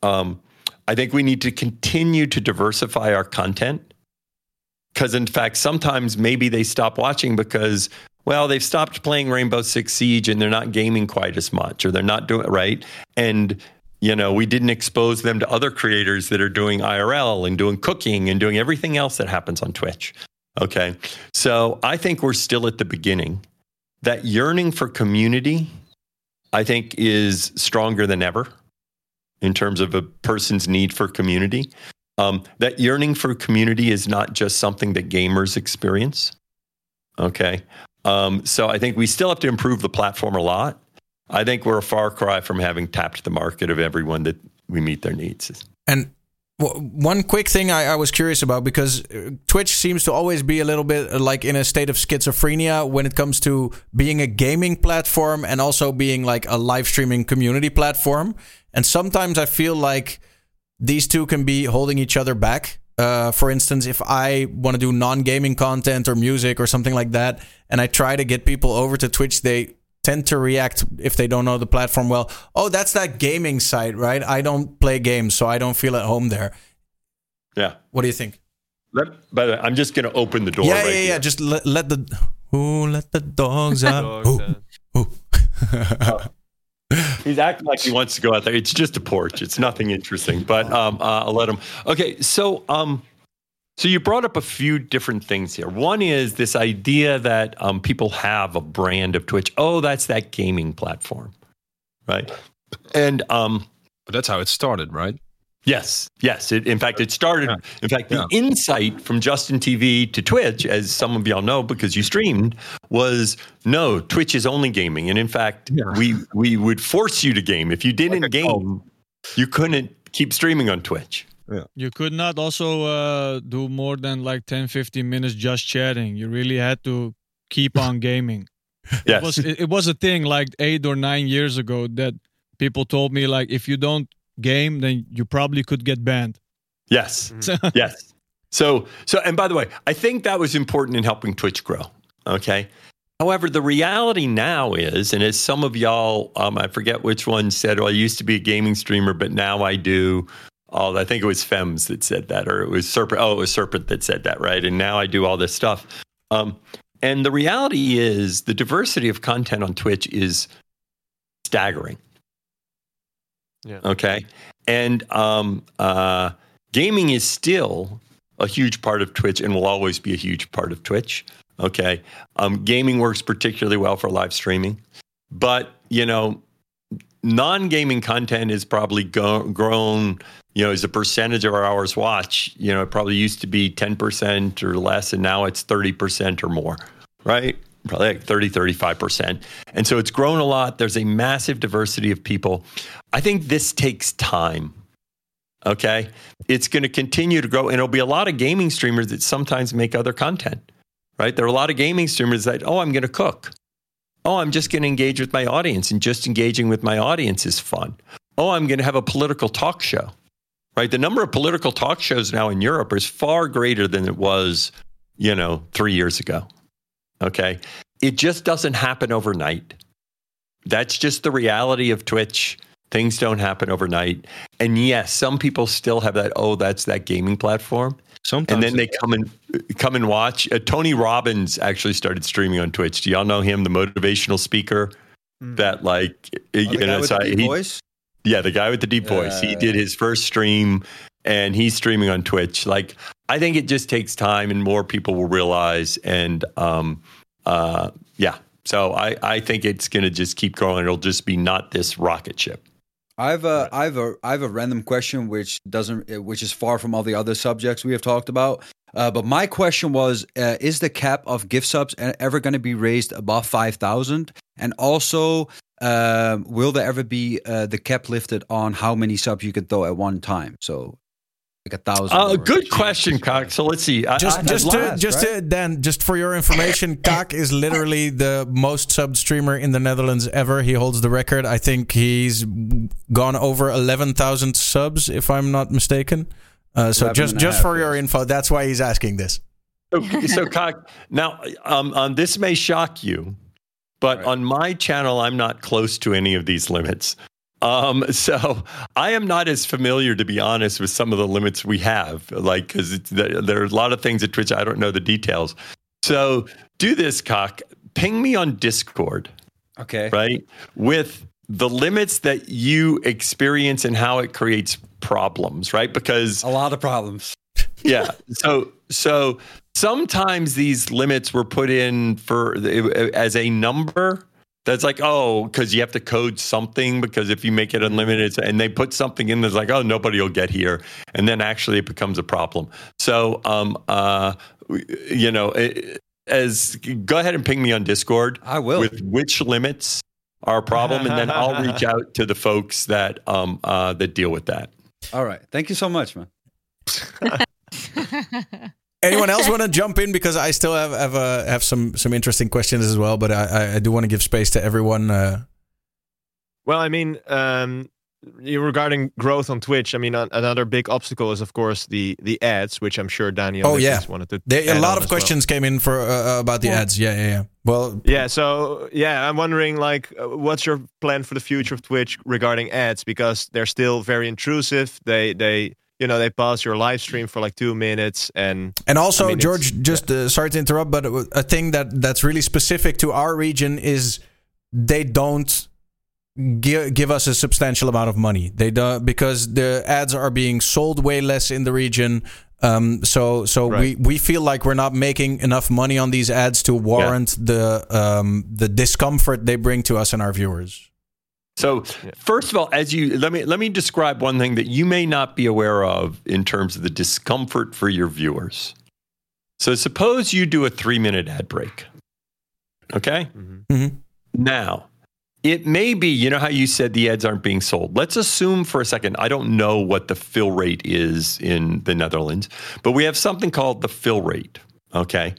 [SPEAKER 3] Um, I think we need to continue to diversify our content because, in fact, sometimes maybe they stop watching because, well, they've stopped playing Rainbow Six Siege and they're not gaming quite as much or they're not doing it right. And, you know, we didn't expose them to other creators that are doing IRL and doing cooking and doing everything else that happens on Twitch. Okay. So I think we're still at the beginning. That yearning for community I think is stronger than ever in terms of a person's need for community. Um, that yearning for community is not just something that gamers experience. Okay. Um, so I think we still have to improve the platform a lot. I think we're a far cry from having tapped the market of everyone that we meet their needs.
[SPEAKER 1] And one quick thing I, I was curious about because uh, Twitch seems to always be a little bit uh, like in a state of schizophrenia when it comes to being a gaming platform and also being like a live streaming community platform. And sometimes I feel like these two can be holding each other back. Uh, for instance, if I want to do non gaming content or music or something like that, and I try to get people over to Twitch, they tend to react if they don't know the platform well. Oh, that's that gaming site, right? I don't play games, so I don't feel at home there.
[SPEAKER 3] Yeah.
[SPEAKER 1] What do you think?
[SPEAKER 3] Let, by the way, I'm just going to open the door.
[SPEAKER 1] yeah,
[SPEAKER 3] right
[SPEAKER 1] yeah,
[SPEAKER 3] here.
[SPEAKER 1] yeah. Just let, let the who let the dogs out.
[SPEAKER 8] Dogs,
[SPEAKER 1] Who? Who? *laughs*
[SPEAKER 3] He's acting like he wants to go out there. It's just a porch. It's nothing interesting, but um, uh, I'll let him. Okay, so um, so you brought up a few different things here. One is this idea that um, people have a brand of Twitch. Oh, that's that gaming platform, right? And um,
[SPEAKER 8] but that's how it started, right?
[SPEAKER 3] Yes, yes. It, in fact, it started.
[SPEAKER 8] Yeah.
[SPEAKER 3] In fact, the
[SPEAKER 8] Yeah.
[SPEAKER 3] insight from Justin TV to Twitch, as some of y'all know because you streamed, was no, Twitch is only gaming. And in fact,
[SPEAKER 8] Yeah.
[SPEAKER 3] we we would force you to game. If you didn't
[SPEAKER 8] Like
[SPEAKER 3] game, you couldn't keep streaming on Twitch.
[SPEAKER 5] You could not also uh, do more than like 10, 15 minutes just chatting. You really had to keep on *laughs* gaming.
[SPEAKER 3] Yes.
[SPEAKER 5] It was it, it was a thing like eight or nine years ago that people told me like if you don't game, then you probably could get banned.
[SPEAKER 3] Yes. *laughs* yes. So so and by the way, I think that was important in helping Twitch grow. Okay. However, the reality now is, and as some of y'all, um, I forget which one said, well, I used to be a gaming streamer, but now I do. Oh, I think it was Fems that said that, or it was Serpent. Oh, it was Serpent that said that, right? And now I do all this stuff. Um, and the reality is, the diversity of content on Twitch is staggering.
[SPEAKER 7] Yeah.
[SPEAKER 3] Okay. And um, uh, gaming is still a huge part of Twitch and will always be a huge part of Twitch. Okay. Um, gaming works particularly well for live streaming. But, you know, non gaming content is probably go- grown, you know, as a percentage of our hours watch. You know, it probably used to be 10% or less, and now it's 30% or more, right? Probably like 30, 35%. And so it's grown a lot. There's a massive diversity of people. I think this takes time. Okay. It's going to continue to grow, and it'll be a lot of gaming streamers that sometimes make other content, right? There are a lot of gaming streamers that, oh, I'm going to cook. Oh, I'm just going to engage with my audience, and just engaging with my audience is fun. Oh, I'm going to have a political talk show, right? The number of political talk shows now in Europe is far greater than it was, you know, three years ago. Okay. It just doesn't happen overnight. That's just the reality of Twitch. Things don't happen overnight. And yes, some people still have that, oh, that's that gaming platform.
[SPEAKER 8] Sometimes
[SPEAKER 3] And then they come and come and watch. Uh, Tony Robbins actually started streaming on Twitch. Do y'all know him, the motivational speaker? That like
[SPEAKER 2] Oh,
[SPEAKER 3] you know, so he-
[SPEAKER 2] voice.
[SPEAKER 3] yeah, the guy with the deep voice. He
[SPEAKER 2] Yeah.
[SPEAKER 3] did his first stream and he's streaming on Twitch. Like I think it just takes time and more people will realize and um uh yeah. So I I think it's going to just keep growing. It'll just be not this rocket ship.
[SPEAKER 2] I've a, I've a, I've a random question which doesn't, uh, which is far from all the other subjects we have talked about. Uh, but my question was: uh, Is the cap of gift subs ever going to be raised above five thousand? And also, um, will there ever be uh, the cap lifted on how many subs you can throw at one time? So, like a thousand.
[SPEAKER 3] Uh,
[SPEAKER 2] or-
[SPEAKER 3] good question, Cox. So let's see. I-
[SPEAKER 1] Just,
[SPEAKER 3] I-
[SPEAKER 1] just, to,
[SPEAKER 2] last,
[SPEAKER 1] just
[SPEAKER 2] right?
[SPEAKER 1] to, Dan, just for your information, *laughs* Kaak is literally the most subbed streamer in the Netherlands ever. He holds the record. I think he's gone over eleven thousand subs, if I'm not mistaken. Uh, so just, just
[SPEAKER 2] half,
[SPEAKER 1] for your info, that's why he's asking this.
[SPEAKER 3] So, *laughs* so Kaak, now um, um, this may shock you, but
[SPEAKER 2] Right.
[SPEAKER 3] on my channel, I'm not close to any of these limits. Um, *laughs* so I am not as familiar, to be honest, with some of the limits we have. Like, because there, there are a lot of things at Twitch I don't know the details. So do this, Kaak. Ping me on Discord,
[SPEAKER 2] okay.
[SPEAKER 3] right? With the limits that you experience and how it creates problems, right? Because
[SPEAKER 2] A lot of problems.
[SPEAKER 3] yeah. So so sometimes these limits were put in for as a number. That's like oh, because you have to code something because if you make it unlimited, and they put something in that's like oh, nobody will get here, and then actually it becomes a problem. So um uh, you know. It, as go ahead and ping me on Discord.
[SPEAKER 2] I will.
[SPEAKER 3] with which limits are a problem, and then I'll reach *laughs* out to the folks that um uh, that deal with that.
[SPEAKER 2] All right. Thank you so much, man. *laughs* *laughs*
[SPEAKER 1] Anyone else want to jump in because I still have have uh, have some some interesting questions as well, but I I, I do want to give space to everyone. Uh,
[SPEAKER 7] Well, I mean, um, regarding growth on Twitch, I mean, an- another big obstacle is, of course, the the ads, which I'm sure Daniel
[SPEAKER 1] Oh, yeah.
[SPEAKER 7] Wanted to.
[SPEAKER 1] there, a lot of
[SPEAKER 7] as well.
[SPEAKER 1] questions came in for uh, about the
[SPEAKER 6] Yeah.
[SPEAKER 1] ads. Yeah, yeah, yeah. Well,
[SPEAKER 7] Yeah, so yeah, I'm wondering like, uh, what's your plan for the future of Twitch regarding ads? Because they're still very intrusive. They they you know they pause your live stream for like two minutes, and
[SPEAKER 1] And also,
[SPEAKER 7] I mean, Sjors,
[SPEAKER 1] just uh, sorry to interrupt, but a thing that that's really specific to our region is they don't give give us a substantial amount of money. They don't because the ads are being sold way less in the region. Um, so so
[SPEAKER 7] Right.
[SPEAKER 1] we, we feel like we're not making enough money on these ads to warrant the um, the discomfort they bring to us and our viewers.
[SPEAKER 3] So first of all, as you let me let me describe one thing that you may not be aware of in terms of the discomfort for your viewers. So suppose you do a three minute ad break. Okay.
[SPEAKER 1] Mhm.
[SPEAKER 3] Now, it may be, you know how you said the ads aren't being sold. Let's assume for a second, I don't know what the fill rate is in the Netherlands, but we have something called the fill rate. Okay.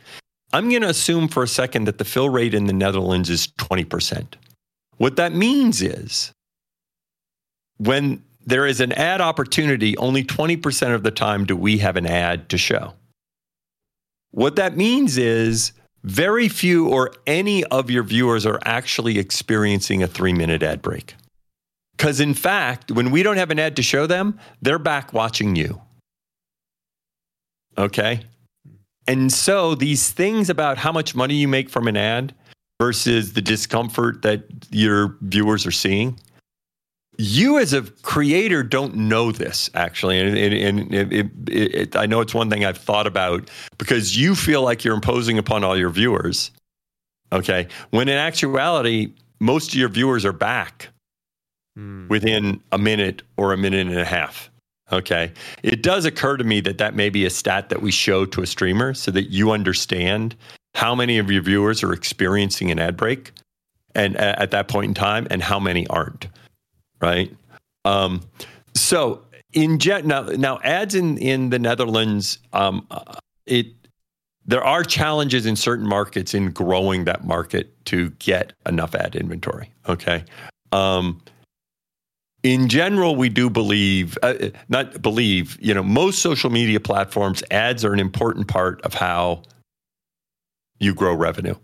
[SPEAKER 3] I'm going to assume for a second that the fill rate in the Netherlands is 20%. What that means is when there is an ad opportunity, only 20% of the time do we have an ad to show. What that means is very few or any of your viewers are actually experiencing a three minute ad break. Because in fact, when we don't have an ad to show them, they're back watching you. Okay. And so these things about how much money you make from an ad versus the discomfort that your viewers are seeing, you as a creator don't know this actually. And, and, and it, it, it, I know it's one thing I've thought about because you feel like you're imposing upon all your viewers. Okay. When in actuality, most of your viewers are back hmm. within a minute or a minute and a half. Okay. It does occur to me that that may be a stat that we show to a streamer so that you understand how many of your viewers are experiencing an ad break and at that point in time and how many aren't. Right. Um, so in jet now, now ads in, in the Netherlands, um, uh, it, there are challenges in certain markets in growing that market to get enough ad inventory. Okay. Um, in general, we do believe, uh, not believe, you know, most social media platforms, ads are an important part of how you grow revenue.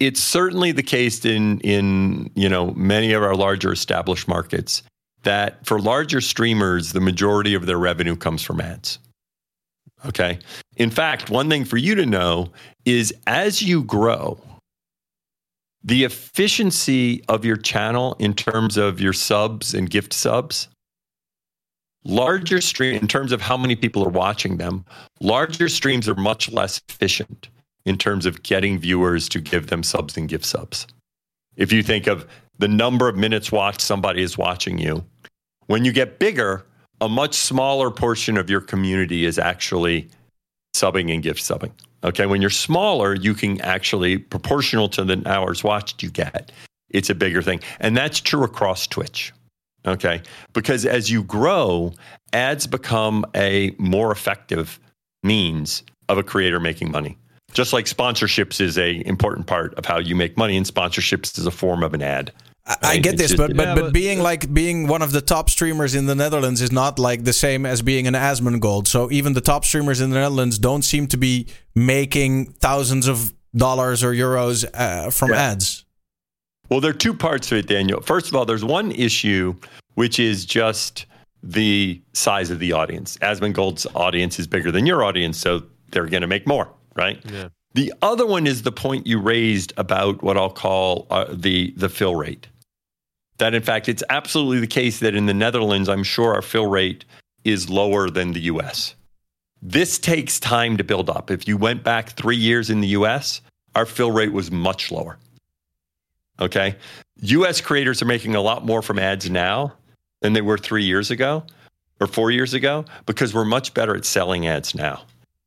[SPEAKER 3] It's certainly the case in, in, you know, many of our larger established markets that for larger streamers, the majority of their revenue comes from ads. Okay. In fact, one thing for you to know is as you grow, the efficiency of your channel in terms of your subs and gift subs, larger stream in terms of how many people are watching them, larger streams are much less efficient in terms of getting viewers to give them subs and gift subs. If you think of the number of minutes watched somebody is watching you, when you get bigger, a much smaller portion of your community is actually subbing and gift subbing. Okay, when you're smaller, you can actually proportional to the hours watched you get. It's a bigger thing, and that's true across Twitch. Okay, because as you grow, ads become a more effective means of a creator making money. Just like sponsorships is a important part of how you make money, and sponsorships is a form of an ad.
[SPEAKER 1] I, I get
[SPEAKER 3] it's
[SPEAKER 1] this, but but,
[SPEAKER 5] Yeah,
[SPEAKER 1] but
[SPEAKER 5] but-
[SPEAKER 1] being like being one of the top streamers in the Netherlands is not like the same as being an Asmongold. So even the top streamers in the Netherlands don't seem to be making thousands of dollars or euros uh, from
[SPEAKER 3] Yeah.
[SPEAKER 1] ads.
[SPEAKER 3] Well, there are two parts to it, Daniel. First of all, there's one issue, which is just the size of the audience. Asmongold's audience is bigger than your audience, so they're going to make more, right?
[SPEAKER 7] Yeah.
[SPEAKER 3] The other one is the point you raised about what I'll call uh, the the fill rate. That in fact, it's absolutely the case that in the Netherlands, I'm sure our fill rate is lower than the U.S. This takes time to build up. If you went back three years in the U.S., our fill rate was much lower. Okay. US creators are making a lot more from ads now than they were three years ago or four years ago because we're much better at selling ads now.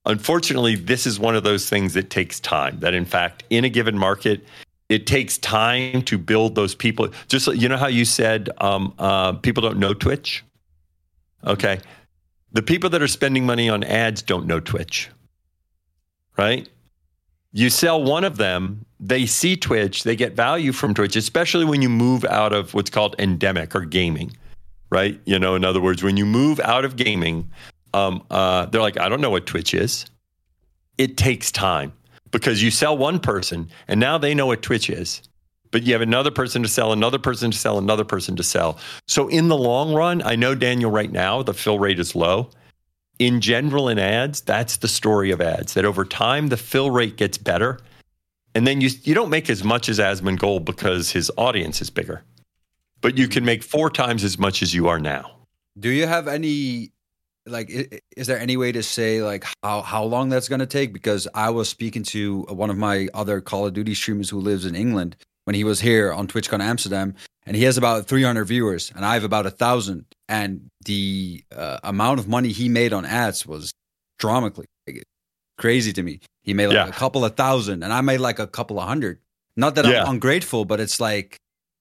[SPEAKER 3] Unfortunately, this is one of those things that takes time. That in fact, in a given market, it takes time to build those people. Just you know how you said um, uh, people don't know Twitch. Okay, the people that are spending money on ads don't know Twitch, right? You sell one of them, they see Twitch, they get value from Twitch, especially when you move out of what's called endemic or gaming, right? You know, in other words, when you move out of gaming, um, uh, they're like, I don't know what Twitch is. It takes time because you sell one person and now they know what Twitch is. But you have another person to sell, another person to sell, another person to sell. So in the long run, I know Daniel right now the fill rate is low. In general, in ads, that's the story of ads. That over time the fill rate gets better, and then you you don't make as much as Asmongold because his audience is bigger, but you can make four times as much as you are now.
[SPEAKER 2] Do you have any like is there any way to say like how how long that's going to take because i was speaking to one of my other call of duty streamers who lives in england when he was here on twitchcon amsterdam and he has about 300 viewers and i have about a thousand and the uh, amount of money he made on ads was dramatically like, crazy to me he made like
[SPEAKER 3] Yeah.
[SPEAKER 2] a couple of thousand and i made like a couple of hundred not that
[SPEAKER 3] Yeah.
[SPEAKER 2] i'm ungrateful but it's like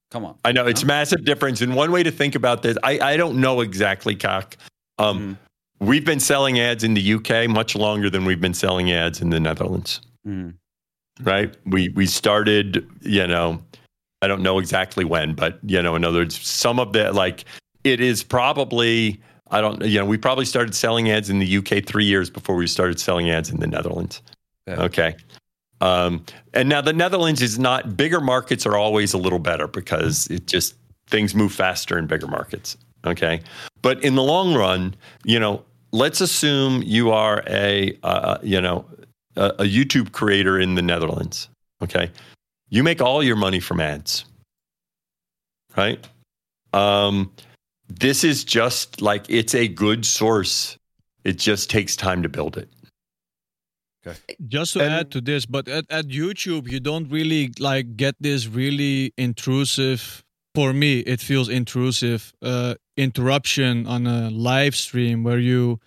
[SPEAKER 2] come on
[SPEAKER 3] I know it's massive difference. And one way to think about this, I, I don't know exactly, Kaak. Um, We've been selling ads in the UK much longer than we've been selling ads in the Netherlands.
[SPEAKER 2] Mhm.
[SPEAKER 3] Right? We we started, you know, I don't know exactly when, but you know, in other words, some of the like it is probably I don't you know, we probably started selling ads in the UK three years before we started selling ads in the Netherlands. Okay. Um, and now the Netherlands is not bigger markets are always a little better because it just things move faster in bigger markets. Okay. But in the long run, you know, let's assume you are a, uh, you know, a, a YouTube creator in the Netherlands. Okay. You make all your money from ads, right? Um, this is just like it's a good source. It just takes time to build it. Okay.
[SPEAKER 5] Just to add to this, but at, at YouTube, you don't really like get this really intrusive. For me, it feels intrusive. Uh, interruption on a live stream where you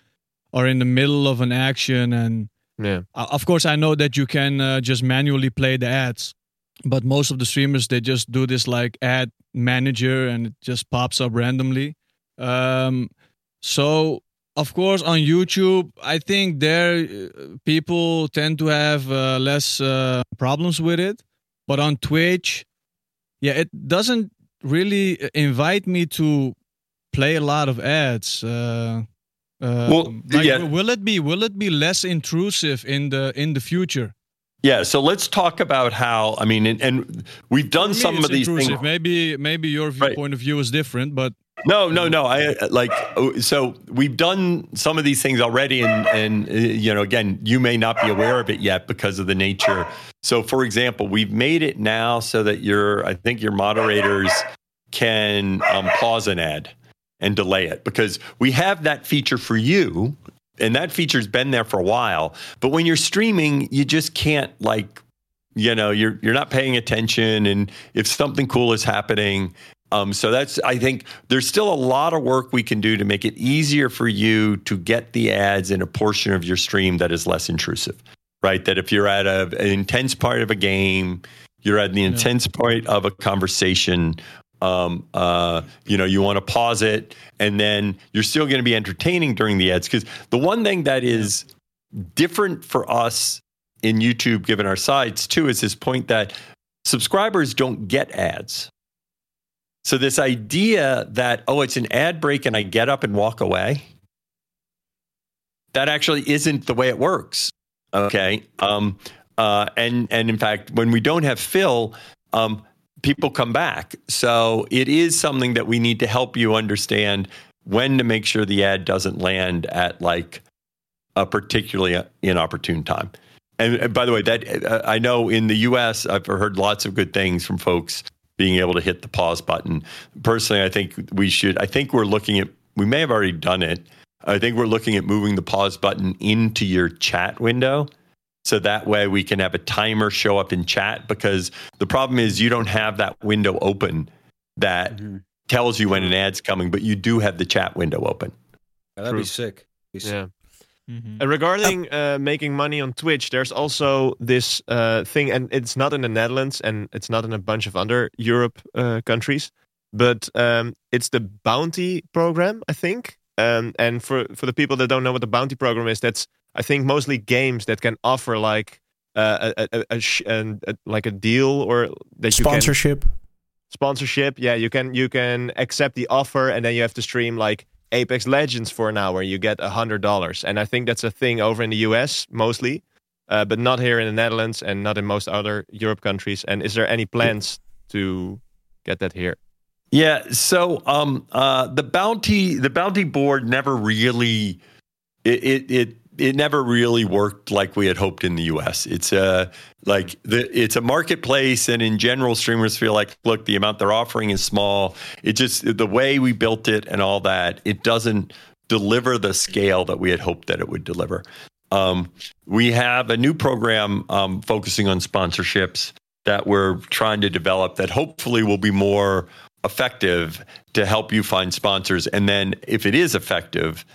[SPEAKER 5] are in the middle of an action, and
[SPEAKER 7] Yeah.
[SPEAKER 5] uh, of course, I know that you can uh, just manually play the ads, but most of the streamers they just do this like ad manager, and it just pops up randomly. Um, so of course on youtube i think there uh, people tend to have uh, less uh, problems with it but on twitch yeah it doesn't really invite me to play a lot of ads uh, uh,
[SPEAKER 3] Well,
[SPEAKER 5] like,
[SPEAKER 3] yeah.
[SPEAKER 5] will it be will it be less intrusive in the in the future
[SPEAKER 3] Yeah, so let's talk about how. I mean, and, and we've done some of these
[SPEAKER 5] intrusive.
[SPEAKER 3] things.
[SPEAKER 5] maybe maybe your point of view is different but
[SPEAKER 3] No, no, no. I like so we've done some of these things already, and and you know, again, you may not be aware of it yet because of the nature. So, for example, we've made it now so that your, I think your moderators can um, pause an ad and delay it because we have that feature for you, and that feature's been there for a while. But when you're streaming, you just can't like you know you're you're not paying attention and if something cool is happening um, so that's i think there's still a lot of work we can do to make it easier for you to get the ads in a portion of your stream that is less intrusive right? That if you're at a, an intense part of a game you're at the intense point of a conversation um, uh, you know you want to pause it and then you're still going to be entertaining during the ads. Because the one thing that is different for us in YouTube, given our sides, too, is this point that subscribers don't get ads. So, this idea that, oh, it's an ad break and I get up and walk away, that actually isn't the way it works. Okay. Um, uh, and, and in fact, when we don't have fill, um, people come back. So, it is something that we need to help you understand when to make sure the ad doesn't land at like a particularly inopportune time. And, and by the way, that uh, I know in the U.S., I've heard lots of good things from folks being able to hit the pause button. Personally, I think we should. I think we're looking at. We may have already done it. I think we're looking at moving the pause button into your chat window. So that way we can have a timer show up in chat because the problem is you don't have that window open that mm-hmm. tells you when an ad's coming, but you do have the chat window open.
[SPEAKER 2] Yeah, that'd be sick. Be sick.
[SPEAKER 7] Yeah.
[SPEAKER 5] Mhm.
[SPEAKER 7] Uh, regarding uh, making money on Twitch, there's also this uh, thing, and it's not in the Netherlands and it's not in a bunch of other Europe uh, countries, but um, it's the bounty program, I think. Um, and for for the people that don't know what the bounty program is, that's I think mostly games that can offer like uh, a, a, a, sh- an- a like a deal or that you can
[SPEAKER 1] Sponsorship.
[SPEAKER 7] sponsorship. Yeah, you can you can accept the offer, and then you have to stream like Apex Legends for an hour. You get a hundred dollars, and I think that's a thing over in the US mostly, uh, but not here in the Netherlands and not in most other Europe countries. And is there any plans to get that here?
[SPEAKER 3] Yeah. So um, uh, the bounty the bounty board never really it, it it it never really worked like we had hoped in the U.S. It's a like the it's a marketplace, and in general, streamers feel like, look, the amount they're offering is small. It just the way we built it and all that, it doesn't deliver the scale that we had hoped that it would deliver. Um, we have a new program um, focusing on sponsorships that we're trying to develop that hopefully will be more effective to help you find sponsors. And then if it is effective,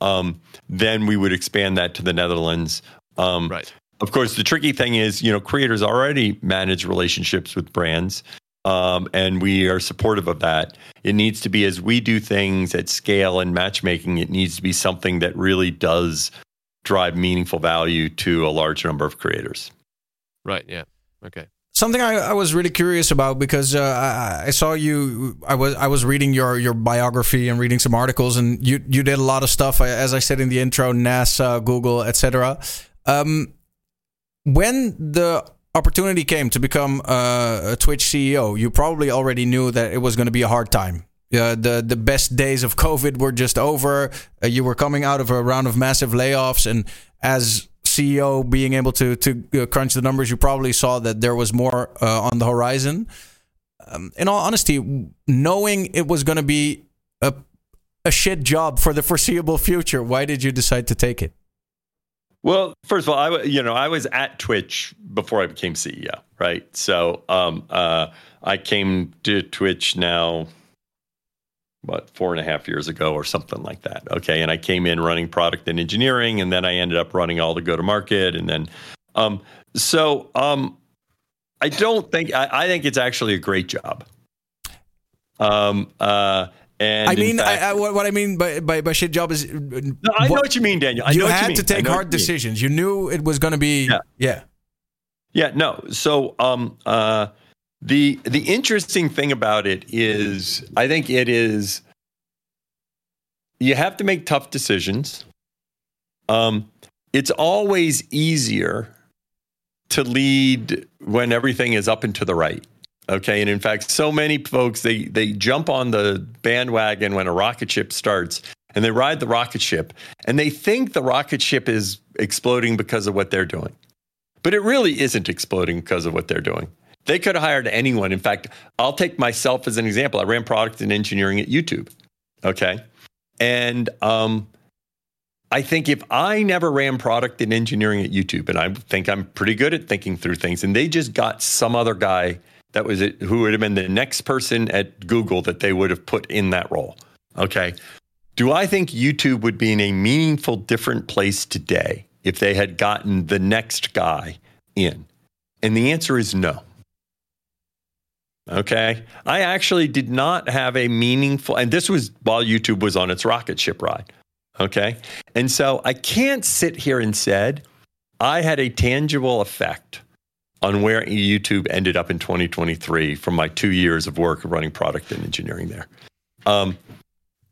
[SPEAKER 3] um, then we would expand that to the Netherlands. Um,
[SPEAKER 7] Right.
[SPEAKER 3] Of course, the tricky thing is, you know, creators already manage relationships with brands, um, and we are supportive of that. It needs to be as we do things at scale and matchmaking. It needs to be something that really does drive meaningful value to a large number of creators.
[SPEAKER 7] Right. Yeah. Okay.
[SPEAKER 1] Something I, I was really curious about because uh, I, I saw you. I was I was reading your your biography and reading some articles, and you you did a lot of stuff. As I said in the intro, NASA, Google, etc. Um, when the opportunity came to become uh, a Twitch CEO, you probably already knew that it was going to be a hard time. Uh, the the best days of COVID were just over. Uh, you were coming out of a round of massive layoffs, and as CEO, being able to to uh, crunch the numbers, you probably saw that there was more uh, on the horizon. Um, in all honesty, knowing it was going to be a a shit job for the foreseeable future, why did you decide to take it?
[SPEAKER 3] Well, first of all, I you know I was at Twitch before I became CEO, right? So um, uh, I came to Twitch now, what four and a half years ago or something like that. Okay, and I came in running product and engineering, and then I ended up running all the go to market, and then um, so um, I don't think I, I think it's actually a great job. Um, uh, and
[SPEAKER 1] I mean,
[SPEAKER 3] fact-
[SPEAKER 1] I, I, what I mean by, by by shit job is uh,
[SPEAKER 3] no, I know what you mean, Daniel. I
[SPEAKER 1] you
[SPEAKER 3] know what
[SPEAKER 1] had
[SPEAKER 3] you
[SPEAKER 1] to take hard decisions. You knew it was going to be
[SPEAKER 3] Yeah.
[SPEAKER 1] yeah.
[SPEAKER 3] Yeah, no. So um uh the the interesting thing about it is I think it is you have to make tough decisions. Um it's always easier to lead when everything is up and to the right. Okay. And in fact, so many folks they they jump on the bandwagon when a rocket ship starts and they ride the rocket ship and they think the rocket ship is exploding because of what they're doing. But it really isn't exploding because of what they're doing. They could have hired anyone. In fact, I'll take myself as an example. I ran product and engineering at YouTube. Okay. And um, I think if I never ran product and engineering at YouTube, and I think I'm pretty good at thinking through things, and they just got some other guy that was it, who would have been the next person at Google that they would have put in that role. Okay. Do I think YouTube would be in a meaningful, different place today if they had gotten the next guy in? And the answer is no. Okay. I actually did not have a meaningful, and this was while YouTube was on its rocket ship ride. Okay. And so I can't sit here and said I had a tangible effect on where YouTube ended up in 2023 from my two years of work running product and engineering there. Um,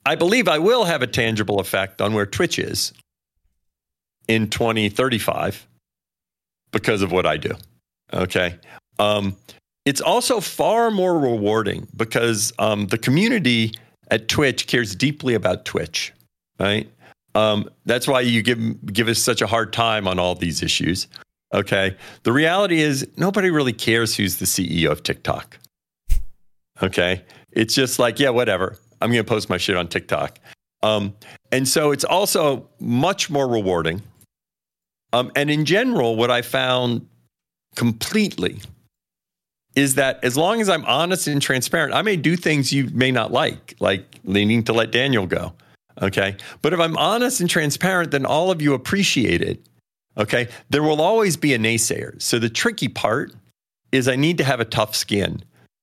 [SPEAKER 3] I believe I will have a tangible effect on where Twitch is in 2035 because of what I do. Okay. Um, it's also far more rewarding because um, the community at Twitch cares deeply about Twitch, right? Um, that's why you give give us such a hard time on all these issues. Okay. The reality is nobody really cares who's the CEO of TikTok. Okay. It's just like, yeah, whatever. I'm going to post my shit on TikTok. Um, and so it's also much more rewarding. Um, and in general, what I found completely is that as long as I'm honest and transparent, I may do things you may not like, like leaning to let Daniel go. Okay. But if I'm honest and transparent, then all of you appreciate it. Okay. There will always be a naysayer. So the tricky part is I need to have a tough skin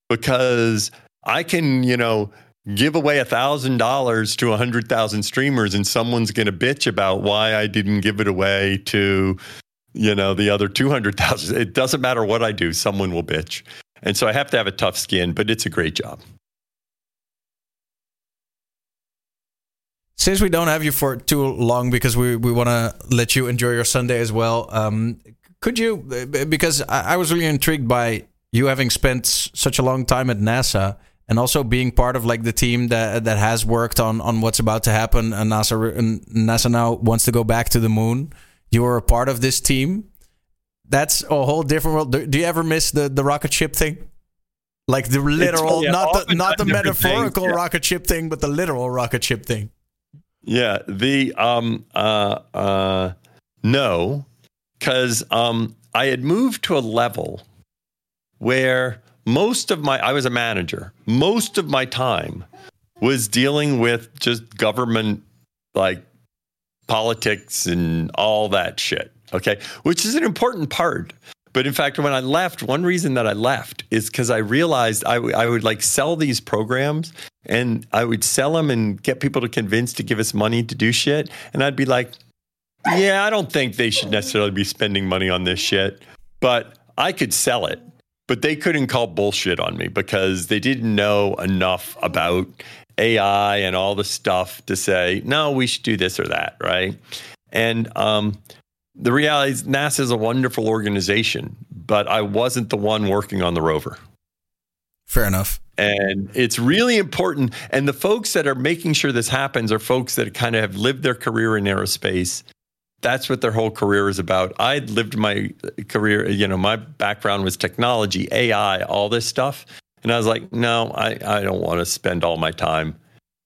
[SPEAKER 3] because I can, you know, give away a thousand dollars to a hundred thousand streamers and someone's going to bitch about why I didn't give it away to, you know, the other 200,000. It doesn't matter what I do. Someone will bitch. And so I have to have a tough skin, but it's a great job.
[SPEAKER 1] Since we don't have you for too long because we, we want to let you enjoy your Sunday as well, um, could you, because I, I was really intrigued by you having spent such a long time at NASA and also being part of like the team that that has worked on on what's about to happen and NASA and NASA now wants to go back to the moon. You were a part of this team. That's a whole different world. Do, do you ever miss the the rocket ship thing? Like the literal,
[SPEAKER 3] yeah,
[SPEAKER 1] not the not the *laughs* metaphorical
[SPEAKER 3] things, yeah.
[SPEAKER 1] rocket ship thing, but the literal rocket ship thing.
[SPEAKER 3] Yeah, the um uh uh no, because um I had moved to a level where most of my I was a manager. Most of my time was dealing with just government like politics and all that shit. Okay, which is an important part. But in fact, when I left, one reason that I left is because I realized I, w- I would like sell these programs and I would sell them and get people to convince to give us money to do shit. And I'd be like, yeah, I don't think they should necessarily be spending money on this shit, but I could sell it. But they couldn't call bullshit on me because they didn't know enough about AI and all the stuff to say, no, we should do this or that, right? And um, the reality is NASA is a wonderful organization, but I wasn't the one working on the rover.
[SPEAKER 1] Fair enough.
[SPEAKER 3] And it's really important. And the folks that are making sure this happens are folks that kind of have lived their career in aerospace. That's what their whole career is about. I lived my career, you know, my background was technology, AI, all this stuff. And I was like, no, I, I don't want to spend all my time,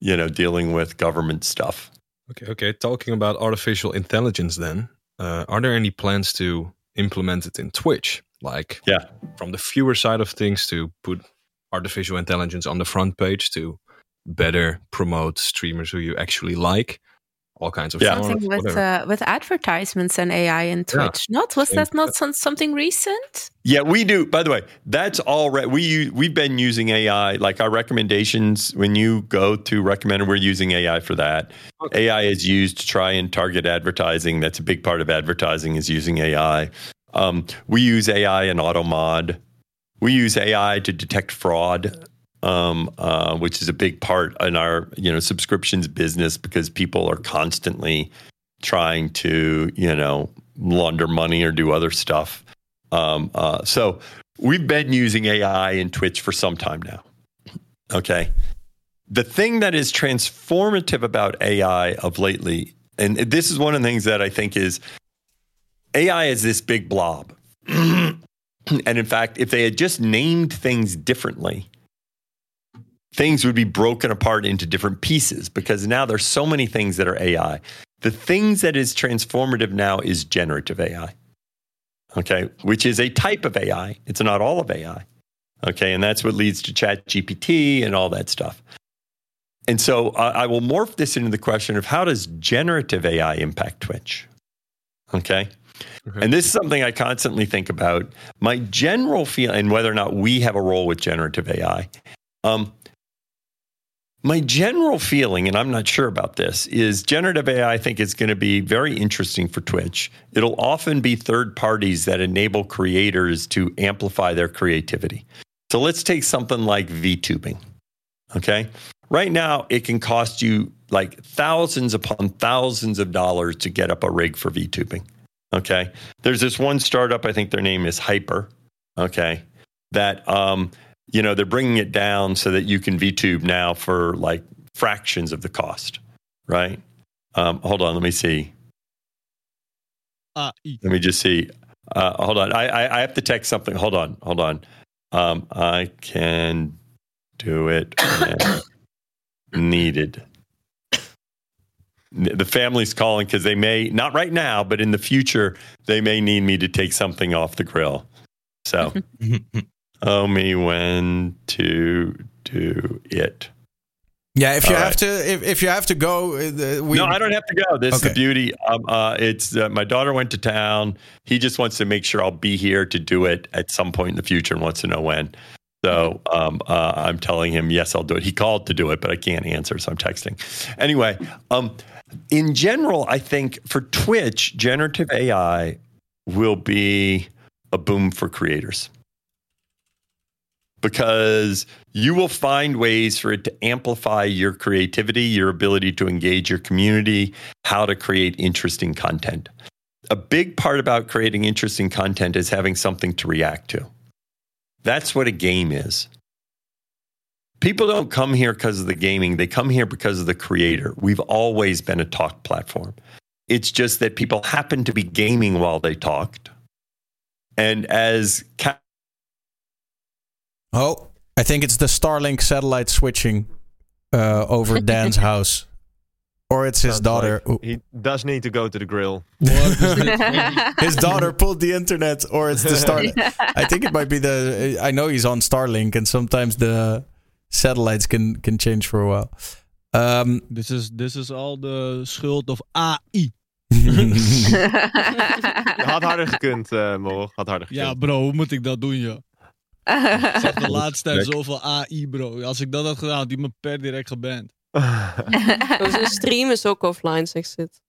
[SPEAKER 3] you know, dealing with government stuff.
[SPEAKER 8] Okay, okay. Talking about artificial intelligence, then, uh, are there any plans to implement it in Twitch? Like,
[SPEAKER 3] Yeah.
[SPEAKER 8] from the viewer side of things, to put artificial intelligence on the front page to better promote streamers who you actually like, all kinds of
[SPEAKER 3] Yeah.
[SPEAKER 8] stuff,
[SPEAKER 9] Something with uh, with advertisements and AI in Twitch. Not was that not some, something recent?
[SPEAKER 3] Yeah, we do. By the way, that's all right. We we've been using AI like our recommendations. When you go to recommend, we're using AI for that. AI is used to try and target advertising. That's a big part of advertising is using AI. Um, we use AI in AutoMod. We use AI to detect fraud, um, uh, which is a big part in our you know subscriptions business because people are constantly trying to you know launder money or do other stuff. Um, uh, so we've been using AI in Twitch for some time now. Okay. The thing that is transformative about AI of lately, and this is one of the things that I think is AI is this big blob. *clears throat* and in fact, if they had just named things differently, things would be broken apart into different pieces because now there's so many things that are AI. The things that is transformative now is generative AI okay, which is a type of AI. It's not all of AI. Okay, and that's what leads to Chat GPT and all that stuff. And so uh, I will morph this into the question of how does generative AI impact Twitch? Okay.
[SPEAKER 8] Okay.
[SPEAKER 3] And this is something I constantly think about. My general feel, and whether or not we have a role with generative AI. Um, my general feeling, and I'm not sure about this, is generative AI, I think, is going to be very interesting for Twitch. It'll often be third parties that enable creators to amplify their creativity. So let's take something like VTubing. Okay. Right now, it can cost you like thousands upon thousands of dollars to get up a rig for VTubing. Okay. There's this one startup, I think their name is Hyper. Okay. That, um, you know, they're bringing it down so that you can VTube now for like fractions of the cost. Right. Um, hold on. Let me see.
[SPEAKER 5] Uh,
[SPEAKER 3] Let me just see. Uh, hold on. I, I, I have to text something. Hold on. Hold on. Um, I can do it *coughs* needed. The family's calling because they may, not right now, but in the future, they may need me to take something off the grill. So, *laughs* *laughs* oh, me when to do it.
[SPEAKER 1] Yeah, if you
[SPEAKER 3] All
[SPEAKER 1] have to, if, if you have to go, uh, we,
[SPEAKER 3] no, I don't have to go. This is the beauty. Um, uh, it's uh, my daughter went to town. He just wants to make sure I'll be here to do it at some point in the future and wants to know when. So um, uh, I'm telling him yes, I'll do it. He called to do it, but I can't answer, so I'm texting. Anyway, um, in general, I think for Twitch, generative AI will be a boom for creators because you will find ways for it to amplify your creativity, your ability to engage your community, how to create interesting content. A big part about creating interesting content is having something to react to. That's what a game is. People don't come here because of the gaming, they come here because of the creator. We've always been a talk platform. It's just that people happen to be gaming while they talked. And as
[SPEAKER 1] Oh, I think it's the Starlink satellite switching uh, over *laughs* Dan's house, or it's his
[SPEAKER 7] Sounds
[SPEAKER 1] daughter.
[SPEAKER 7] like he does need to go to the grill. *laughs* *laughs*
[SPEAKER 1] his daughter pulled the internet, or it's the Starlink. I think it might be the. I know he's on Starlink, and sometimes the satellites can can change for a while. Um,
[SPEAKER 5] This is, this is all the schuld of AI.
[SPEAKER 7] Had harder gekund, eh Moro. Had harder gekund.
[SPEAKER 5] Ja, bro, hoe moet ik dat doen, joh? Ik zag de *laughs* laatste tijd zoveel AI, bro. Als ik dat had gedaan, had die me per direct geband. *laughs*
[SPEAKER 4] Zijn stream is ook offline, zegt zit.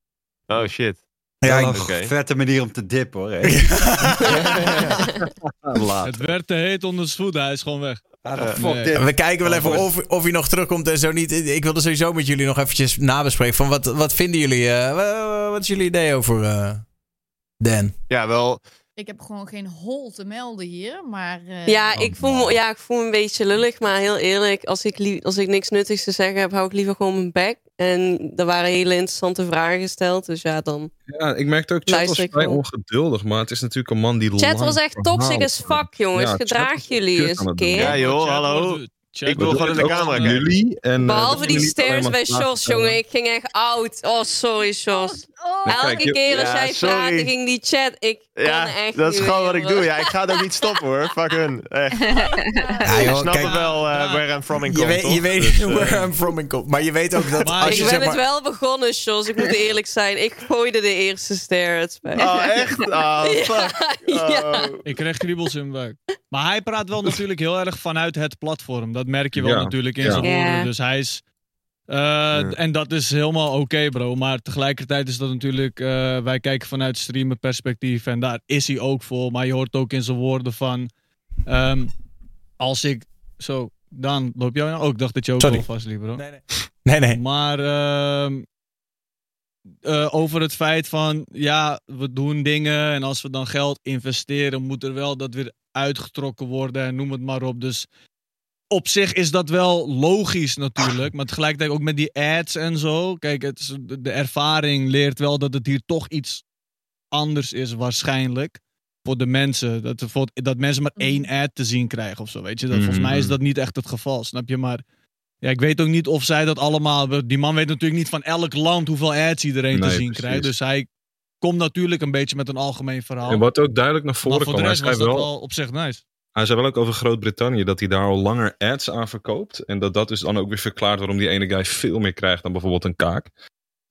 [SPEAKER 7] oh shit.
[SPEAKER 1] ja,
[SPEAKER 2] een
[SPEAKER 7] Oké.
[SPEAKER 2] vette manier om te dippen hoor. hè. *laughs*
[SPEAKER 5] Het werd te heet onder zijn voeten, hij is gewoon weg.
[SPEAKER 2] Ah,
[SPEAKER 7] Eh,
[SPEAKER 2] fuck
[SPEAKER 5] nee.
[SPEAKER 2] dit.
[SPEAKER 1] we kijken wel even of, of hij nog terugkomt en zo niet. Ik wilde sowieso met jullie nog eventjes nabespreken. Van wat, wat vinden jullie? eh, wa- wat is jullie idee over eh, Dan?
[SPEAKER 7] Ja, wel.
[SPEAKER 6] Ik heb gewoon geen hol te melden hier, maar... eh,
[SPEAKER 4] Ja, ik voel me, ja, ik voel me een beetje lullig, maar heel eerlijk, als ik, lie- als ik niks nuttigs te zeggen heb, hou ik liever gewoon mijn bek. En er waren hele interessante vragen gesteld, dus ja, dan.
[SPEAKER 8] Ja, ik merkte ook, Chat was vrij ongeduldig, maar het is natuurlijk een man die
[SPEAKER 4] Chat was echt toxic as fuck, jongens.
[SPEAKER 8] Ja,
[SPEAKER 4] Gedraag jullie eens een keer.
[SPEAKER 7] Ja, joh, hallo. Ik wil gewoon in de camera kijken.
[SPEAKER 8] Jullie en... eh,
[SPEAKER 4] Behalve die stairs bij Sjors, jongen. Ik ging echt oud. Oh, sorry, Sjors.
[SPEAKER 6] Oh,
[SPEAKER 4] Elke
[SPEAKER 8] kijk, je-
[SPEAKER 4] keer als
[SPEAKER 7] ja,
[SPEAKER 4] jij
[SPEAKER 7] sorry.
[SPEAKER 4] praatte, ging die chat. Ik
[SPEAKER 7] Ja,
[SPEAKER 4] echt
[SPEAKER 7] dat is gewoon wat ik doe. Ja, ik ga het ook niet stoppen hoor. *laughs* Fuck hun. Echt.
[SPEAKER 1] Ja,
[SPEAKER 7] Ik snap
[SPEAKER 1] kijk,
[SPEAKER 7] het wel eh, where I'm from in
[SPEAKER 1] je
[SPEAKER 7] komt,
[SPEAKER 1] weet, je
[SPEAKER 7] toch?
[SPEAKER 1] weet
[SPEAKER 7] Dus, *laughs* eh,
[SPEAKER 1] where I'm from in komt. Maar je weet ook dat
[SPEAKER 5] Maar
[SPEAKER 1] als
[SPEAKER 4] Ik
[SPEAKER 1] je
[SPEAKER 4] ben
[SPEAKER 1] zeg
[SPEAKER 4] het
[SPEAKER 1] maar...
[SPEAKER 4] wel begonnen, Sjors. Ik moet eerlijk zijn. Ik gooide de eerste me.
[SPEAKER 7] Oh, echt? *laughs* Oh, fuck.
[SPEAKER 4] Ja.
[SPEAKER 7] Oh.
[SPEAKER 5] Ik kreeg kriebels in mijn buik. Maar hij praat wel natuurlijk heel erg vanuit het platform. Dat merk je wel
[SPEAKER 8] Ja,
[SPEAKER 5] natuurlijk in
[SPEAKER 8] ja.
[SPEAKER 5] zijn woorden. Dus hij is... eh, En dat is helemaal oké, bro. Maar tegelijkertijd is dat natuurlijk... eh, wij kijken vanuit streamer perspectief. En daar is hij ook voor. Maar je hoort ook in zijn woorden van... ehm, als ik... Zo, Dan loop jij nou ook? Ik dacht dat je ook al vast liep, bro.
[SPEAKER 1] Nee, nee. Nee, nee.
[SPEAKER 5] Maar ehm, eh, over het feit van, ja, we doen dingen en als we dan geld investeren, moet er wel dat weer uitgetrokken worden en noem het maar op. Dus op zich is dat wel logisch natuurlijk, maar tegelijkertijd ook met die ads en zo. Kijk, het is, de de ervaring leert wel dat het hier toch iets anders is waarschijnlijk. Voor de mensen. Dat, voor- dat mensen maar één ad te zien krijgen of zo. Weet je? Dat, Volgens mij is dat niet echt het geval, snap je? Maar ja, ik weet ook niet of zij dat allemaal. Die man weet natuurlijk niet van elk land hoeveel ads iedereen te zien
[SPEAKER 8] precies.
[SPEAKER 5] krijgt. Dus hij komt natuurlijk een beetje met een algemeen verhaal.
[SPEAKER 8] En wat ook duidelijk naar
[SPEAKER 5] maar
[SPEAKER 8] voren
[SPEAKER 5] voor
[SPEAKER 8] kwam,
[SPEAKER 5] de
[SPEAKER 8] hij
[SPEAKER 5] rest was dat
[SPEAKER 8] wel,
[SPEAKER 5] wel op zich nice.
[SPEAKER 8] Hij zei wel ook over Groot-Brittannië dat hij daar al langer ads aan verkoopt. En dat dat dus dan ook weer verklaart waarom die ene guy veel meer krijgt dan bijvoorbeeld een kaak.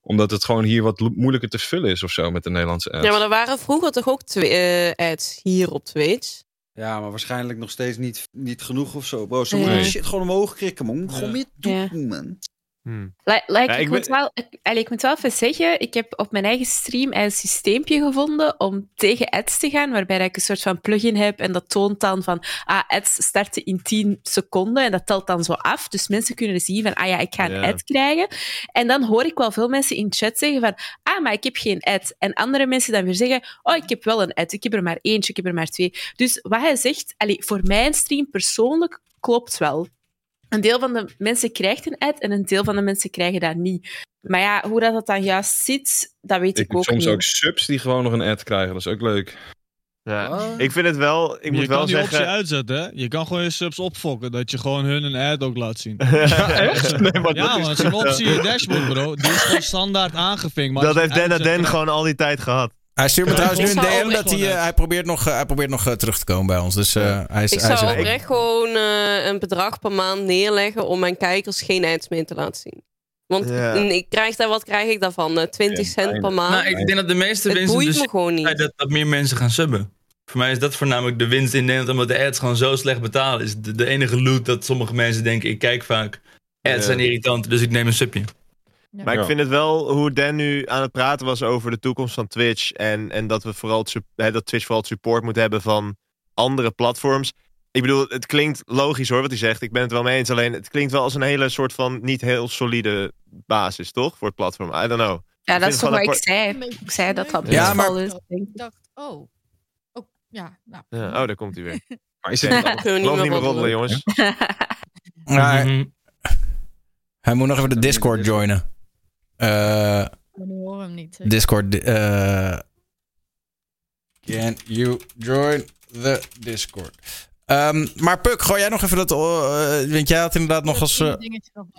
[SPEAKER 8] Omdat het gewoon hier wat moeilijker te vullen is of zo met de Nederlandse ads.
[SPEAKER 4] Ja, maar er waren vroeger toch ook twee eh, ads hier op Twitch.
[SPEAKER 2] Ja, maar waarschijnlijk nog steeds niet, niet genoeg of zo, bro. Ze moeten
[SPEAKER 8] Nee.
[SPEAKER 2] shit gewoon omhoog krikken, man. Gewoon
[SPEAKER 5] Ja.
[SPEAKER 2] meer doen,
[SPEAKER 4] Ja.
[SPEAKER 2] man.
[SPEAKER 7] Hmm.
[SPEAKER 9] Like, like,
[SPEAKER 7] Ja,
[SPEAKER 9] ik,
[SPEAKER 7] ik
[SPEAKER 9] moet wel, ik, allee, ik moet wel even zeggen, ik heb op mijn eigen stream een systeempje gevonden om tegen ads te gaan, waarbij ik een soort van plugin heb en dat toont dan van, ah, ads starten in 10 seconden en dat telt dan zo af. Dus mensen kunnen zien van, ah ja, ik ga een ad krijgen. En dan hoor ik wel veel mensen in chat zeggen van, ah, maar ik heb geen ad. En andere mensen dan weer zeggen, oh, ik heb wel een ad, ik heb er maar eentje, ik heb er maar twee. Dus wat hij zegt, allee, voor mijn stream persoonlijk klopt wel. Een deel van de mensen krijgt een ad en een deel van de mensen krijgen dat niet. Maar ja, hoe dat, dat dan juist zit, dat weet ik, ook
[SPEAKER 8] soms
[SPEAKER 9] niet.
[SPEAKER 8] ook subs die gewoon nog een ad krijgen. Dat is ook leuk.
[SPEAKER 7] Ja.
[SPEAKER 2] Wat?
[SPEAKER 7] Ik vind het wel, ik
[SPEAKER 5] je
[SPEAKER 7] moet
[SPEAKER 5] kan
[SPEAKER 7] wel
[SPEAKER 5] die
[SPEAKER 7] zeggen...
[SPEAKER 5] optie uitzetten, hè? Je kan gewoon je subs opfokken, dat je gewoon hun een ad ook laat zien. *laughs*
[SPEAKER 7] ja, echt? Nee, maar
[SPEAKER 5] ja,
[SPEAKER 7] dat
[SPEAKER 5] man,
[SPEAKER 7] is
[SPEAKER 5] het is een optie in je dashboard, bro. Die is gewoon standaard aangevinkt. Maar
[SPEAKER 7] Dat heeft Den Den gewoon al die tijd gehad.
[SPEAKER 1] Hij stuurt me trouwens nu een DM dat hij, eh, hij probeert nog, eh, hij probeert nog eh, terug te komen bij ons. Dus eh, hij is,
[SPEAKER 4] Ik
[SPEAKER 1] hij
[SPEAKER 4] zou oprecht gewoon eh, een bedrag per maand neerleggen om mijn kijkers geen ads meer te laten zien. Want
[SPEAKER 7] Ja.
[SPEAKER 4] ik krijg daar, wat krijg ik daarvan? Eh, 20
[SPEAKER 8] Ja,
[SPEAKER 4] cent per maand.
[SPEAKER 10] Nou, ik denk dat de meeste
[SPEAKER 4] het
[SPEAKER 10] winst in
[SPEAKER 4] boeit
[SPEAKER 10] de
[SPEAKER 4] me gewoon niet.
[SPEAKER 10] dat, dat meer mensen gaan subben. Voor mij is dat voornamelijk de winst in Nederland, omdat de ads gewoon zo slecht betalen. Is de, de enige loot dat sommige mensen denken, ik kijk vaak. Ads
[SPEAKER 7] Ja.
[SPEAKER 10] zijn irritant, dus ik neem een subje.
[SPEAKER 7] Maar ik vind het wel hoe Dan nu aan het praten was over de toekomst van Twitch. En, en dat we vooral het, sup- hè, dat Twitch vooral het support moet hebben van andere platforms. Ik bedoel, het klinkt logisch hoor wat hij zegt. Ik ben het wel mee eens. Alleen het klinkt wel als een hele soort van niet heel solide basis, toch? Voor het platform. I don't know.
[SPEAKER 9] Ja,
[SPEAKER 7] Ik
[SPEAKER 9] dat is toch wat ik zei. Ik zei dat dat
[SPEAKER 1] Ja, maar-
[SPEAKER 9] is.
[SPEAKER 6] Ik dacht, oh. oh ja, nou.
[SPEAKER 7] Ja, oh, daar komt hij weer. *laughs*
[SPEAKER 8] Maar is het, *laughs*
[SPEAKER 7] niet meer roddelen, jongens.
[SPEAKER 1] Maar hij moet nog even de Discord joinen. Eh,
[SPEAKER 6] horen hem niet.
[SPEAKER 1] Discord. eh can you join the Discord? Ehm, maar Puk, gooi jij nog even dat. eh, want jij had inderdaad nog als.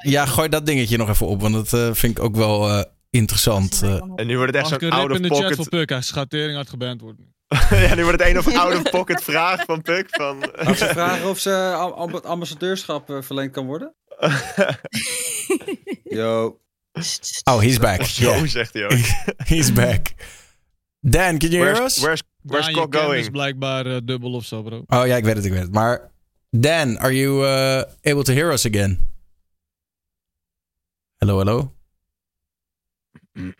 [SPEAKER 1] ja, gooi dat dingetje nog even op, want dat eh, vind ik ook wel eh, interessant.
[SPEAKER 7] En nu wordt het echt
[SPEAKER 5] ik
[SPEAKER 7] zo'n
[SPEAKER 5] een rip
[SPEAKER 7] out
[SPEAKER 5] in
[SPEAKER 7] of
[SPEAKER 5] de chat voor
[SPEAKER 7] pocket.
[SPEAKER 5] Puk? Hij gaat tering hard geband worden. *laughs*
[SPEAKER 7] ja, nu wordt het een of out of pocket vraag van Puk. Van,
[SPEAKER 2] Als ze vragen of ze am- am- ambassadeurschap verleend kan worden. *laughs* Yo.
[SPEAKER 1] Oh, he's *laughs* back.
[SPEAKER 7] Zo
[SPEAKER 1] Yeah,
[SPEAKER 7] zegt hij ook. *laughs*
[SPEAKER 1] he's back. Dan, can you hear us?
[SPEAKER 7] where's, where's
[SPEAKER 5] Daan, je
[SPEAKER 7] going?
[SPEAKER 5] is blijkbaar eh, dubbel of zo, bro.
[SPEAKER 1] Oh ja, ik weet het, ik weet het. Maar Dan, are you uh, able to hear us again? Hello, hello.
[SPEAKER 7] Hmm.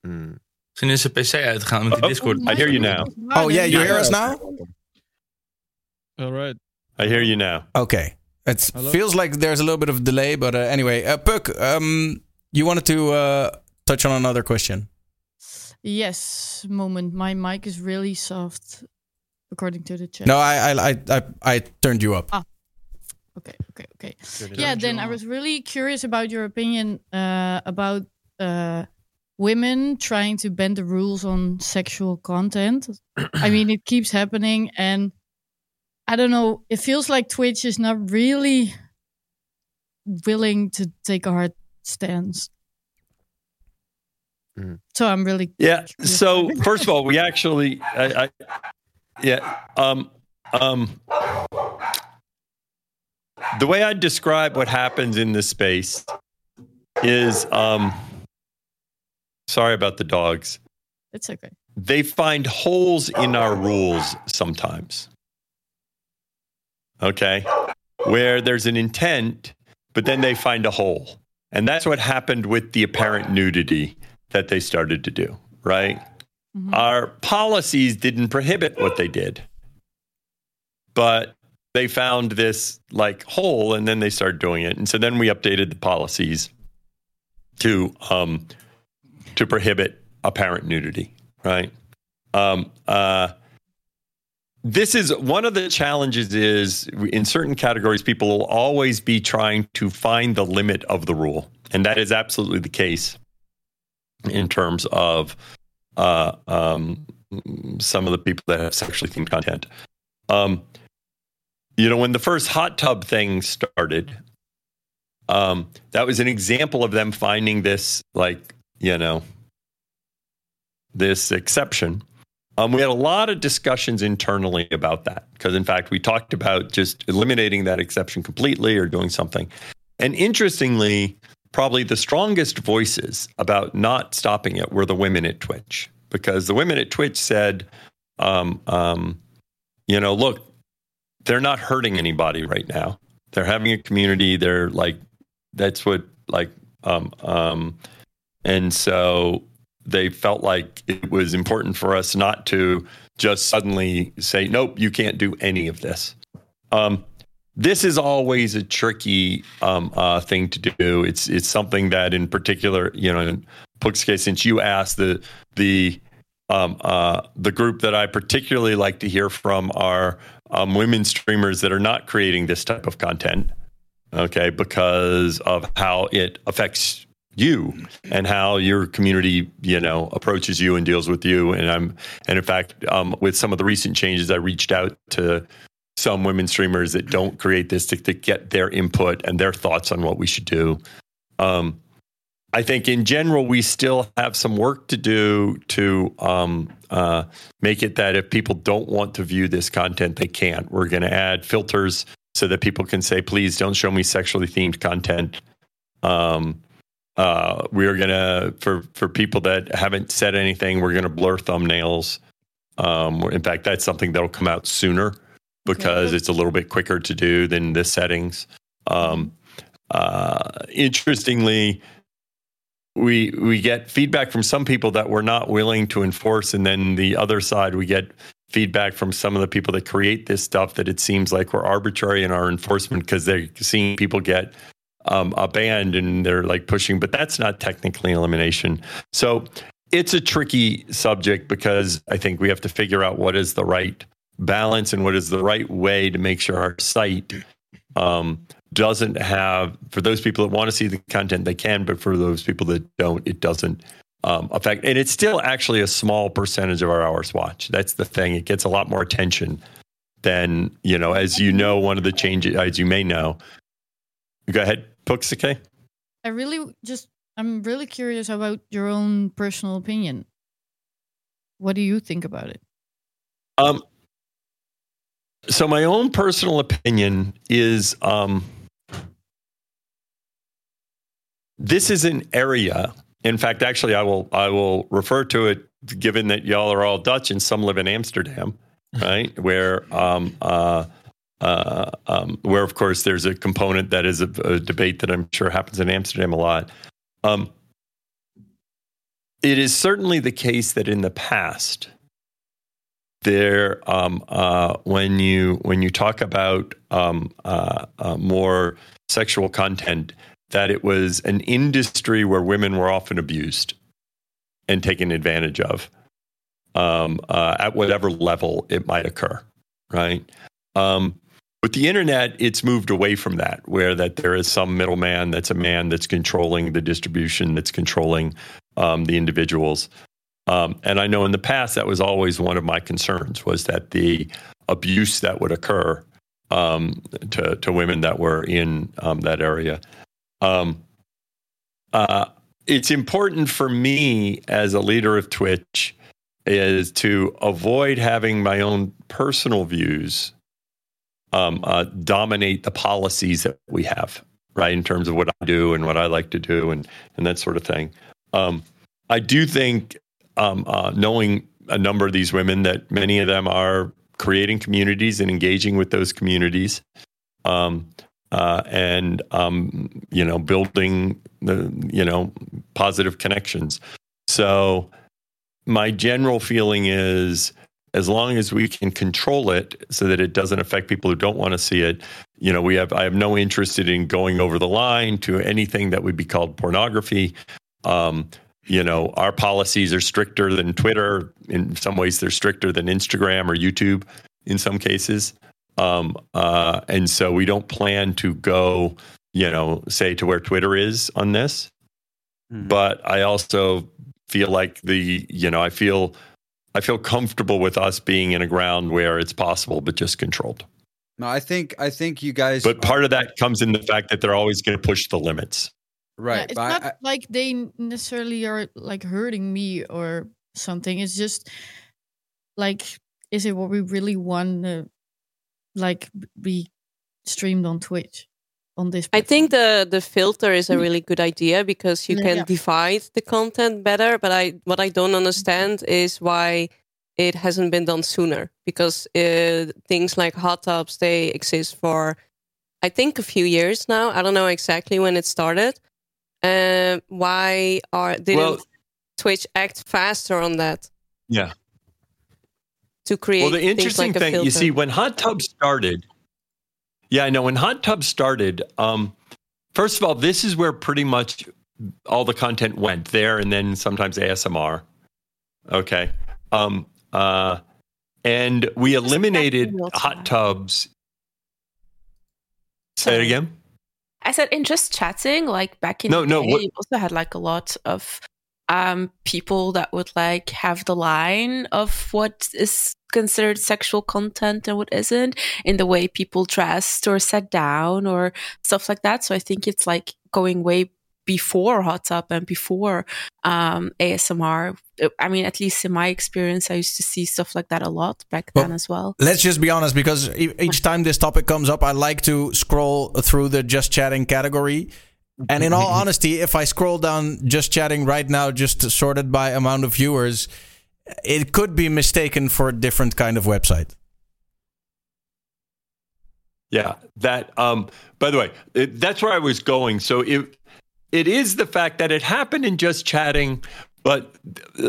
[SPEAKER 7] *clears throat*
[SPEAKER 10] Misschien is zijn PC uitgegaan met die
[SPEAKER 3] Oh,
[SPEAKER 10] Discord.
[SPEAKER 3] I hear you now.
[SPEAKER 1] Oh yeah, you hear us now?
[SPEAKER 5] Alright.
[SPEAKER 3] I hear you now.
[SPEAKER 1] Okay. It feels like there's a little bit of delay, but uh, anyway, uh, Puck, um, you wanted to uh, touch on another question.
[SPEAKER 6] Yes, moment. My mic is really soft, according to the chat.
[SPEAKER 1] No, I, I, I, I, I turned you up. Ah.
[SPEAKER 6] Okay, okay, okay. Yeah, then I was really curious about your opinion uh, about uh, women trying to bend the rules on sexual content. I mean, it keeps happening, and I don't know. It feels like Twitch is not really willing to take a hard stance.
[SPEAKER 7] Mhm.
[SPEAKER 6] So I'm really
[SPEAKER 3] Yeah. So first of all, we *laughs* actually, I, I yeah, um, um, the way I describe what happens in this space is, um, sorry about the dogs.
[SPEAKER 6] it's okay.
[SPEAKER 3] They find holes in our rules sometimes. Okay, where there's an intent, but then they find a hole, and that's what happened with the apparent nudity that they started to do. Right.
[SPEAKER 6] Mhm.
[SPEAKER 3] Our policies didn't prohibit what they did, but they found this like hole and then they started doing it. And so then we updated the policies to um, to prohibit apparent nudity, right? Um, uh, this is one of the challenges is in certain categories people will always be trying to find the limit of the rule and that is absolutely the case in terms of uh, um, some of the people that have sexually themed content. Um, you know, when the first hot tub thing started, um, that was an example of them finding this, like, you know, this exception. Um, we had a lot of discussions internally about that because, in fact, we talked about just eliminating that exception completely or doing something. And interestingly, probably the strongest voices about not stopping it were the women at Twitch because the women at Twitch said, um, um, you know, look, they're not hurting anybody right now. They're having a community. They're like, that's what, like, um, um, and so they felt like it was important for us not to just suddenly say, nope, you can't do any of this. Um, this is always a tricky um, uh, thing to do. It's it's something that, in particular, you know, in Puck's case, since you asked the the um, uh, the group that I particularly like to hear from are um, women streamers that are not creating this type of content. Okay, because of how it affects you and how your community, you know, approaches you and deals with you. And I'm, and in fact, um, with some of the recent changes, I reached out to some women streamers that don't create this to, to get their input and their thoughts on what we should do. Um, I think in general, we still have some work to do to um, uh, make it that if people don't want to view this content, they can't. We're going to add filters so that people can say, please don't show me sexually themed content. Um, uh, we're going to, for, for people that haven't said anything, we're going to blur thumbnails. Um, in fact, that's something that'll come out sooner because
[SPEAKER 6] Okay.
[SPEAKER 3] it's a little bit quicker to do than the settings. Um, uh, interestingly, we we get feedback from some people that we're not willing to enforce, and then the other side we get feedback from some of the people that create this stuff that it seems like we're arbitrary in our enforcement because they're seeing people get um, a band and they're like pushing, but that's not technically elimination. So it's a tricky subject because I think we have to figure out what is the right balance and what is the right way to make sure our site um, doesn't have for those people that want to see the content they can but for those people that don't it doesn't um, affect and it's still actually a small percentage of our hours watched that's the thing it gets a lot more attention than you know as you know one of the changes as you may know go ahead Puxque.
[SPEAKER 6] I really just I'm really curious about your own personal opinion. What do you think about it?
[SPEAKER 3] Um, so my own personal opinion is um, this is an area. In fact, actually, I will I will refer to it, given that y'all are all Dutch and some live in Amsterdam, *laughs* right? where um, uh, uh, um, where of course there's a component that is a, a debate that I'm sure happens in Amsterdam a lot. Um, it is certainly the case that in the past, there um, uh, when you when you talk about um, uh, uh, more sexual content, that it was an industry where women were often abused and taken advantage of um, uh, at whatever level it might occur, right? Um, with the internet, it's moved away from that, where that there is some middleman that's a man that's controlling the distribution, that's controlling um, the individuals. Um, and I know in the past that was always one of my concerns was that the abuse that would occur um, to to women that were in um, that area. Um, uh, it's important for me as a leader of Twitch is to avoid having my own personal views um, uh, dominate the policies that we have, right? In terms of what I do and what I like to do and and that sort of thing. Um, I do think um, uh, knowing a number of these women that many of them are creating communities and engaging with those communities um, uh, and um, you know building the you know positive connections so my general feeling is as long as we can control it so that it doesn't affect people who don't want to see it. You know we have i have no interest in going over the line to anything that would be called pornography. Um, you know our policies are stricter than twitter. In some ways they're stricter than instagram or youtube in some cases. Um, uh, and so we don't plan to go you know say to where twitter is on this. But i also feel like the you know i feel i feel comfortable with us being in a ground where it's possible but just controlled
[SPEAKER 2] No, I think I think you guys.
[SPEAKER 3] but part of that comes in the fact that they're always going to push the limits
[SPEAKER 6] Yeah,
[SPEAKER 2] right,
[SPEAKER 6] it's not
[SPEAKER 2] I-
[SPEAKER 6] like they necessarily are like hurting me or something. It's just like, is it what we really want to like be streamed on Twitch on this?
[SPEAKER 4] I think the the filter is a really good idea because you can
[SPEAKER 6] Yeah.
[SPEAKER 4] divide the content better. But I what I don't understand is why it hasn't been done sooner. Because uh, things like hot tubs they exist for I think a few years now. I don't know exactly when it started. Uh, why are didn't
[SPEAKER 3] Well-
[SPEAKER 4] Twitch act faster on that
[SPEAKER 3] yeah
[SPEAKER 4] to create?
[SPEAKER 3] Well, the interesting
[SPEAKER 4] like
[SPEAKER 3] thing, you see, when hot tub started, yeah, I know when hot tub started. Um, first of all, this is where pretty much all the content went there, and then sometimes ASMR. Okay, um, uh, and we eliminated hot tubs. Say it again.
[SPEAKER 9] I said in just chatting, like back in
[SPEAKER 3] No,
[SPEAKER 9] the
[SPEAKER 3] no,
[SPEAKER 9] day,
[SPEAKER 3] what-
[SPEAKER 9] you also had like a lot of um people that would like have the line of what is considered sexual content and what isn't in the way people dressed or sat down or stuff like that. So I think it's like going way before hot tub and before um, ASMR. I mean, at least in my experience, I used to see stuff like that a lot back
[SPEAKER 1] Well,
[SPEAKER 9] then as well.
[SPEAKER 1] Let's just be honest, because e- each time this topic comes up, I like to scroll through the just chatting category. And in all *laughs* honesty, if I scroll down just chatting right now, just sorted by amount of viewers, it could be mistaken for a different kind of website.
[SPEAKER 3] Yeah, that. Um, by the way, it, that's where I was going. So it it is the fact that it happened in just chatting, but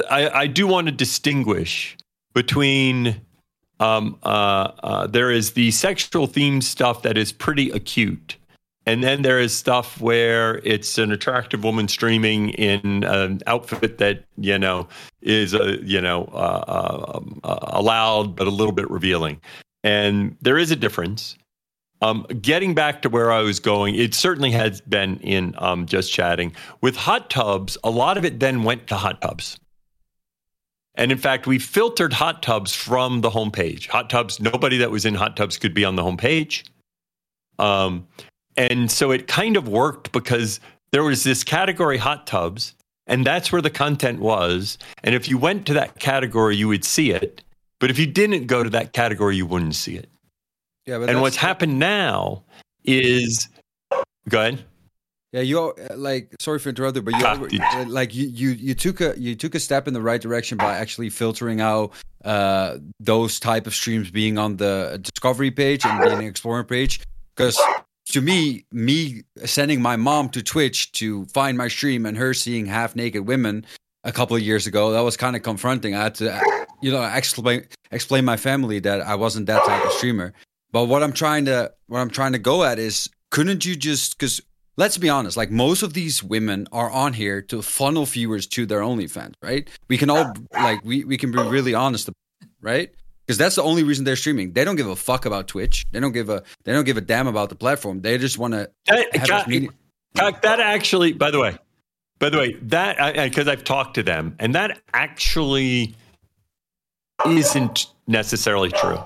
[SPEAKER 3] I, I do want to distinguish between. Um, uh, uh, there is the sexual theme stuff that is pretty acute, and then there is stuff where it's an attractive woman streaming in an outfit that you know is a you know uh, uh, um, uh, allowed but a little bit revealing, and there is a difference. Um, getting back to where I was going, it certainly has been in um, just chatting. With hot tubs, a lot of it then went to hot tubs. And in fact, we filtered hot tubs from the homepage. Hot tubs, nobody that was in hot tubs could be on the homepage. Um, and so it kind of worked because there was this category hot tubs, and that's where the content was. And if you went to that category, you would see it. But if you didn't go to that category, you wouldn't see it.
[SPEAKER 2] Yeah, but
[SPEAKER 3] and what's happened now is go ahead.
[SPEAKER 2] Yeah, you like sorry for interrupting, but you
[SPEAKER 3] Ah,
[SPEAKER 2] uh, like you, you you took a you took a step in the right direction by actually filtering out uh, those type of streams being on the discovery page and being an explorer page. Because to me, me sending my mom to Twitch to find my stream and her seeing half naked women a couple of years ago, that was kind of confronting. I had to, you know, explain explain my family that I wasn't that type of streamer. But what I'm trying to what I'm trying to go at is couldn't you just because let's be honest, like most of these women are on here to funnel viewers to their OnlyFans, right? We can all like we, we can be really honest, right? Because that's the only reason they're streaming. They don't give a fuck about Twitch. They don't give a they don't give a damn about the platform. They just want to
[SPEAKER 3] That,
[SPEAKER 2] have
[SPEAKER 3] Ka-
[SPEAKER 2] as many-
[SPEAKER 3] Ka- that actually, by the way, by the way, that because I've talked to them, and that actually isn't necessarily true.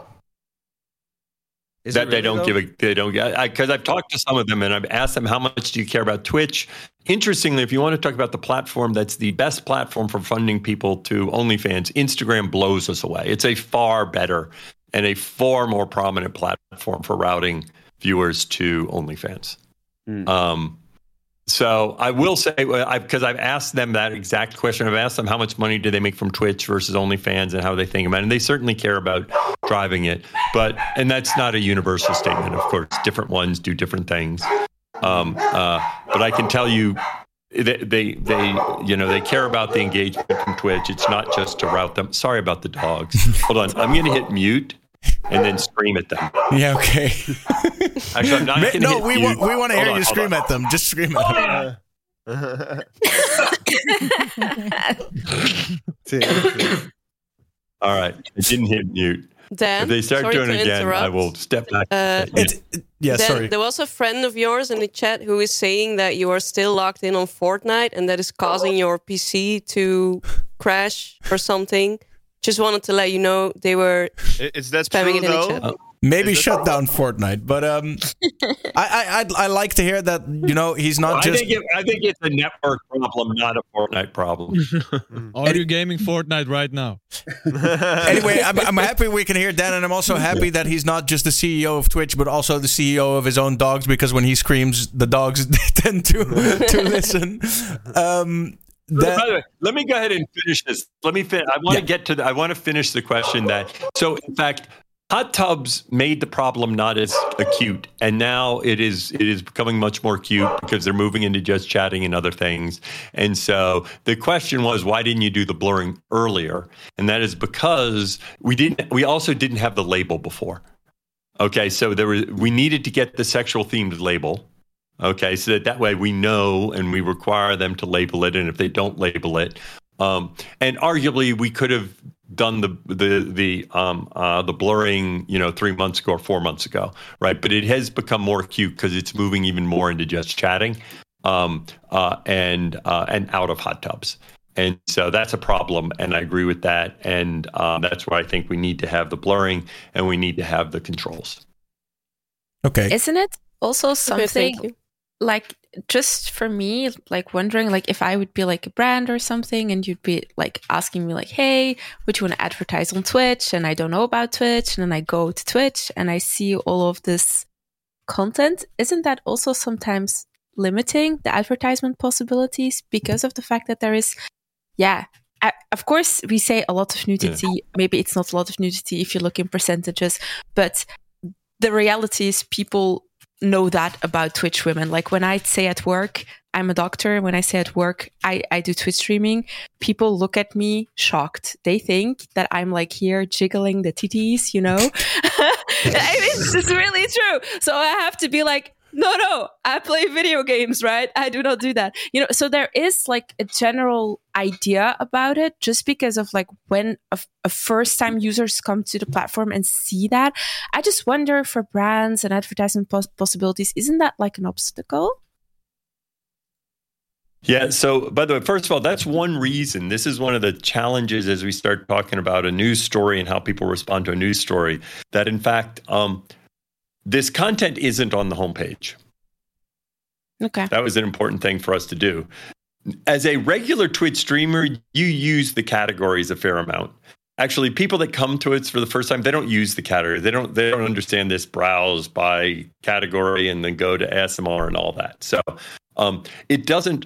[SPEAKER 2] Is
[SPEAKER 3] that
[SPEAKER 2] it
[SPEAKER 3] they don't
[SPEAKER 2] though?
[SPEAKER 3] give a they don't get because I've talked to some of them and I've asked them how much do you care about Twitch. Interestingly, if you want to talk about the platform that's the best platform for funding people to OnlyFans, Instagram blows us away. It's a far better and a far more prominent platform for routing viewers to OnlyFans.
[SPEAKER 2] Hmm.
[SPEAKER 3] Um, so I will say because I've asked them that exact question. I've asked them how much money do they make from Twitch versus OnlyFans and how they think about it. And they certainly care about driving it, but and that's not a universal statement. Of course, different ones do different things. Um, uh, but I can tell you. They, they, they, you know, they care about the engagement from Twitch. It's not just to route them. Sorry about the dogs. *laughs* Hold on, I'm going to hit mute and then scream at them.
[SPEAKER 1] Yeah, okay. *laughs*
[SPEAKER 3] Actually, I'm not
[SPEAKER 1] Ma- no, we
[SPEAKER 3] mute.
[SPEAKER 1] want we want to hear
[SPEAKER 3] on,
[SPEAKER 1] you scream
[SPEAKER 3] on.
[SPEAKER 1] at them. Just scream at them. *laughs*
[SPEAKER 3] All right, I didn't hit mute.
[SPEAKER 4] Dan,
[SPEAKER 3] if they start
[SPEAKER 4] sorry
[SPEAKER 3] doing it again, I will step back.
[SPEAKER 4] Uh,
[SPEAKER 1] It, yeah,
[SPEAKER 4] Then
[SPEAKER 1] sorry.
[SPEAKER 4] There was a friend of yours in the chat who is saying that you are still locked in on Fortnite and that is causing your PC to crash or something. Just wanted to let you know they were
[SPEAKER 7] Is that
[SPEAKER 4] spamming
[SPEAKER 7] true
[SPEAKER 4] it in the
[SPEAKER 7] though?
[SPEAKER 4] chat.
[SPEAKER 1] Maybe
[SPEAKER 7] Is it-
[SPEAKER 1] shut down Fortnite, but um, *laughs* I, I I'd, I like to hear that you know he's not
[SPEAKER 3] I
[SPEAKER 1] just
[SPEAKER 3] think, it, I think it's a network problem, not a Fortnite problem. *laughs*
[SPEAKER 5] Are you gaming Fortnite right now? *laughs*
[SPEAKER 1] anyway, I'm, I'm happy we can hear Dan, and I'm also happy that he's not just the CEO of Twitch, but also the CEO of his own dogs. Because when he screams, the dogs tend to to listen. Um, that,
[SPEAKER 3] By the way, let me go ahead and finish this. Let me fin- I want
[SPEAKER 1] Yeah.
[SPEAKER 3] to get to. The, I want to finish the question that. So, in fact, hot tubs made the problem not as acute, and now it is. It is becoming much more acute because they're moving into just chatting and other things. And so the question was, why didn't you do the blurring earlier? And that is because we didn't. We also didn't have the label before. Okay, so there was. We needed to get the sexual themed label. Okay, so that that way we know and we require them to label it, and if they don't label it, um, and arguably we could have done the the the um, uh, the blurring, you know, three months ago or four months ago, right? But it has become more acute because it's moving even more into just chatting, um, uh, and uh, and out of hot tubs. And so that's a problem, and I agree with that. And um, that's why I think we need to have the blurring and we need to have the controls.
[SPEAKER 1] okay,
[SPEAKER 9] Isn't it also something
[SPEAKER 4] you.
[SPEAKER 9] Like just for me, like wondering like if I would be like a brand or something and you'd be like asking me like, hey, would you want to advertise on Twitch? And I don't know about Twitch. And then I go to Twitch and I see all of this content. Isn't that also sometimes limiting the advertisement possibilities because of the fact that there is, yeah, I, of course we say a lot of nudity. Yeah. Maybe it's not a lot of nudity if you look in percentages, but the reality is people know that about Twitch women. Like when I say at work, I'm a doctor. When I say at work, I, I do Twitch streaming, people look at me shocked. They think that I'm like here jiggling the titties, you know? *laughs* I mean, it's really true. So I have to be like, no, no, I play video games, right? I do not do that. You know, so there is like a general idea about it just because of like when a, a first time users come to the platform and see that. I just wonder for brands and advertising pos- possibilities, isn't that like an obstacle?
[SPEAKER 3] Yeah. So, by the way, first of all, that's one reason. This is one of the challenges as we start talking about a news story and how people respond to a news story. That, in fact, um, this content isn't on the homepage.
[SPEAKER 9] Okay.
[SPEAKER 3] That was an important thing for us to do. As a regular Twitch streamer, you use the categories a fair amount. Actually, people that come to it for the first time, they don't use the category. They don't they don't understand this browse by category and then go to ASMR and all that. So um, it doesn't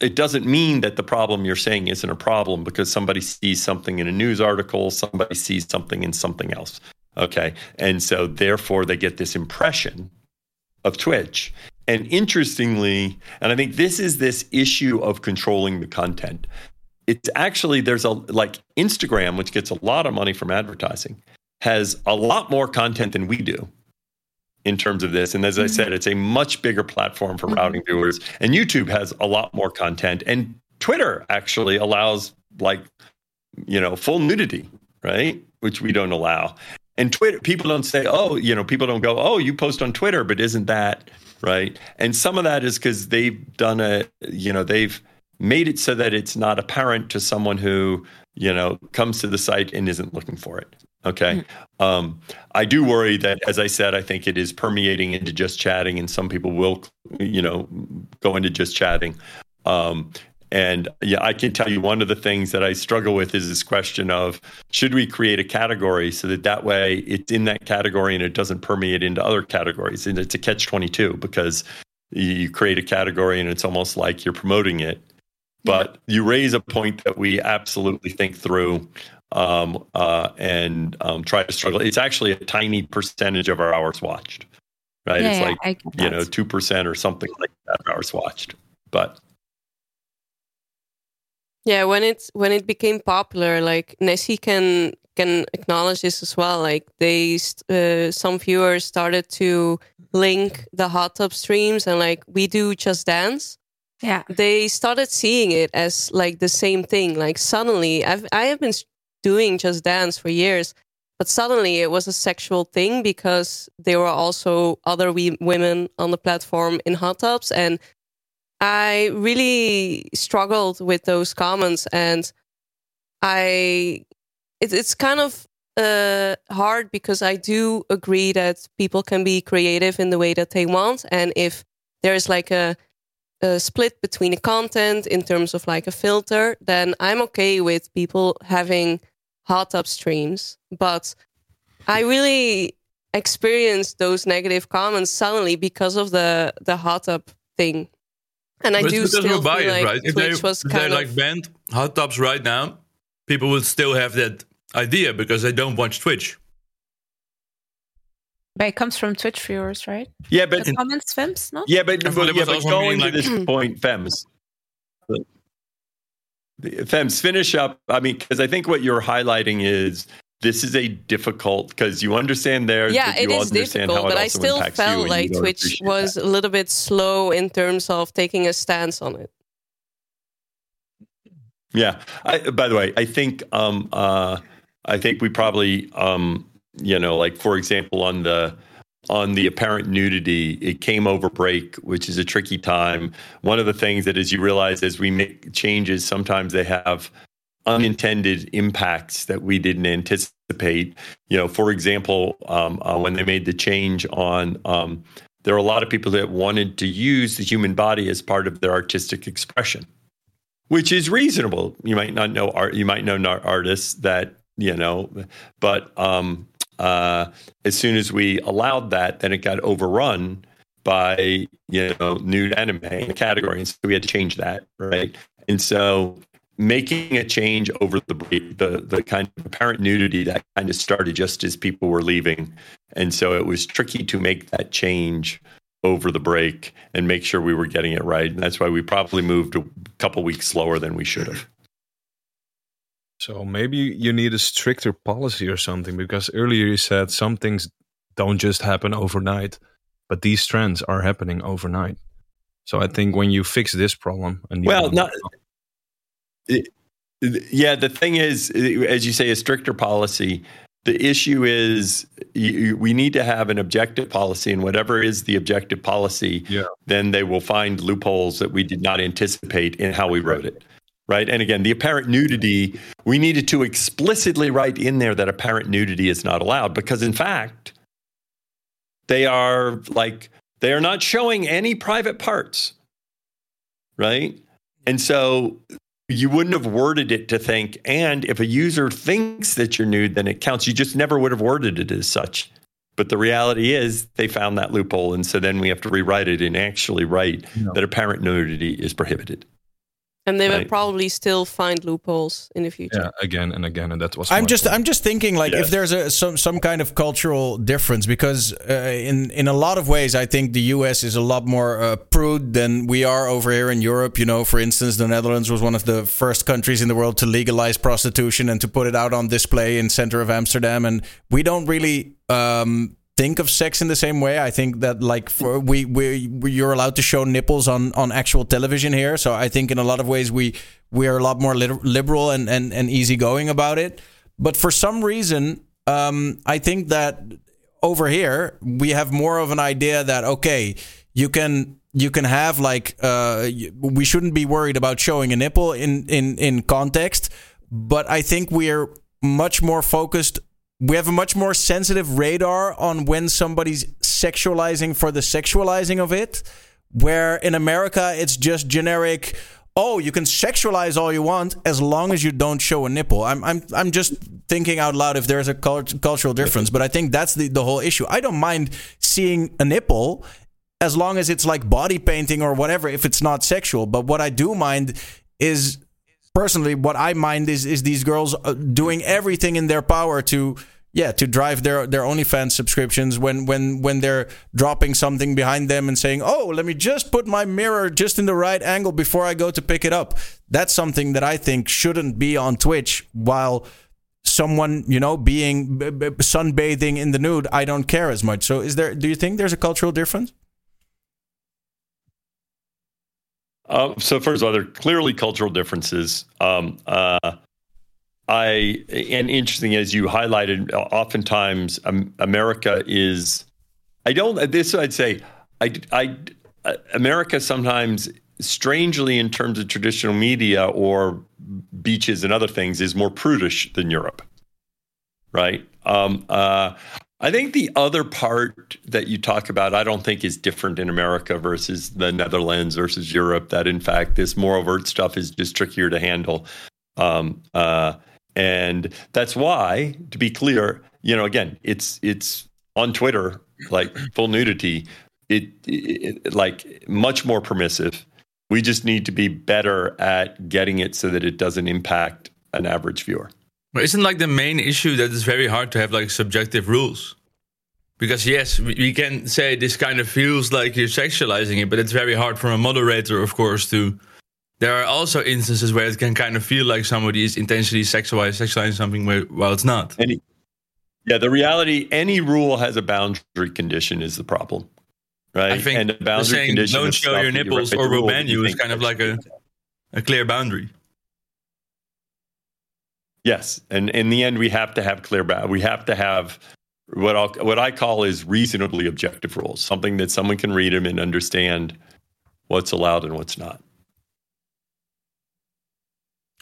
[SPEAKER 3] it doesn't mean that the problem you're saying isn't a problem because somebody sees something in a news article, somebody sees something in something else. Okay. And so therefore they get this impression of Twitch. And interestingly, and I think this is this issue of controlling the content. It's actually there's a like Instagram, which gets a lot of money from advertising, has a lot more content than we do in terms of this. And as mm-hmm. I said, it's a much bigger platform for mm-hmm. routing viewers. And YouTube has a lot more content. And Twitter actually allows like, you know, full nudity, right? Which we don't allow. And Twitter, people don't say, oh, you know, people don't go, oh, you post on Twitter, but isn't that right? And some of that is because they've done a, you know, they've made it so that it's not apparent to someone who, you know, comes to the site and isn't looking for it. Okay. Mm-hmm. Um, I do worry that, as I said, I think it is permeating into just chatting, and some people will, you know, go into just chatting. Um, and yeah, I can tell you one of the things that I struggle with is this question of should we create a category so that that way it's in that category and it doesn't permeate into other categories. And it's a catch 22 because you create a category and it's almost like you're promoting it. But you raise a point that we absolutely think through um, uh, and um, try to struggle. It's actually a tiny percentage of our hours watched, right?
[SPEAKER 9] Yeah,
[SPEAKER 3] it's
[SPEAKER 9] yeah,
[SPEAKER 3] like, you know, 2% or something like that hours watched. But
[SPEAKER 4] yeah, when it when it became popular, like Nessie can can acknowledge this as well. Like they, uh, some viewers started to link the hot tub streams and like we do just dance.
[SPEAKER 9] Yeah,
[SPEAKER 4] they started seeing it as like the same thing. Like suddenly, I've I have been doing just dance for years, but suddenly it was a sexual thing because there were also other we- women on the platform in hot tubs and I really struggled with those comments, and I it, it's kind of uh, hard because I do agree that people can be creative in the way that they want, and if there's like a, a split between the content in terms of like a filter, then I'm okay with people having hot tub streams, but I really experienced those negative comments suddenly because of the the hot tub thing and I
[SPEAKER 10] but
[SPEAKER 4] do still
[SPEAKER 10] buy
[SPEAKER 4] feel
[SPEAKER 10] it,
[SPEAKER 4] like
[SPEAKER 10] right? If
[SPEAKER 4] Twitch
[SPEAKER 10] they,
[SPEAKER 4] was
[SPEAKER 10] if
[SPEAKER 4] kind
[SPEAKER 10] they
[SPEAKER 4] of
[SPEAKER 10] like banned hot tubs right now, people would still have that idea because they don't watch Twitch.
[SPEAKER 9] But it comes from Twitch viewers, right?
[SPEAKER 3] Yeah, but
[SPEAKER 9] the comments, Fems, no?
[SPEAKER 3] Yeah, but,
[SPEAKER 10] I
[SPEAKER 3] but, yeah, but going
[SPEAKER 10] meaning,
[SPEAKER 3] to this *clears throat* point, Fems. Fems, finish up. I mean, because I think what you're highlighting is this is a difficult because you understand there.
[SPEAKER 4] yeah,
[SPEAKER 3] but you
[SPEAKER 4] it is
[SPEAKER 3] understand
[SPEAKER 4] difficult, but I still felt like Twitch was
[SPEAKER 3] that.
[SPEAKER 4] a little bit slow in terms of taking a stance on it.
[SPEAKER 3] Yeah. I, by the way, I think um, uh, I think we probably um, you know, like for example, on the on the apparent nudity, it came over break, which is a tricky time. One of the things that as you realize as we make changes, sometimes they have unintended impacts that we didn't anticipate. You know, for example, um, uh, when they made the change on um, there are a lot of people that wanted to use the human body as part of their artistic expression, which is reasonable. You might not know art, you might know artists that, you know, but um, uh, as soon as we allowed that, then it got overrun by, you know, nude anime category. And so we had to change that, right? And so making a change over the break. the the kind of apparent nudity that kind of started just as people were leaving, and so it was tricky to make that change over the break and make sure we were getting it right. And that's why we probably moved a couple weeks slower than we should have.
[SPEAKER 8] So maybe you need a stricter policy or something because earlier you said some things don't just happen overnight, but these trends are happening overnight. So I think when you fix this problem and
[SPEAKER 3] well, not yeah, the thing is, as you say, a stricter policy. The issue is you, we need to have an objective policy, and whatever is the objective policy,
[SPEAKER 8] yeah.
[SPEAKER 3] then they will find loopholes that we did not anticipate in how we wrote it. Right. And again, the apparent nudity, we needed to explicitly write in there that apparent nudity is not allowed because, in fact, they are like, they are not showing any private parts. Right. And so you wouldn't have worded it to think, and if a user thinks that you're nude, then it counts. You just never would have worded it as such. But the reality is they found that loophole. And so then we have to rewrite it and actually write no. that apparent nudity is prohibited.
[SPEAKER 4] And they right. will probably still find loopholes in the future.
[SPEAKER 8] Yeah, again and again, and that was.
[SPEAKER 1] I'm just, point. I'm just thinking, like, if there's a some some kind of cultural difference, because uh, in in a lot of ways, I think the U.S. is a lot more uh, prude than we are over here in Europe. You know, for instance, the Netherlands was one of the first countries in the world to legalize prostitution and to put it out on display in center of Amsterdam, and we don't really um, think of sex in the same way. I think that like for we we you're allowed to show nipples on on actual television here. So I think in a lot of ways we we are a lot more liberal and and and easygoing about it. But for some reason, um, I think that over here we have more of an idea that okay, you can you can have like uh, we shouldn't be worried about showing a nipple in in in context. But I think we're much more focused we have a much more sensitive radar on when somebody's sexualizing for the sexualizing of it where in america it's just generic oh you can sexualize all you want as long as you don't show a nipple. I'm i'm, I'm just thinking out loud if there's a cult- cultural difference but i think that's the, the whole issue. I don't mind seeing a nipple as long as it's like body painting or whatever if it's not sexual but what i do mind is personally, what I mind is is these girls uh, doing everything in their power to yeah to drive their their OnlyFans subscriptions when when when they're dropping something behind them and saying, "Oh, let me just put my mirror just in the right angle before I go to pick it up." That's something that I think shouldn't be on Twitch while someone you know being sunbathing in the nude i don't care as much so is there do you think there's a cultural difference
[SPEAKER 3] Uh, so first of all, there are clearly cultural differences. Um, uh, I and interesting as you highlighted, oftentimes um, America is. I don't. This I'd say. I, I uh, America sometimes strangely in terms of traditional media or beaches and other things is more prudish than Europe. Right. Um, uh, I think the other part that you talk about, I don't think is different in America versus the Netherlands versus Europe. That in fact, this more overt stuff is just trickier to handle. Um, uh, and that's why, to be clear, you know, again, it's it's on Twitter, like full nudity, it, it like much more permissive. We just need to be better at getting it so that it doesn't impact an average viewer.
[SPEAKER 10] But isn't like the main issue that it's very hard to have like subjective rules? Because yes, we can say this kind of feels like you're sexualizing it, but it's very hard for a moderator, of course, to. There are also instances where it can kind of feel like somebody is intentionally sexualizing, sexualizing something while it's not.
[SPEAKER 3] Any, yeah, the reality, any rule has a boundary condition is the problem, right? I
[SPEAKER 10] think and a boundary saying condition don't show your nipples or we'll ban you is kind of like a, a clear boundary.
[SPEAKER 3] Yes, and in the end, we have to have clear. We have to have what I what I call is reasonably objective rules, something that someone can read them and understand what's allowed and what's not.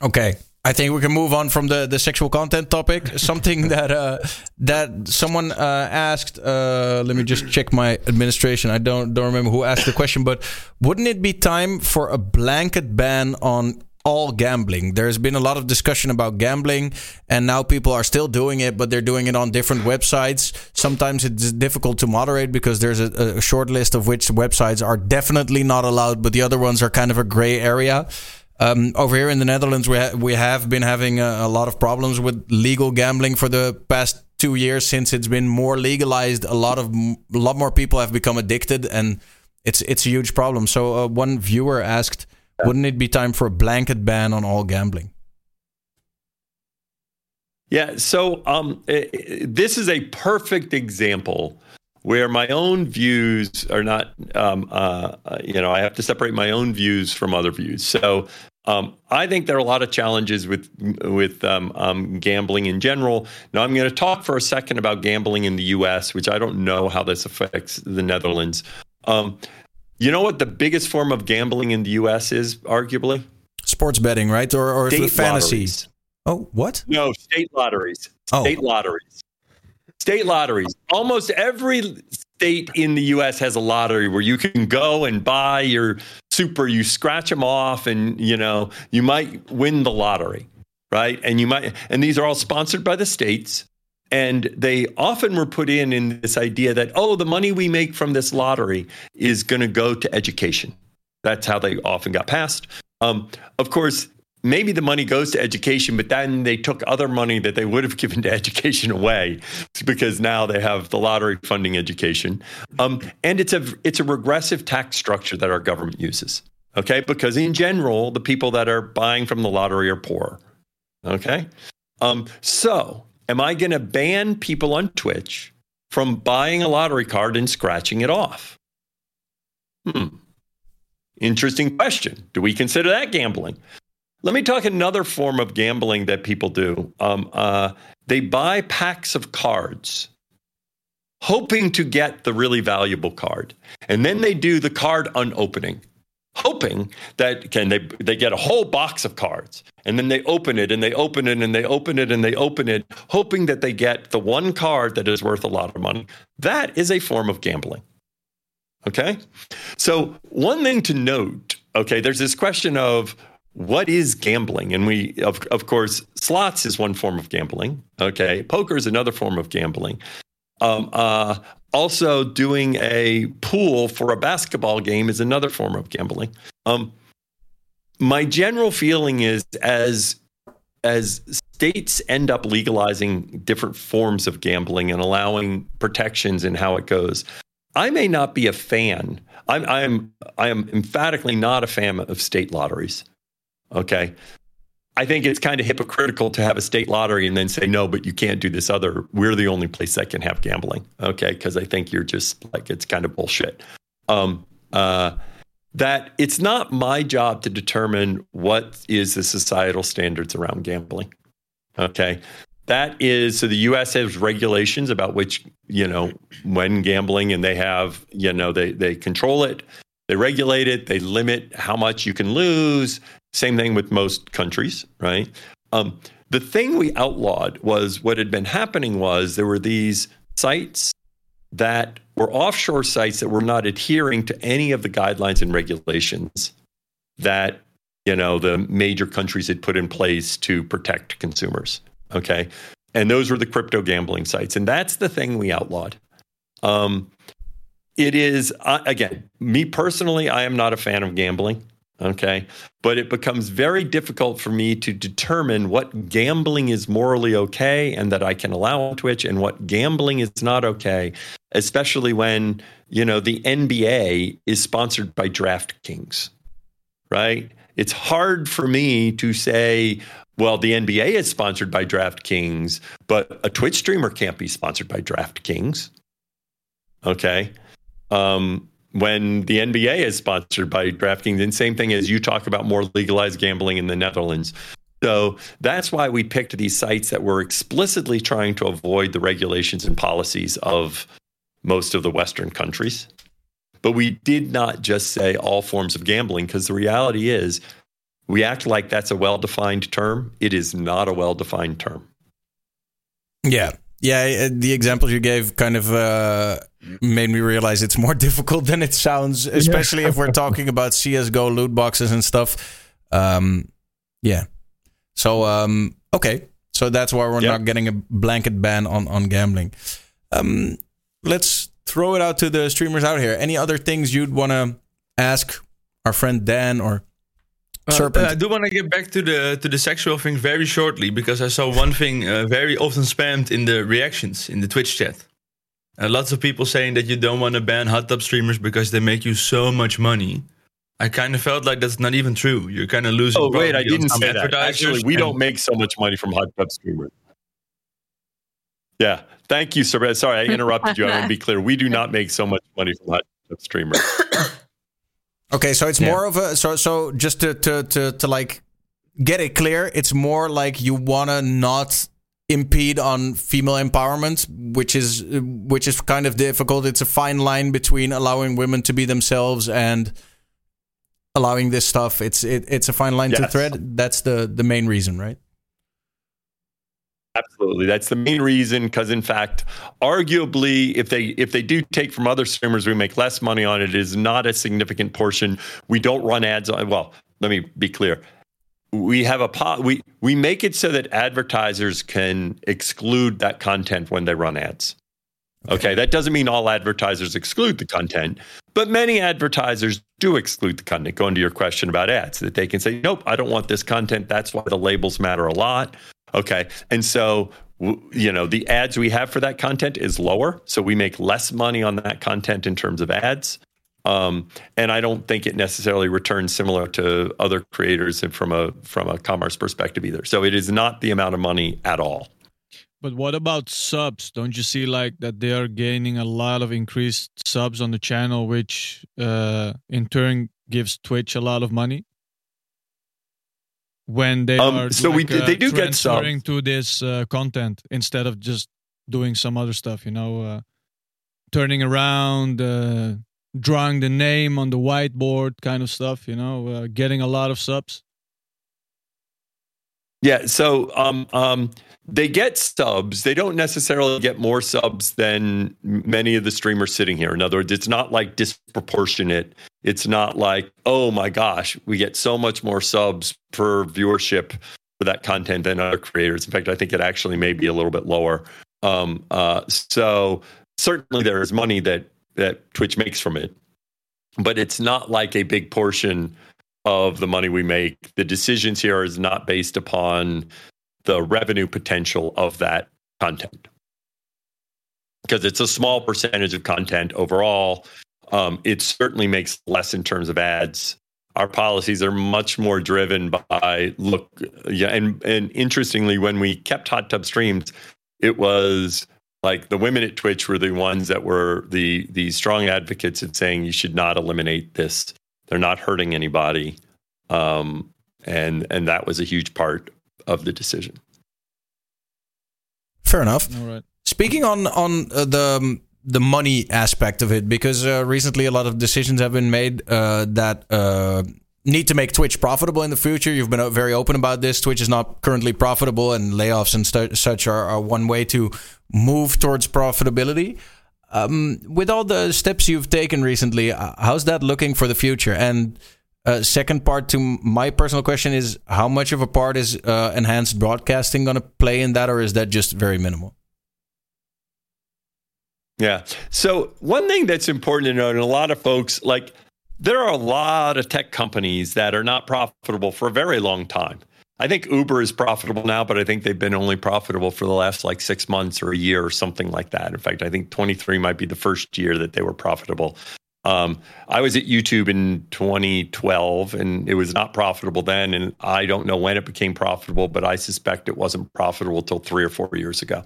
[SPEAKER 1] Okay, I think we can move on from the, the sexual content topic. *laughs* Something that uh, that someone uh, asked. Uh, let me just check my administration. I don't don't remember who asked the question, but wouldn't it be time for a blanket ban on all gambling? There's been a lot of discussion about gambling, and now people are still doing it, but they're doing it on different websites. Sometimes it's difficult to moderate because there's a, a short list of which websites are definitely not allowed, but the other ones are kind of a gray area. Um, over here in the Netherlands, we ha- we have been having a, a, lot of problems with legal gambling for the past two years since it's been more legalized. A lot of a lot more people have become addicted, and it's it's a huge problem. So uh, one viewer asked, "Wouldn't it be time for a blanket ban on all gambling?"
[SPEAKER 3] Yeah. So um, this is a perfect example where my own views are not, um, uh, you know, I have to separate my own views from other views. So um, I think there are a lot of challenges with with um, um, gambling in general. Now, I'm going to talk for a second about gambling in the U.S., which I don't know how this affects the Netherlands. You know what the biggest form of gambling in the U.S. is, arguably?
[SPEAKER 1] Sports betting, right? Or, or fantasy? Lotteries. Oh, what?
[SPEAKER 3] No, state lotteries. Oh. State oh. lotteries. State lotteries. Almost every state in the US has a lottery where you can go and buy your super, you scratch them off and you know, you might win the lottery, right? And you might and these are all sponsored by the states and they often were put in in this idea that oh, the money we make from this lottery is going to go to education. That's how they often got passed. Um, of course, maybe the money goes to education, but then they took other money that they would have *laughs* given to education away because now they have the lottery funding education. Um, and it's a it's a regressive tax structure that our government uses. Okay, because in general, the people that are buying from the lottery are poor. Okay, um, so am I going to ban people on Twitch from buying a lottery card and scratching it off? Hmm. Interesting question. Do we consider that gambling? Let me talk another form of gambling that people do. Um, uh, they buy packs of cards, hoping to get the really valuable card, and then they do the card unopening, hoping that can they they get a whole box of cards, and then they open it and they open it and they open it and they open it, hoping that they get the one card that is worth a lot of money. That is a form of gambling. Okay, so one thing to note. Okay, there's this question of what is gambling? And we, of, of course, slots is one form of gambling. Okay. Poker is another form of gambling. Um, uh, also, doing a pool for a basketball game is another form of gambling. Um, my general feeling is as as states end up legalizing different forms of gambling and allowing protections in how it goes, I may not be a fan. I'm I'm I am emphatically not a fan of state lotteries. Okay. I think it's kind of hypocritical to have a state lottery and then say, no, but you can't do this other. We're the only place that can have gambling. Okay. Because I think you're just like, it's kind of bullshit. Um, uh, that it's not my job to determine what is the societal standards around gambling. Okay. That is so the US has regulations about which, you know, when gambling and they have, you know, they they control it, they regulate it, they limit how much you can lose, same thing with most countries, right? Um, the thing we outlawed was what had been happening was there were these sites that were offshore sites that were not adhering to any of the guidelines and regulations that you know the major countries had put in place to protect consumers. Okay, and those were the crypto gambling sites, and that's the thing we outlawed. Um, it is uh, again, me personally, I am not a fan of gambling. Okay. But it becomes very difficult for me to determine what gambling is morally okay and that I can allow on Twitch and what gambling is not okay, especially when, you know, the NBA is sponsored by DraftKings, right? It's hard for me to say, well, the NBA is sponsored by DraftKings, but a Twitch streamer can't be sponsored by DraftKings. Okay. Um, when the NBA is sponsored by DraftKings, and same thing as you talk about more legalized gambling in the Netherlands. So that's why we picked these sites that were explicitly trying to avoid the regulations and policies of most of the Western countries. But we did not just say all forms of gambling because the reality is we act like that's a well defined term. It is not a well defined term.
[SPEAKER 1] Yeah. Yeah, uh, the examples you gave kind of uh, made me realize it's more *laughs* difficult than it sounds, especially yeah. if we're talking about *laughs* CSGO loot boxes and stuff. Um, yeah. So, um, okay. So that's why we're yep. not getting a blanket ban on, on gambling. Um, let's throw it out to the streamers out here. Any other things you'd want to ask our friend Dan or Serpent.
[SPEAKER 10] Uh, I do want to get back to the to the sexual thing very shortly because I saw one thing uh, very often spammed in the reactions in the Twitch chat. Uh, lots of people saying that you don't want to ban hot tub streamers because they make you so much money. I kind of felt like that's not even true. You're kind of losing.
[SPEAKER 3] Oh wait, I didn't say that. Actually, we don't make so much money from hot tub streamers. Yeah, thank you, sir. Sorry, I *laughs* interrupted you. I want to be clear. We do not make so much money from hot tub streamers. *coughs*
[SPEAKER 1] Okay, so it's yeah. more of a so so just to to to to like get it clear, it's more like you wanna not impede on female empowerment, which is which is kind of difficult. It's a fine line between allowing women to be themselves and allowing this stuff. It's it, it's a fine line yes. to thread. That's the the main reason, right?
[SPEAKER 3] Absolutely, that's the main reason. Because in fact, arguably, if they if they do take from other streamers, we make less money on it. it is not a significant portion. We don't run ads on. Well, let me be clear. We have a po- we we make it so that advertisers can exclude that content when they run ads. Okay, that doesn't mean all advertisers exclude the content, but many advertisers do exclude the content. Going to your question about ads, that they can say, nope, I don't want this content. That's why the labels matter a lot. Okay. And so, you know, the ads we have for that content is lower. So we make less money on that content in terms of ads. Um, and I don't think it necessarily returns similar to other creators from a from a commerce perspective either. So it is not the amount of money at all.
[SPEAKER 5] But what about subs? Don't you see like that they are gaining a lot of increased subs on the channel, which uh, in turn gives Twitch a lot of money? When they um, are
[SPEAKER 3] so
[SPEAKER 5] like,
[SPEAKER 3] we
[SPEAKER 5] uh,
[SPEAKER 3] they do
[SPEAKER 5] get
[SPEAKER 3] some
[SPEAKER 5] to this uh, content instead of just doing some other stuff you know uh, turning around uh, drawing the name on the whiteboard kind of stuff you know uh, getting a lot of subs.
[SPEAKER 3] Yeah so um um they get subs. They don't necessarily get more subs than many of the streamers sitting here. In other words, it's not like disproportionate. It's not like, oh my gosh, we get so much more subs per viewership for that content than other creators. In fact, I think it actually may be a little bit lower. Um, uh, so certainly there is money that that Twitch makes from it, but it's not like a big portion of the money we make. The decisions here is not based upon the revenue potential of that content because it's a small percentage of content overall. Um, it certainly makes less in terms of ads. Our policies are much more driven by look, yeah, and and interestingly, when we kept hot tub streams, it was like the women at Twitch were the ones that were the the strong advocates in saying you should not eliminate this. They're not hurting anybody, um, and and that was a huge part of the decision.
[SPEAKER 1] Fair enough. All right. Speaking on on uh, the the money aspect of it, because uh, recently a lot of decisions have been made uh, that uh, need to make Twitch profitable in the future. You've been very open about this. Twitch is not currently profitable, and layoffs and st- such are, are, one way to move towards profitability. Um, with all the steps you've taken recently, uh, how's that looking for the future? And uh, second part to my personal question is how much of a part is uh, enhanced broadcasting going to play in that, or is that just very minimal?
[SPEAKER 3] Yeah. So one thing that's important to note, and a lot of folks like there are a lot of tech companies that are not profitable for a very long time. I think Uber is profitable now, but I think they've been only profitable for the last like six months or a year or something like that. In fact, I think 23 might be the first year that they were profitable. Um, I was at YouTube in 2012 and it was not profitable then. And I don't know when it became profitable, but I suspect it wasn't profitable till three or four years ago.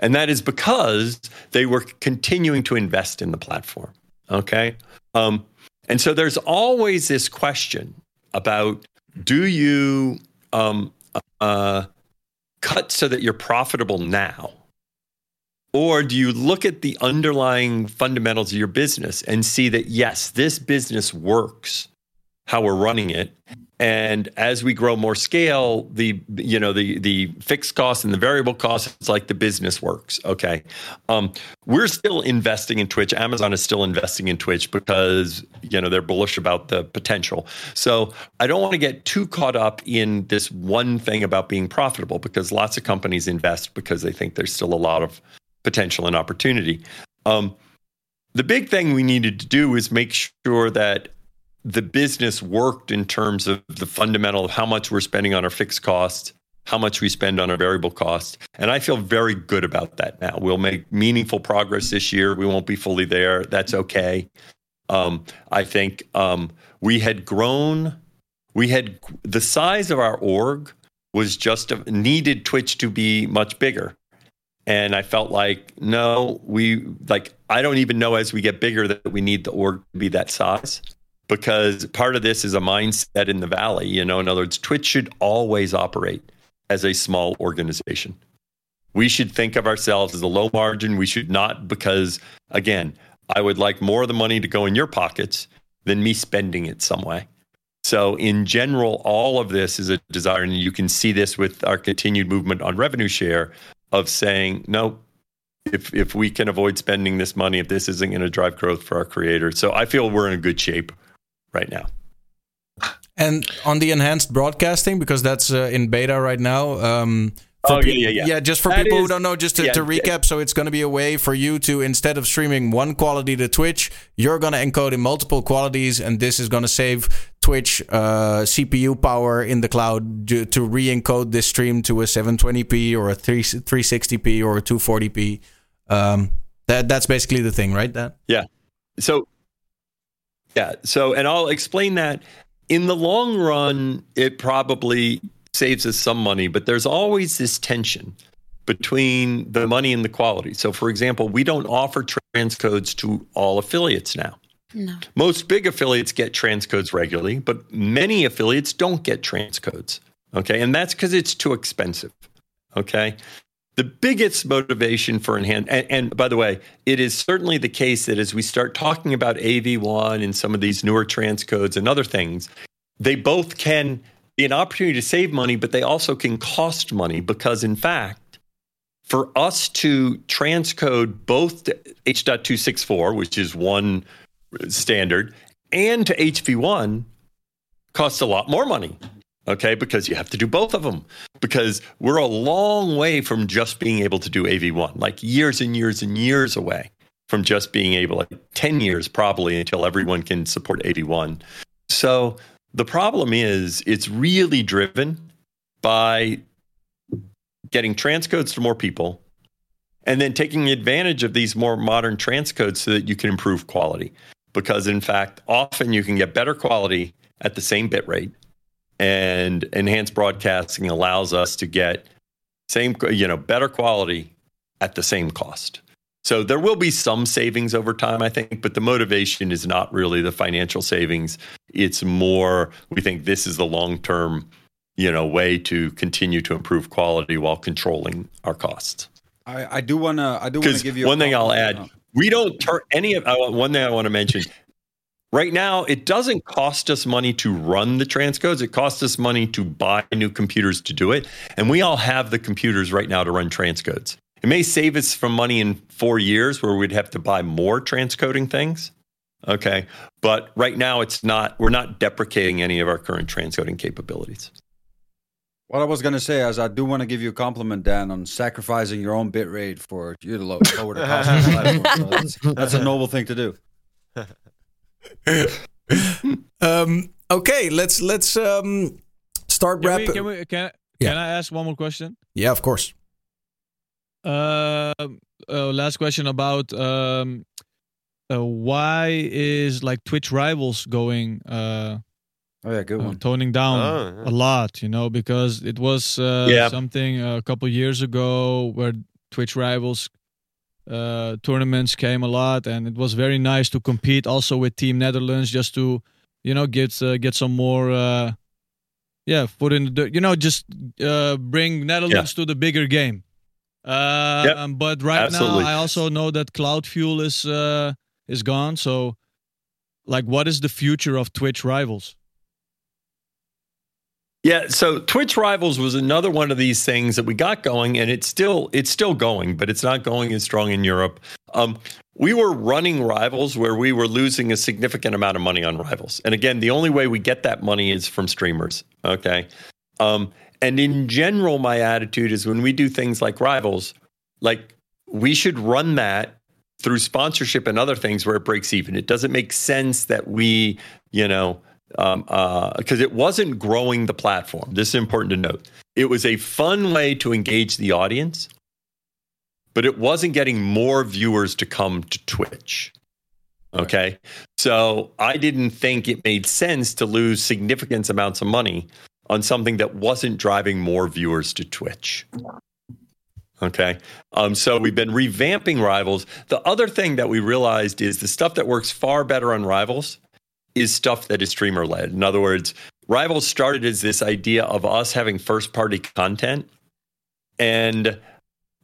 [SPEAKER 3] And that is because they were continuing to invest in the platform. Okay. Um, and so there's always this question about do you um, uh, cut so that you're profitable now? Or do you look at the underlying fundamentals of your business and see that, yes, this business works how we're running it, and as we grow more scale, the you know the the fixed costs and the variable costs, it's like the business works. Okay, um, we're still investing in Twitch. Amazon is still investing in Twitch because you know they're bullish about the potential. So I don't want to get too caught up in this one thing about being profitable because lots of companies invest because they think there's still a lot of potential and opportunity. Um, the big thing we needed to do is make sure that the business worked in terms of the fundamental of how much we're spending on our fixed costs, how much we spend on our variable costs. And I feel very good about that now. We'll make meaningful progress this year. We won't be fully there. That's okay. Um, I think um, we had grown, we had the size of our org was just needed Twitch to be much bigger. And I felt like, no, we like, I don't even know as we get bigger that we need the org to be that size because part of this is a mindset in the valley. You know, in other words, Twitch should always operate as a small organization. We should think of ourselves as a low margin. We should not, because again, I would like more of the money to go in your pockets than me spending it some way. So, in general, all of this is a desire, and you can see this with our continued movement on revenue share of saying, no, if if we can avoid spending this money, if this isn't going to drive growth for our creators. So I feel we're in a good shape right now.
[SPEAKER 1] And on the enhanced broadcasting, because that's uh, in beta right now. Um,
[SPEAKER 3] oh, yeah, yeah, yeah.
[SPEAKER 1] Yeah, just for
[SPEAKER 3] That
[SPEAKER 1] people who don't know, just to,
[SPEAKER 3] yeah,
[SPEAKER 1] to recap, so it's going to be a way for you to, instead of streaming one quality to Twitch, you're going to encode in multiple qualities, and this is going to save Twitch uh, CPU power in the cloud to, to re encode this stream to a 720p or a 3, 360p or a 240p. Um, that That's basically the thing, right? That
[SPEAKER 3] Yeah. So, yeah. So, and I'll explain that in the long run, it probably saves us some money, but there's always this tension between the money and the quality. So, for example, we don't offer transcodes to all affiliates now.
[SPEAKER 9] No.
[SPEAKER 3] Most big affiliates get transcodes regularly, but many affiliates don't get transcodes. Okay. And that's because it's too expensive. Okay. The biggest motivation for enhanced, and, and by the way, it is certainly the case that as we start talking about AV1 and some of these newer transcodes and other things, they both can an opportunity to save money, but they also can cost money because, in fact, for us to transcode both to H.264, which is one standard, and to AV1 costs a lot more money. Okay, because you have to do both of them. Because we're a long way from just being able to do AV1, like years and years and years away from just being able, like 10 years probably until everyone can support AV1. So the problem is it's really driven by getting transcodes to more people and then taking advantage of these more modern transcodes so that you can improve quality. Because in fact, often you can get better quality at the same bit rate. And enhanced broadcasting allows us to get same, you know, better quality at the same cost. So there will be some savings over time, I think, but the motivation is not really the financial savings. It's more we think this is the long-term, you know, way to continue to improve quality while controlling our costs.
[SPEAKER 2] I, I do want to. I do want to give you a
[SPEAKER 3] one thing I'll add, uh, we don't turn any of. I One thing I want to mention. Right now, it doesn't cost us money to run the transcodes. It costs us money to buy new computers to do it, and we all have the computers right now to run transcodes. It may save us from money in four years, where we'd have to buy more transcoding things. Okay, but right now, it's not. We're not deprecating any of our current transcoding capabilities.
[SPEAKER 2] What I was going to say is, I do want to give you a compliment, Dan, on sacrificing your own bit rate for you to low- lower the cost of the platform. *laughs* So that's, that's a noble thing to do. *laughs*
[SPEAKER 1] um, okay, let's let's um, start
[SPEAKER 5] Can, we, can, we, can,
[SPEAKER 1] Yeah.
[SPEAKER 5] can I ask one more question?
[SPEAKER 1] Yeah, of course.
[SPEAKER 5] Uh, uh, last question about um, uh, why is like Twitch rivals going uh,
[SPEAKER 2] Oh yeah, good
[SPEAKER 5] uh,
[SPEAKER 2] one.
[SPEAKER 5] toning down
[SPEAKER 7] Oh, yeah.
[SPEAKER 5] a lot? You know, because it was uh,
[SPEAKER 3] Yeah.
[SPEAKER 5] something a couple years ago where Twitch rivals uh, tournaments came a lot, and it was very nice to compete also with Team Netherlands just to you know get uh, get some more. Uh, yeah, foot in the dirt. You know, just uh, bring Netherlands to the bigger game. Uh,
[SPEAKER 3] Yep,
[SPEAKER 5] um, but right
[SPEAKER 3] absolutely.
[SPEAKER 5] now, I also know that Cloud Fuel is uh, is gone. So, like, what is the future of Twitch rivals?
[SPEAKER 3] Yeah, so Twitch Rivals was another one of these things that we got going, and it's still it's still going, but it's not going as strong in Europe. Um, we were running Rivals where we were losing a significant amount of money on Rivals, and again, the only way we get that money is from streamers. Okay, um, and in general, my attitude is when we do things like Rivals, like we should run that through sponsorship and other things where it breaks even. It doesn't make sense that we, you know um, because uh, it wasn't growing the platform. This is important to note. It was a fun way to engage the audience, but it wasn't getting more viewers to come to Twitch. Okay. So I didn't think it made sense to lose significant amounts of money on something that wasn't driving more viewers to Twitch. Okay. Um, so we've been revamping Rivals. The other thing that we realized is the stuff that works far better on Rivals is stuff that is streamer led. In other words, Rivals started as this idea of us having first party content. And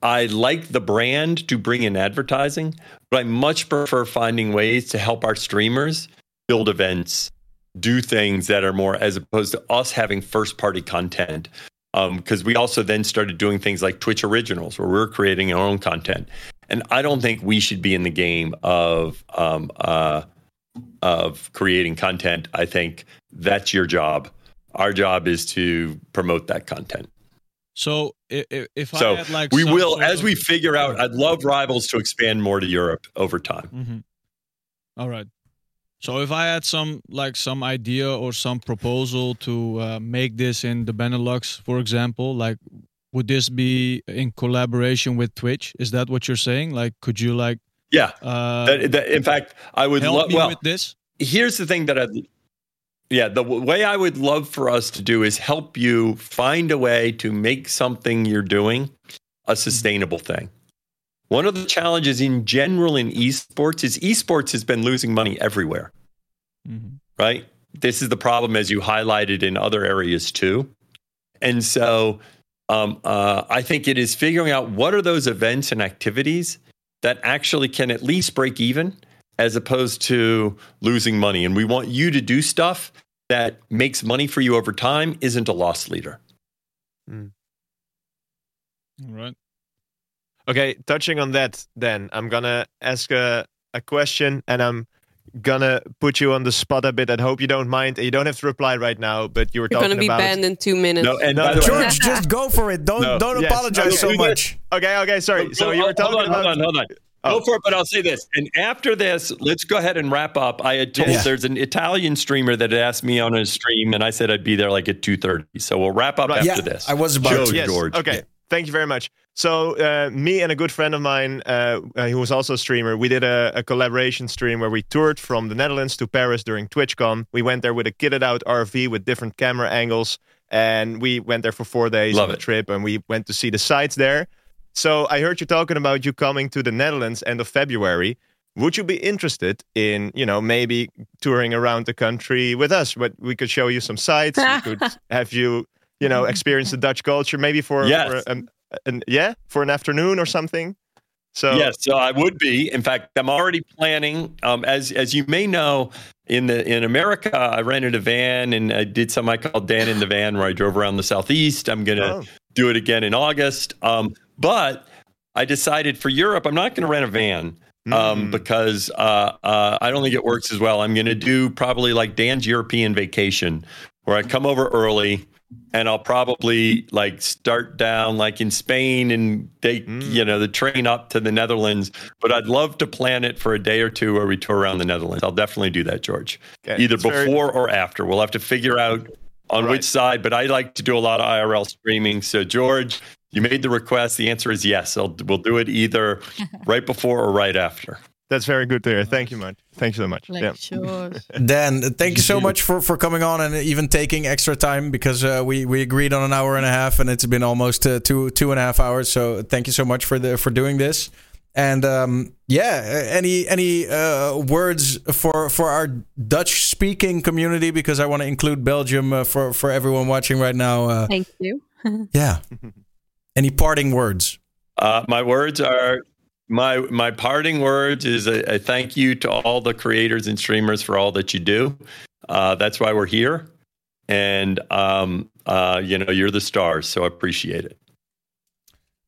[SPEAKER 3] I like the brand to bring in advertising, but I much prefer finding ways to help our streamers build events, do things that are more as opposed to us having first party content. Because um, we also then started doing things like Twitch Originals, where we're creating our own content. And I don't think we should be in the game of um, uh, of creating content, I think that's your job. Our job is to promote that content.
[SPEAKER 5] So if, if
[SPEAKER 3] so
[SPEAKER 5] I had like
[SPEAKER 3] we will as of... we figure out. I'd love rivals to expand more to Europe over time.
[SPEAKER 5] Mm-hmm. All right. So if I had some like some idea or some proposal to uh, make this in the Benelux, for example, like would this be in collaboration with Twitch? Is that what you're saying? Like, could you like
[SPEAKER 3] yeah. Uh, that, that, in fact, I would
[SPEAKER 5] love
[SPEAKER 3] well,
[SPEAKER 5] with this.
[SPEAKER 3] Here's the thing that I yeah, the w- way I would love for us to do is help you find a way to make something you're doing a mm-hmm. sustainable thing. One of the challenges in general in esports is esports has been losing money everywhere. Mm-hmm. Right? This is the problem as you highlighted in other areas too. And so um, uh, I think it is figuring out what are those events and activities that actually can at least break even as opposed to losing money. And we want you to do stuff that makes money for you over time, isn't a loss leader.
[SPEAKER 5] Mm. All right.
[SPEAKER 7] Okay, touching on that, then I'm gonna ask a, a question and I'm gonna put you on the spot a bit. I hope you don't mind. You don't have to reply right now, but you were
[SPEAKER 4] You're
[SPEAKER 7] talking
[SPEAKER 4] gonna be
[SPEAKER 7] about...
[SPEAKER 4] banned in two minutes.
[SPEAKER 1] No, and no, George, just go for it. Don't no. don't yes. apologize okay. so much.
[SPEAKER 7] Okay, okay, sorry. So you were talking
[SPEAKER 3] hold
[SPEAKER 7] on, about.
[SPEAKER 3] Hold on, hold on. Oh. Go for it, but I'll say this. And after this, let's go ahead and wrap up. I had told yeah. there's an Italian streamer that had asked me on a stream, and I said I'd be there like at two thirty. So we'll wrap up right. after
[SPEAKER 1] yeah,
[SPEAKER 3] this.
[SPEAKER 1] I was about
[SPEAKER 3] Joe,
[SPEAKER 1] to.
[SPEAKER 7] Yes.
[SPEAKER 3] George.
[SPEAKER 7] Okay. Yeah. Thank you very much. So, uh, me and a good friend of mine, uh, uh, who was also a streamer, we did a, a, collaboration stream where we toured from the Netherlands to Paris during TwitchCon. We went there with a kitted out RV with different camera angles, and we went there for four days
[SPEAKER 3] Love
[SPEAKER 7] on
[SPEAKER 3] it.
[SPEAKER 7] a trip, and we went to see the sites there. So, I heard you talking about you coming to the Netherlands end of February. Would you be interested in, you know, maybe touring around the country with us? But we could show you some sites. we could *laughs* have you you know, experience the Dutch culture, maybe for,
[SPEAKER 3] yes.
[SPEAKER 7] for an, an, yeah, for an afternoon or something. So
[SPEAKER 3] yes, so I would be. In fact, I'm already planning. Um, as as you may know, in the in America, I rented a van and I did something I called Dan in the Van, where I drove around the southeast. I'm gonna oh. do it again in August. Um, but I decided for Europe, I'm not going to rent a van. Um, mm. because uh, uh, I don't think it works as well. I'm going to do probably like Dan's European vacation, where I come over early, and I'll probably like start down like in Spain and take mm. you know the train up to the Netherlands. But I'd love to plan it for a day or two where we tour around the Netherlands. I'll definitely do that, George. Okay. Either before very... or after. We'll have to figure out on right. which side. But I like to do a lot of IRL streaming. So George, you made the request. The answer is yes. I'll, we'll do it either *laughs* right before or right after.
[SPEAKER 7] That's very good to hear. Thank you, much. Thank you so much.
[SPEAKER 6] Like yeah. Sure. *laughs*
[SPEAKER 1] Dan, thank you so much for, for coming on and even taking extra time because uh, we, we agreed on an hour and a half and it's been almost uh, two two and a half hours. So thank you so much for the for doing this. And um, yeah, any any uh, words for for our Dutch speaking community because I want to include Belgium uh, for for everyone watching right now.
[SPEAKER 9] Uh, thank you. *laughs*
[SPEAKER 1] yeah. *laughs* Any parting words?
[SPEAKER 3] Uh, my words are my my parting words is a, a, thank you to all the creators and streamers for all that you do. Uh, that's why we're here. and um, uh, you know you're the stars. So I appreciate it.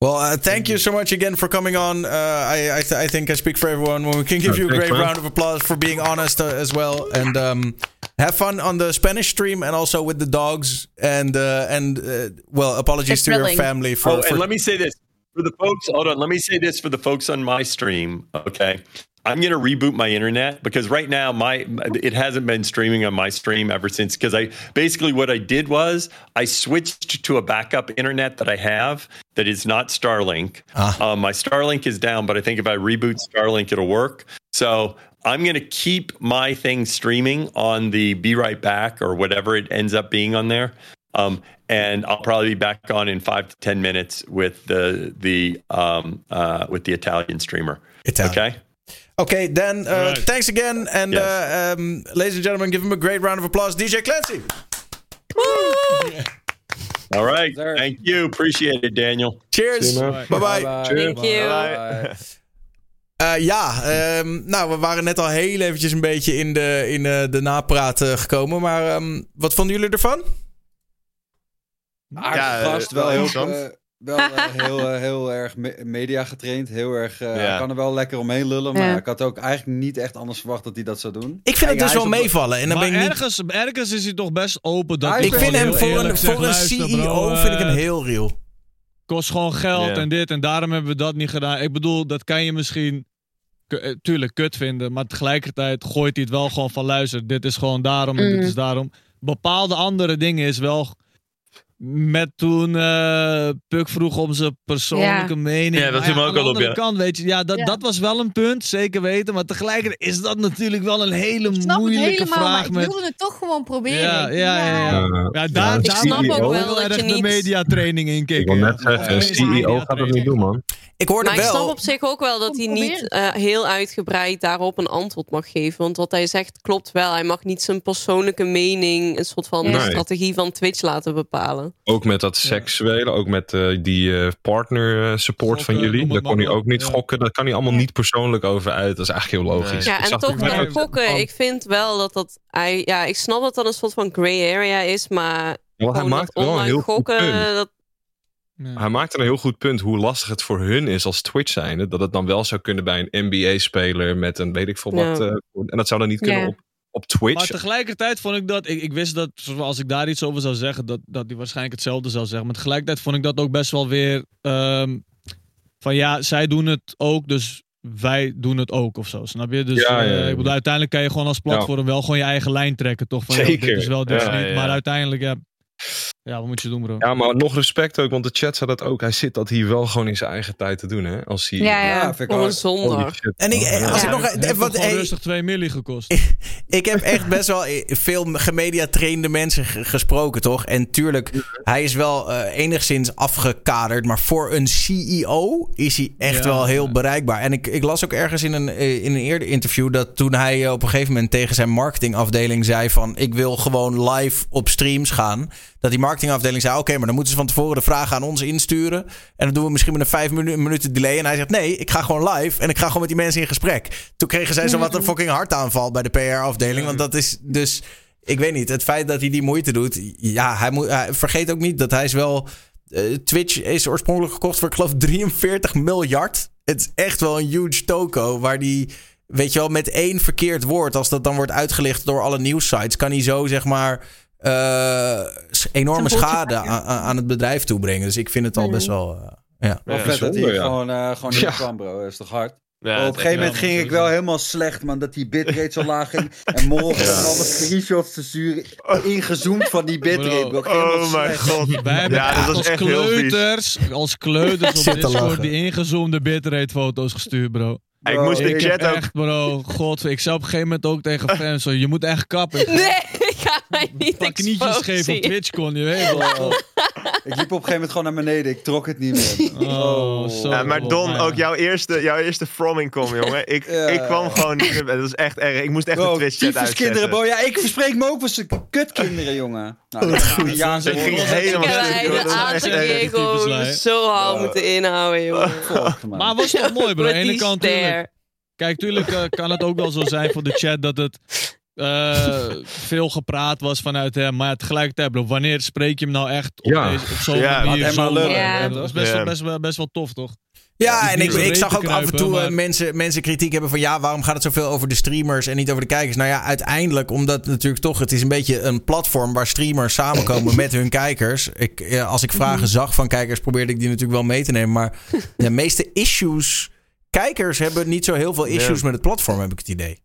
[SPEAKER 1] Well, uh, thank you so much again for coming on. Uh, I I, th- I think I speak for everyone when we can give you a great round of applause for being honest uh, as well, and um, have fun on the Spanish stream and also with the dogs. And uh, and uh, well, apologies
[SPEAKER 4] It's
[SPEAKER 1] to your family for.
[SPEAKER 3] oh,
[SPEAKER 1] for
[SPEAKER 3] and let me say this for the folks. Hold on. Let me say this for the folks on my stream. Okay. I'm going to reboot my internet because right now my it hasn't been streaming on my stream ever since because I basically what I did was I switched to a backup internet that I have that is not Starlink.
[SPEAKER 1] Ah.
[SPEAKER 3] Um, my Starlink is down, but I think if I reboot Starlink, it'll work. So I'm going to keep my thing streaming on the Be Right Back or whatever it ends up being on there. Um, and I'll probably be back on in five to ten minutes with the the um, uh, with the Italian streamer.
[SPEAKER 1] Italian.
[SPEAKER 3] Okay.
[SPEAKER 1] Okay, then uh,
[SPEAKER 5] Alright.
[SPEAKER 1] thanks again, and
[SPEAKER 3] Yes.
[SPEAKER 1] uh, um, ladies and gentlemen, give him a great round of applause, DJ Clancy.
[SPEAKER 3] All right.
[SPEAKER 2] Sir.
[SPEAKER 3] Thank you. Appreciate it, Daniel.
[SPEAKER 1] Cheers.
[SPEAKER 8] See you, man.
[SPEAKER 1] Bye bye.
[SPEAKER 4] Thank you.
[SPEAKER 1] Eh, ja, ehm, nou, we waren net al heel eventjes een beetje in de, in, eh, de napraat eh, gekomen. Maar ehm, wat vonden jullie ervan?
[SPEAKER 2] Aardige
[SPEAKER 7] Ja, eh,
[SPEAKER 2] gast, wel
[SPEAKER 7] wel
[SPEAKER 2] heel, eh, wel eh, heel, heel erg me- media getraind. Heel erg, eh,
[SPEAKER 7] Ja.
[SPEAKER 2] kan er wel lekker omheen lullen. Maar
[SPEAKER 9] Ja.
[SPEAKER 2] ik had ook eigenlijk niet echt anders verwacht dat hij dat zou doen.
[SPEAKER 1] Ik vind het dus wel meevallen. En dan
[SPEAKER 5] maar
[SPEAKER 1] ben ik niet...
[SPEAKER 5] ergens, ergens is hij toch best open. Dat
[SPEAKER 1] Ik vind hem voor een, voor een CEO
[SPEAKER 5] bro,
[SPEAKER 1] vind ik hem heel real.
[SPEAKER 5] kost gewoon geld en dit en daarom hebben we dat niet gedaan. Ik bedoel, dat kan je misschien tuurlijk kut vinden, maar tegelijkertijd gooit hij het wel gewoon van luister, dit is gewoon daarom en dit
[SPEAKER 9] Mm.
[SPEAKER 5] is daarom. Bepaalde andere dingen is wel met toen eh Puk vroeg om zijn persoonlijke
[SPEAKER 9] Ja.
[SPEAKER 5] mening.
[SPEAKER 10] Ja, dat
[SPEAKER 5] Maar
[SPEAKER 10] viel me ook
[SPEAKER 5] de
[SPEAKER 10] wel op, ja.
[SPEAKER 5] kant, weet je, ja, dat,
[SPEAKER 6] Ja.
[SPEAKER 5] dat was wel een punt, zeker weten. Maar tegelijkertijd is dat natuurlijk wel een hele
[SPEAKER 6] Ik snap het
[SPEAKER 5] moeilijke
[SPEAKER 6] helemaal, maar
[SPEAKER 5] vraag
[SPEAKER 6] ik
[SPEAKER 5] met.
[SPEAKER 6] wilde het toch gewoon proberen.
[SPEAKER 5] Ja,
[SPEAKER 6] Ik-
[SPEAKER 5] ja, ja, ja.
[SPEAKER 8] Uh,
[SPEAKER 5] Ja, daar,
[SPEAKER 8] Ik
[SPEAKER 5] daar
[SPEAKER 4] snap ook
[SPEAKER 5] wel
[SPEAKER 4] dat
[SPEAKER 5] erg
[SPEAKER 4] je
[SPEAKER 5] de
[SPEAKER 4] niet-
[SPEAKER 5] mediatraining in
[SPEAKER 8] ik
[SPEAKER 5] kicken.
[SPEAKER 8] wil net zeggen, CEO gaat dat niet doen, man.
[SPEAKER 1] Ik hoorde
[SPEAKER 4] Maar ik snap op zich ook wel dat hij niet eh, heel uitgebreid daarop een antwoord mag geven. Want wat hij zegt klopt wel. Hij mag niet zijn persoonlijke mening, een soort van
[SPEAKER 9] Nee.
[SPEAKER 4] strategie van Twitch laten bepalen.
[SPEAKER 8] Ook met dat seksuele, ook met eh, die eh, partner support van jullie. Daar kon hij
[SPEAKER 5] maar
[SPEAKER 8] ook niet
[SPEAKER 5] ja.
[SPEAKER 8] gokken. Dat kan hij allemaal niet persoonlijk over uit. Dat is eigenlijk heel logisch.
[SPEAKER 7] Nee.
[SPEAKER 4] Ja, en toch met gokken. Ik vind wel dat dat... Hij, ja, ik snap dat dat een soort van gray area is, maar...
[SPEAKER 8] Wel, hij maakt
[SPEAKER 4] dat
[SPEAKER 8] wel heel goed
[SPEAKER 4] gokken,
[SPEAKER 8] punt.
[SPEAKER 4] dat,
[SPEAKER 5] Ja.
[SPEAKER 8] Hij maakt een heel goed punt hoe lastig het voor hun is als Twitch zijnde. Dat het dan wel zou kunnen bij een NBA-speler met een weet ik veel wat.
[SPEAKER 4] Ja.
[SPEAKER 8] eh, en dat zou dan niet kunnen
[SPEAKER 9] Ja.
[SPEAKER 8] op, op Twitch.
[SPEAKER 5] Maar tegelijkertijd vond ik dat, ik, ik wist dat als ik daar iets over zou zeggen, dat, dat hij waarschijnlijk hetzelfde zou zeggen. Maar tegelijkertijd vond ik dat ook best wel weer ehm, van ja, zij doen het ook, dus wij doen het ook of zo. Snap je? Dus
[SPEAKER 8] Ja, ja,
[SPEAKER 5] eh,
[SPEAKER 8] ja.
[SPEAKER 5] ik bedoel, uiteindelijk kan je gewoon als platform wel gewoon je eigen lijn trekken, toch? Van,
[SPEAKER 8] Zeker.
[SPEAKER 5] dit is wel, dit is
[SPEAKER 8] Ja,
[SPEAKER 5] niet.
[SPEAKER 7] ja.
[SPEAKER 5] Maar uiteindelijk, ja, ja, wat moet je doen, bro?
[SPEAKER 8] Ja, maar nog respect ook, want de chat zei dat ook. Hij zit dat hier wel gewoon in zijn eigen tijd te doen, hè? Als hij.
[SPEAKER 9] Ja, ja.
[SPEAKER 2] vind ik
[SPEAKER 8] shit.
[SPEAKER 1] En ik,
[SPEAKER 8] Ja.
[SPEAKER 1] als ik nog...
[SPEAKER 5] Het heeft
[SPEAKER 1] wat,
[SPEAKER 5] toch gewoon
[SPEAKER 1] hey,
[SPEAKER 5] rustig 2 milli gekost. *laughs*
[SPEAKER 1] ik heb echt best wel veel gemediatrainde mensen gesproken, toch? En tuurlijk, hij is wel eh, enigszins afgekaderd. Maar voor een CEO is hij echt
[SPEAKER 5] Ja,
[SPEAKER 1] wel heel
[SPEAKER 5] ja.
[SPEAKER 1] bereikbaar. En ik, ik las ook ergens in een, eh, in een eerder interview... dat toen hij eh, op een gegeven moment tegen zijn marketingafdeling zei van... ik wil gewoon live op streams gaan. Dat die marketingafdeling zei... oké, maar dan moeten ze van tevoren de vragen aan ons insturen. En dan doen we misschien met een vijf minu- minuten delay. En hij zegt nee, ik ga gewoon live en ik ga gewoon met die mensen in gesprek. Toen kregen zij zo wat een fucking hartaanval bij de PR-afdeling. Want dat is dus... Ik weet niet, het feit dat hij die moeite doet... Ja, hij moet, vergeet ook niet dat hij is wel... eh, Twitch is oorspronkelijk gekocht voor, ik geloof, 43 miljard. Het is echt wel een huge toko waar die... Weet je wel, met één verkeerd woord, als dat dan wordt uitgelicht door alle nieuwssites, kan hij zo zeg maar eh, enorme schade aan, aan het bedrijf toebrengen. Dus ik vind het al
[SPEAKER 9] Mhm.
[SPEAKER 1] best wel. eh, ja.
[SPEAKER 2] Wel
[SPEAKER 7] Ja,
[SPEAKER 2] vet dat hij
[SPEAKER 8] bijzonder, ja.
[SPEAKER 2] gewoon, eh gewoon niet
[SPEAKER 8] Ja.
[SPEAKER 2] kwam, bro. Dat is toch hard?
[SPEAKER 7] Ja,
[SPEAKER 2] op een gegeven moment ging ik wel helemaal slecht, man. Dat die bitrate zo laag ging. En morgen ja. allemaal screenshots te sturen. Ingezoomd van die bitrate, bro.
[SPEAKER 7] Oh mijn god.
[SPEAKER 5] Wij hebben
[SPEAKER 7] Ja, dat was
[SPEAKER 5] als
[SPEAKER 7] echt heel vies.
[SPEAKER 5] kleuters, als kleuters *laughs* op Discord die ingezoomde bitrate foto's gestuurd, bro.
[SPEAKER 7] Ik moest de chat ook
[SPEAKER 5] echt, bro, god, ik zei op een gegeven moment ook tegen fans, zo, je moet echt kappen.
[SPEAKER 4] Nee, mij niet
[SPEAKER 5] knietjes geven op TwitchCon, je weet wel.
[SPEAKER 2] Bro. Ik liep op een gegeven moment gewoon naar beneden. Ik trok het niet meer.
[SPEAKER 5] Oh, zo.
[SPEAKER 7] Ja, maar Don,
[SPEAKER 5] ja.
[SPEAKER 7] ook jouw eerste, jouw eerste fromming kom, jongen. Ik,
[SPEAKER 2] Ja.
[SPEAKER 7] ik kwam gewoon niet meer bij. Dat is echt erg. Ik moest echt de
[SPEAKER 2] Bro,
[SPEAKER 7] Twitch chat
[SPEAKER 2] kinderen,
[SPEAKER 7] uitzetten.
[SPEAKER 2] bro. Ja, ik verspreek me ook voor zijn kutkinderen, jongen. Nou, ja, ze
[SPEAKER 7] Ik ging helemaal
[SPEAKER 4] Ik heb
[SPEAKER 7] stuk,
[SPEAKER 4] gewoon
[SPEAKER 5] tyfuslijf.
[SPEAKER 4] zo hard moeten inhouden, jongen.
[SPEAKER 5] Maar was toch mooi, bro. Aan de ene kant. Kijk, tuurlijk eh, kan het ook wel zo zijn voor de chat dat het eh, veel gepraat was vanuit hem. Maar tegelijkertijd, bro, wanneer spreek je hem nou echt op,
[SPEAKER 8] Ja.
[SPEAKER 5] deze, op zo'n
[SPEAKER 7] Ja,
[SPEAKER 5] manier? zo-.
[SPEAKER 9] Ja.
[SPEAKER 5] dat is best,
[SPEAKER 7] Ja.
[SPEAKER 5] wel, best, wel, best wel tof, toch?
[SPEAKER 1] Ja, en ik, ik zag ook af en toe eh,
[SPEAKER 5] maar-
[SPEAKER 1] mensen, mensen kritiek hebben van ja, waarom gaat het zoveel over de streamers en niet over de kijkers? Nou ja, uiteindelijk omdat natuurlijk toch, het is een beetje een platform waar streamers samenkomen met hun kijkers. Ik, ja, als ik vragen zag van kijkers, probeerde ik die natuurlijk wel mee te nemen. Maar de meeste issues, kijkers hebben niet zo heel veel issues met het platform, heb ik het idee.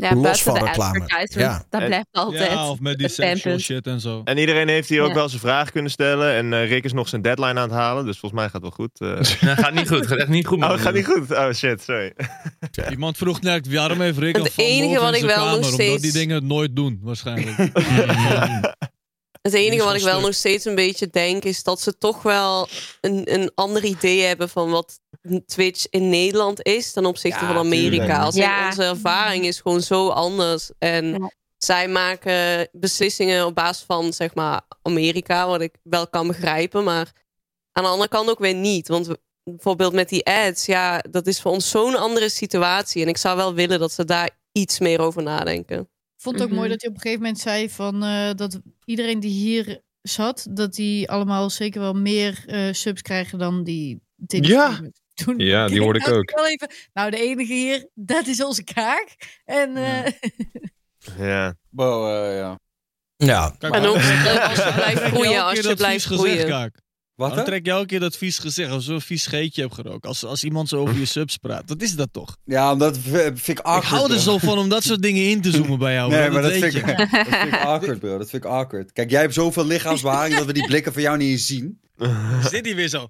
[SPEAKER 9] Ja,
[SPEAKER 1] Los van
[SPEAKER 9] de
[SPEAKER 1] reclame. Ja.
[SPEAKER 9] Dat blijft altijd.
[SPEAKER 5] Ja, of met die sexual shit en zo.
[SPEAKER 7] En iedereen heeft hier ook wel zijn vragen kunnen stellen. En eh, Rick is nog zijn deadline aan het halen. Dus volgens mij gaat het wel goed. eh. *laughs*
[SPEAKER 10] Nee, gaat niet goed. Gaat echt niet goed.
[SPEAKER 7] oh,
[SPEAKER 10] man.
[SPEAKER 7] gaat niet goed. Oh shit, sorry. *laughs*
[SPEAKER 5] Iemand vroeg net, waarom heeft Rick
[SPEAKER 4] Het enige wat ik wel nog?
[SPEAKER 5] Omdat
[SPEAKER 4] steeds-
[SPEAKER 5] die dingen nooit doen, waarschijnlijk. *laughs*
[SPEAKER 4] Het enige wat ik
[SPEAKER 5] wel
[SPEAKER 4] nog steeds een beetje denk is dat ze toch wel een, een ander idee hebben van wat Twitch in Nederland is ten opzichte
[SPEAKER 2] Ja,
[SPEAKER 4] van Amerika. Als in
[SPEAKER 9] Ja.
[SPEAKER 4] onze ervaring is gewoon zo anders. En
[SPEAKER 9] Ja.
[SPEAKER 4] zij maken beslissingen op basis van zeg maar Amerika, wat ik wel kan begrijpen, maar aan de andere kant ook weer niet. Want bijvoorbeeld met die ads, ja, dat is voor ons zo'n andere situatie. En ik zou wel willen dat ze daar iets meer over nadenken.
[SPEAKER 6] Ik vond het ook
[SPEAKER 9] Mhm.
[SPEAKER 6] mooi dat hij op een gegeven moment zei van eh, dat iedereen die hier zat, dat die allemaal zeker wel meer eh, subs krijgen dan die
[SPEAKER 7] Ja.
[SPEAKER 6] Toen
[SPEAKER 8] Ja, die hoorde ik
[SPEAKER 6] nou
[SPEAKER 8] ook.
[SPEAKER 6] Wel even, nou, de enige hier, dat is onze kaak. En eh, *laughs*
[SPEAKER 7] Ja.
[SPEAKER 2] Bo, eh, ja.
[SPEAKER 1] Ja,
[SPEAKER 5] Kijk,
[SPEAKER 4] En ook als je blijft
[SPEAKER 5] Trek
[SPEAKER 4] groeien,
[SPEAKER 5] elke
[SPEAKER 4] als
[SPEAKER 5] keer
[SPEAKER 4] je
[SPEAKER 5] dat
[SPEAKER 4] blijft
[SPEAKER 5] vies gezicht,
[SPEAKER 4] groeien.
[SPEAKER 5] Kaak?
[SPEAKER 2] Wat
[SPEAKER 5] Waarom
[SPEAKER 2] hè?
[SPEAKER 5] trek je elke keer dat vies gezicht als zo'n vies scheetje hebt gerookt? Als, als iemand zo over je subs praat. Dat is dat toch?
[SPEAKER 2] Ja, omdat v- vind ik awkward.
[SPEAKER 5] ik hou er zo van om dat soort dingen in te zoomen bij jou.
[SPEAKER 2] Nee,
[SPEAKER 5] bro,
[SPEAKER 2] maar dat vind, ik, *laughs* dat vind ik awkward, bro. Dat vind ik awkward. Kijk, jij hebt zoveel lichaamsbeharing dat we die blikken van jou niet eens zien.
[SPEAKER 5] Zit hij weer zo?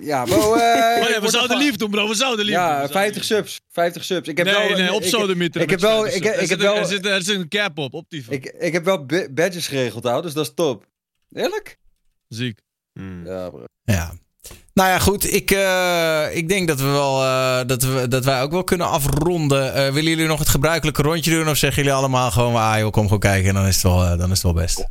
[SPEAKER 2] Ja, bro. eh, *laughs*
[SPEAKER 5] Oh ja,
[SPEAKER 2] ik
[SPEAKER 5] we zouden lief doen, bro. We zouden lief doen.
[SPEAKER 2] Ja,
[SPEAKER 5] zouden
[SPEAKER 2] 50
[SPEAKER 5] lief
[SPEAKER 2] subs. 50 subs. Ik heb
[SPEAKER 5] nee,
[SPEAKER 2] wel,
[SPEAKER 5] nee, op
[SPEAKER 2] ik-
[SPEAKER 5] sodemieter.
[SPEAKER 2] ik heb wel-
[SPEAKER 5] 50
[SPEAKER 2] ik- ik
[SPEAKER 5] Er
[SPEAKER 2] heb
[SPEAKER 5] zit een-
[SPEAKER 2] wel-
[SPEAKER 5] Er zit, er zit een cap op, op die van.
[SPEAKER 2] Ik, ik heb wel ba- badges geregeld, hoor, dus dat is top. Eerlijk?
[SPEAKER 5] Ziek.
[SPEAKER 7] Hmm.
[SPEAKER 2] Ja, bro.
[SPEAKER 1] Nou ja, goed. Ik, eh, ik denk dat we wel eh, dat, we, dat wij ook wel kunnen afronden. Eh, willen jullie nog het gebruikelijke rondje doen? Of zeggen jullie allemaal gewoon, ah joh, kom gewoon kijken en dan is het wel, dan is het wel best.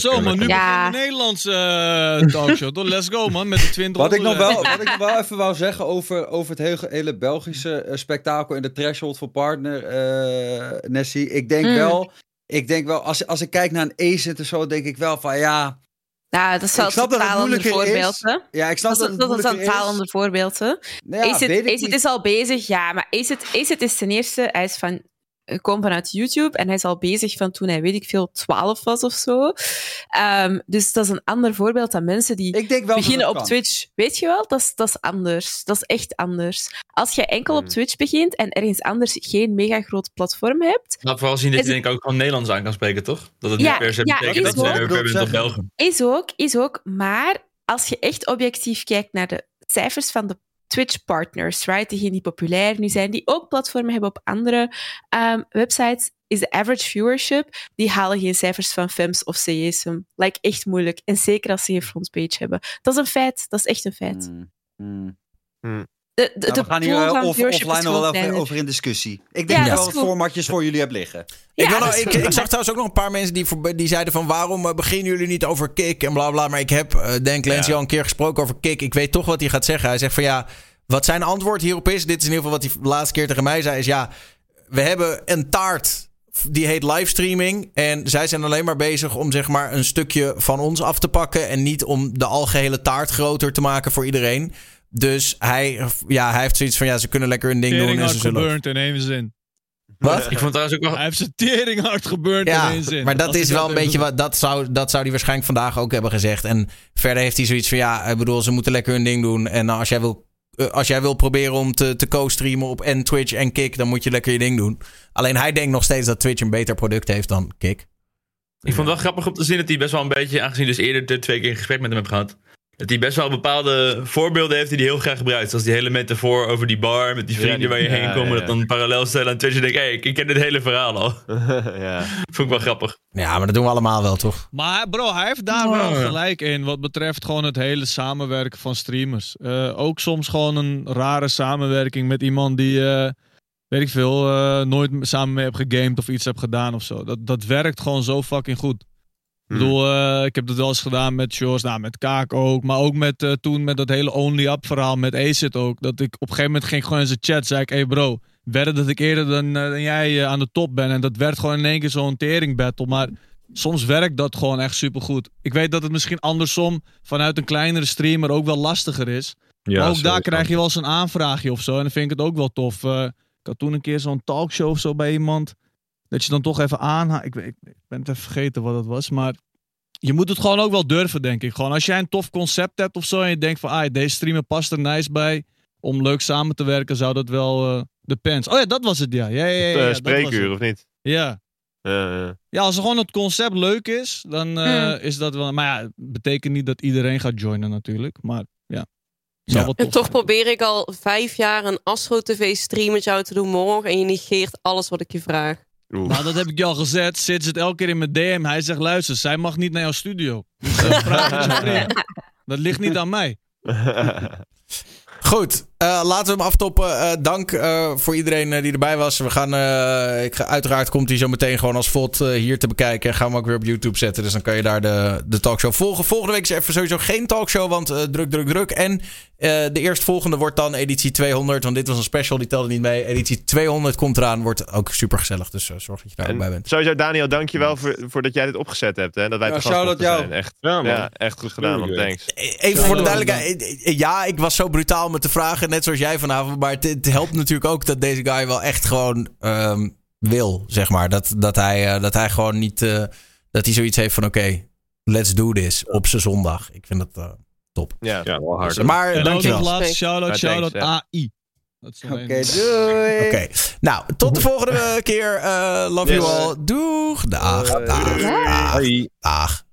[SPEAKER 5] Zo man. Nu
[SPEAKER 9] Ja.
[SPEAKER 5] begint de Nederlandse talkshow. toch? Let's go man, met de 20
[SPEAKER 2] Wat ik, nog wel, wat ik nog wel even wou zeggen over, over het hele, hele Belgische spektakel en de threshold voor partner, eh Nessie. Ik denk
[SPEAKER 9] Mm.
[SPEAKER 2] wel, ik denk wel, als, als ik kijk naar een ACID en zo, denk ik wel van ja,
[SPEAKER 9] Nou, dat is wel
[SPEAKER 2] Ik snap
[SPEAKER 9] een
[SPEAKER 2] dat het
[SPEAKER 9] totaal ander
[SPEAKER 2] moeilijker
[SPEAKER 9] voorbeeld.
[SPEAKER 2] is.
[SPEAKER 9] hè.
[SPEAKER 2] ja, ik snap
[SPEAKER 9] Dat,
[SPEAKER 2] dat,
[SPEAKER 9] is-
[SPEAKER 2] het
[SPEAKER 9] dat is een
[SPEAKER 2] moeilijker
[SPEAKER 9] totaal ander voorbeeld. Hè.
[SPEAKER 2] Nou ja,
[SPEAKER 9] Acid,
[SPEAKER 2] weet ik
[SPEAKER 9] Acid
[SPEAKER 2] niet.
[SPEAKER 9] is al bezig, ja, maar Acid, Acid is ten eerste, hij is van, hij komt vanuit YouTube en hij is al bezig van toen hij, weet ik veel, 12 was of zo. Ehm, dus dat is een ander voorbeeld dan mensen die
[SPEAKER 2] Ik denk wel dat
[SPEAKER 9] beginnen op
[SPEAKER 2] kan.
[SPEAKER 9] Twitch. Weet je wel, dat is, dat is anders. Dat is echt anders. Als je enkel op
[SPEAKER 7] Hmm.
[SPEAKER 9] Twitch begint en ergens anders geen mega groot platform hebt,
[SPEAKER 10] Nou, vooral zien dat je
[SPEAKER 9] het-
[SPEAKER 10] denk ik ook gewoon Nederlands aan kan spreken, toch? Dat het
[SPEAKER 9] Ja,
[SPEAKER 10] niet per se
[SPEAKER 9] ja,
[SPEAKER 10] betekent
[SPEAKER 9] is
[SPEAKER 10] dat je
[SPEAKER 9] ook.
[SPEAKER 10] ver bent op. België.
[SPEAKER 9] Is ook, is ook. Maar als je echt objectief kijkt naar de cijfers van de Twitch-partners, right, diegenen die populair nu zijn, die ook platformen hebben op andere ehm, websites, is de average viewership, die halen geen cijfers van FEMS of CSM. Like, echt moeilijk. En zeker als ze geen frontpage hebben. Dat is een feit. Dat is echt een feit.
[SPEAKER 2] Mm, mm.
[SPEAKER 9] De, de,
[SPEAKER 2] Nou, we gaan hier eh, off- offline nog wel even
[SPEAKER 9] kleiner.
[SPEAKER 2] over in discussie. Ik denk
[SPEAKER 9] Ja,
[SPEAKER 2] dat wel formatjes voor jullie hebt liggen.
[SPEAKER 1] Ik,
[SPEAKER 9] Ja,
[SPEAKER 1] wil nou- ik, ik zag trouwens ook nog een paar mensen die, die zeiden van waarom eh, beginnen jullie niet over kick en bla bla. Maar ik heb eh Dan Clancy
[SPEAKER 10] Ja.
[SPEAKER 1] al een keer gesproken over kick. Ik weet toch wat hij gaat zeggen. Hij zegt van ja, wat zijn antwoord hierop is, dit is in ieder geval wat hij de laatste keer tegen mij zei, is ja, we hebben een taart die heet livestreaming. En zij zijn alleen maar bezig om zeg maar een stukje van ons af te pakken. En niet om de algehele taart groter te maken voor iedereen. Dus hij, ja, hij heeft zoiets van ja, ze kunnen lekker hun ding doen.
[SPEAKER 5] Tering
[SPEAKER 1] En ze
[SPEAKER 5] hard
[SPEAKER 1] zullen...
[SPEAKER 5] gebeurd in één zin.
[SPEAKER 1] Wat?
[SPEAKER 10] Ik vond trouwens ook wel...
[SPEAKER 5] Hij heeft zijn tering hard gebeurd
[SPEAKER 1] Ja,
[SPEAKER 5] in één zin.
[SPEAKER 1] maar dat
[SPEAKER 5] Als
[SPEAKER 1] is wel een beetje wat. Dat zou, dat zou hij waarschijnlijk vandaag ook hebben gezegd. En verder heeft hij zoiets van: ja, ik bedoel, ze moeten lekker hun ding doen. En als jij wil, eh, als jij wil proberen om te, te co-streamen op en Twitch en Kick, dan moet je lekker je ding doen. Alleen hij denkt nog steeds dat Twitch een beter product heeft dan Kick.
[SPEAKER 10] Ik vond het wel grappig om te zien dat hij best wel een beetje, aangezien dus eerder de twee keer een gesprek met hem heb gehad, dat hij best wel bepaalde voorbeelden heeft die hij heel graag gebruikt. Zoals die hele metafoor over die bar met die
[SPEAKER 7] Ja,
[SPEAKER 10] vrienden
[SPEAKER 7] die-
[SPEAKER 10] waar je
[SPEAKER 7] ja,
[SPEAKER 10] heen komt.
[SPEAKER 7] ja,
[SPEAKER 10] en
[SPEAKER 7] ja.
[SPEAKER 10] dat dan parallel stellen aan Twitch en denk, hé, hey, ik ken dit hele verhaal al. *laughs* *laughs*
[SPEAKER 7] ja.
[SPEAKER 10] Vond ik wel grappig.
[SPEAKER 1] Ja, maar dat doen we allemaal wel, toch?
[SPEAKER 5] Maar bro, hij heeft daar wel gelijk in wat betreft gewoon het hele samenwerken van streamers. Eh, ook soms gewoon een rare samenwerking met iemand die, eh, weet ik veel, eh, nooit samen mee heb gegamed of iets heb gedaan of zo. Dat, dat werkt gewoon zo fucking goed. Ik bedoel, eh, ik heb dat wel eens gedaan met Shores, nou met Kaak ook, maar ook met eh, toen met dat hele Only Up verhaal met Acid ook. Dat ik op een gegeven moment ging gewoon in zijn chat, zei ik, hey bro, wedden dat ik eerder dan, eh, dan jij aan de top ben. En dat werd gewoon in één keer zo'n tering battle. Maar soms werkt dat gewoon echt supergoed. Ik weet dat het misschien andersom vanuit een kleinere streamer ook wel lastiger is.
[SPEAKER 8] Ja,
[SPEAKER 5] maar ook daar krijg je wel eens een aanvraagje of zo. En dan vind ik het ook wel tof. Ik had toen een keer zo'n talkshow of zo bij iemand. Dat je dan toch even aanhaalt. Ik, weet- ik, ik ben het even vergeten wat het was. Maar je moet het gewoon ook wel durven, denk ik. Gewoon als jij een tof concept hebt of zo. En je denkt van, ah, deze streamer past er nice bij. Om leuk samen te werken, zou dat wel eh, de pens. Oh ja, dat was het, ja. Ja, ja, ja, ja,
[SPEAKER 7] Eh,
[SPEAKER 5] dat
[SPEAKER 7] spreekuur, of niet?
[SPEAKER 5] Ja.
[SPEAKER 7] Ja, ja.
[SPEAKER 5] Ja, als gewoon het concept leuk is, dan eh,
[SPEAKER 6] Hmm.
[SPEAKER 5] is dat wel. Maar ja, het betekent niet dat iedereen gaat joinen, natuurlijk. Maar ja.
[SPEAKER 1] Ja.
[SPEAKER 5] wel
[SPEAKER 4] En toch probeer ik al vijf jaar een Astro TV stream met jou te doen morgen. En je negeert alles wat ik je vraag.
[SPEAKER 7] Oeh.
[SPEAKER 5] Nou, dat heb ik je al gezet. Sid zit elke keer in mijn DM. Hij zegt, luister, zij mag niet naar jouw studio. Dus eh. *laughs* Dat ligt niet aan mij. *laughs*
[SPEAKER 1] Goed, eh, laten we hem aftoppen. Eh, dank eh, voor iedereen die erbij was. We gaan, eh, ik ga, uiteraard komt hij zo meteen gewoon als VOD hier te bekijken. En gaan we hem ook weer op YouTube zetten. Dus dan kan je daar de, de talkshow volgen. Volgende week is even sowieso geen talkshow, want druk, druk, druk. En eh, de eerstvolgende wordt dan editie 200. Want dit was een special, die telde niet mee. Editie 200 komt eraan, wordt ook super gezellig. Dus zorg dat je daar ook bij
[SPEAKER 7] En
[SPEAKER 1] bent.
[SPEAKER 7] sowieso, Daniel, dankjewel voor, voor dat jij dit opgezet hebt. Hè? Dat wij
[SPEAKER 2] Ja, jou.
[SPEAKER 7] zijn. Echt,
[SPEAKER 8] Ja, man.
[SPEAKER 7] ja, echt goed gedaan, man. Thanks.
[SPEAKER 1] Even voor de duidelijkheid. Ja, ik was zo brutaal met de vragen, net zoals jij vanavond. Maar het, het helpt natuurlijk ook dat deze guy wel echt gewoon ehm, wil, zeg maar. Dat, dat, hij, eh, dat hij gewoon niet... eh, dat hij zoiets heeft van, oké, let's do this op zijn zondag. Ik vind dat eh, top.
[SPEAKER 7] Ja.
[SPEAKER 8] Ja, wel hard.
[SPEAKER 1] Maar
[SPEAKER 5] En ook
[SPEAKER 1] dankjewel.
[SPEAKER 5] nog
[SPEAKER 1] Oké,
[SPEAKER 5] laatste shout-out, AI.
[SPEAKER 2] Oké, doei.
[SPEAKER 1] nou, tot de volgende keer. Eh, love
[SPEAKER 7] Yes.
[SPEAKER 1] you all. Doeg. Dag. Dag. Dag.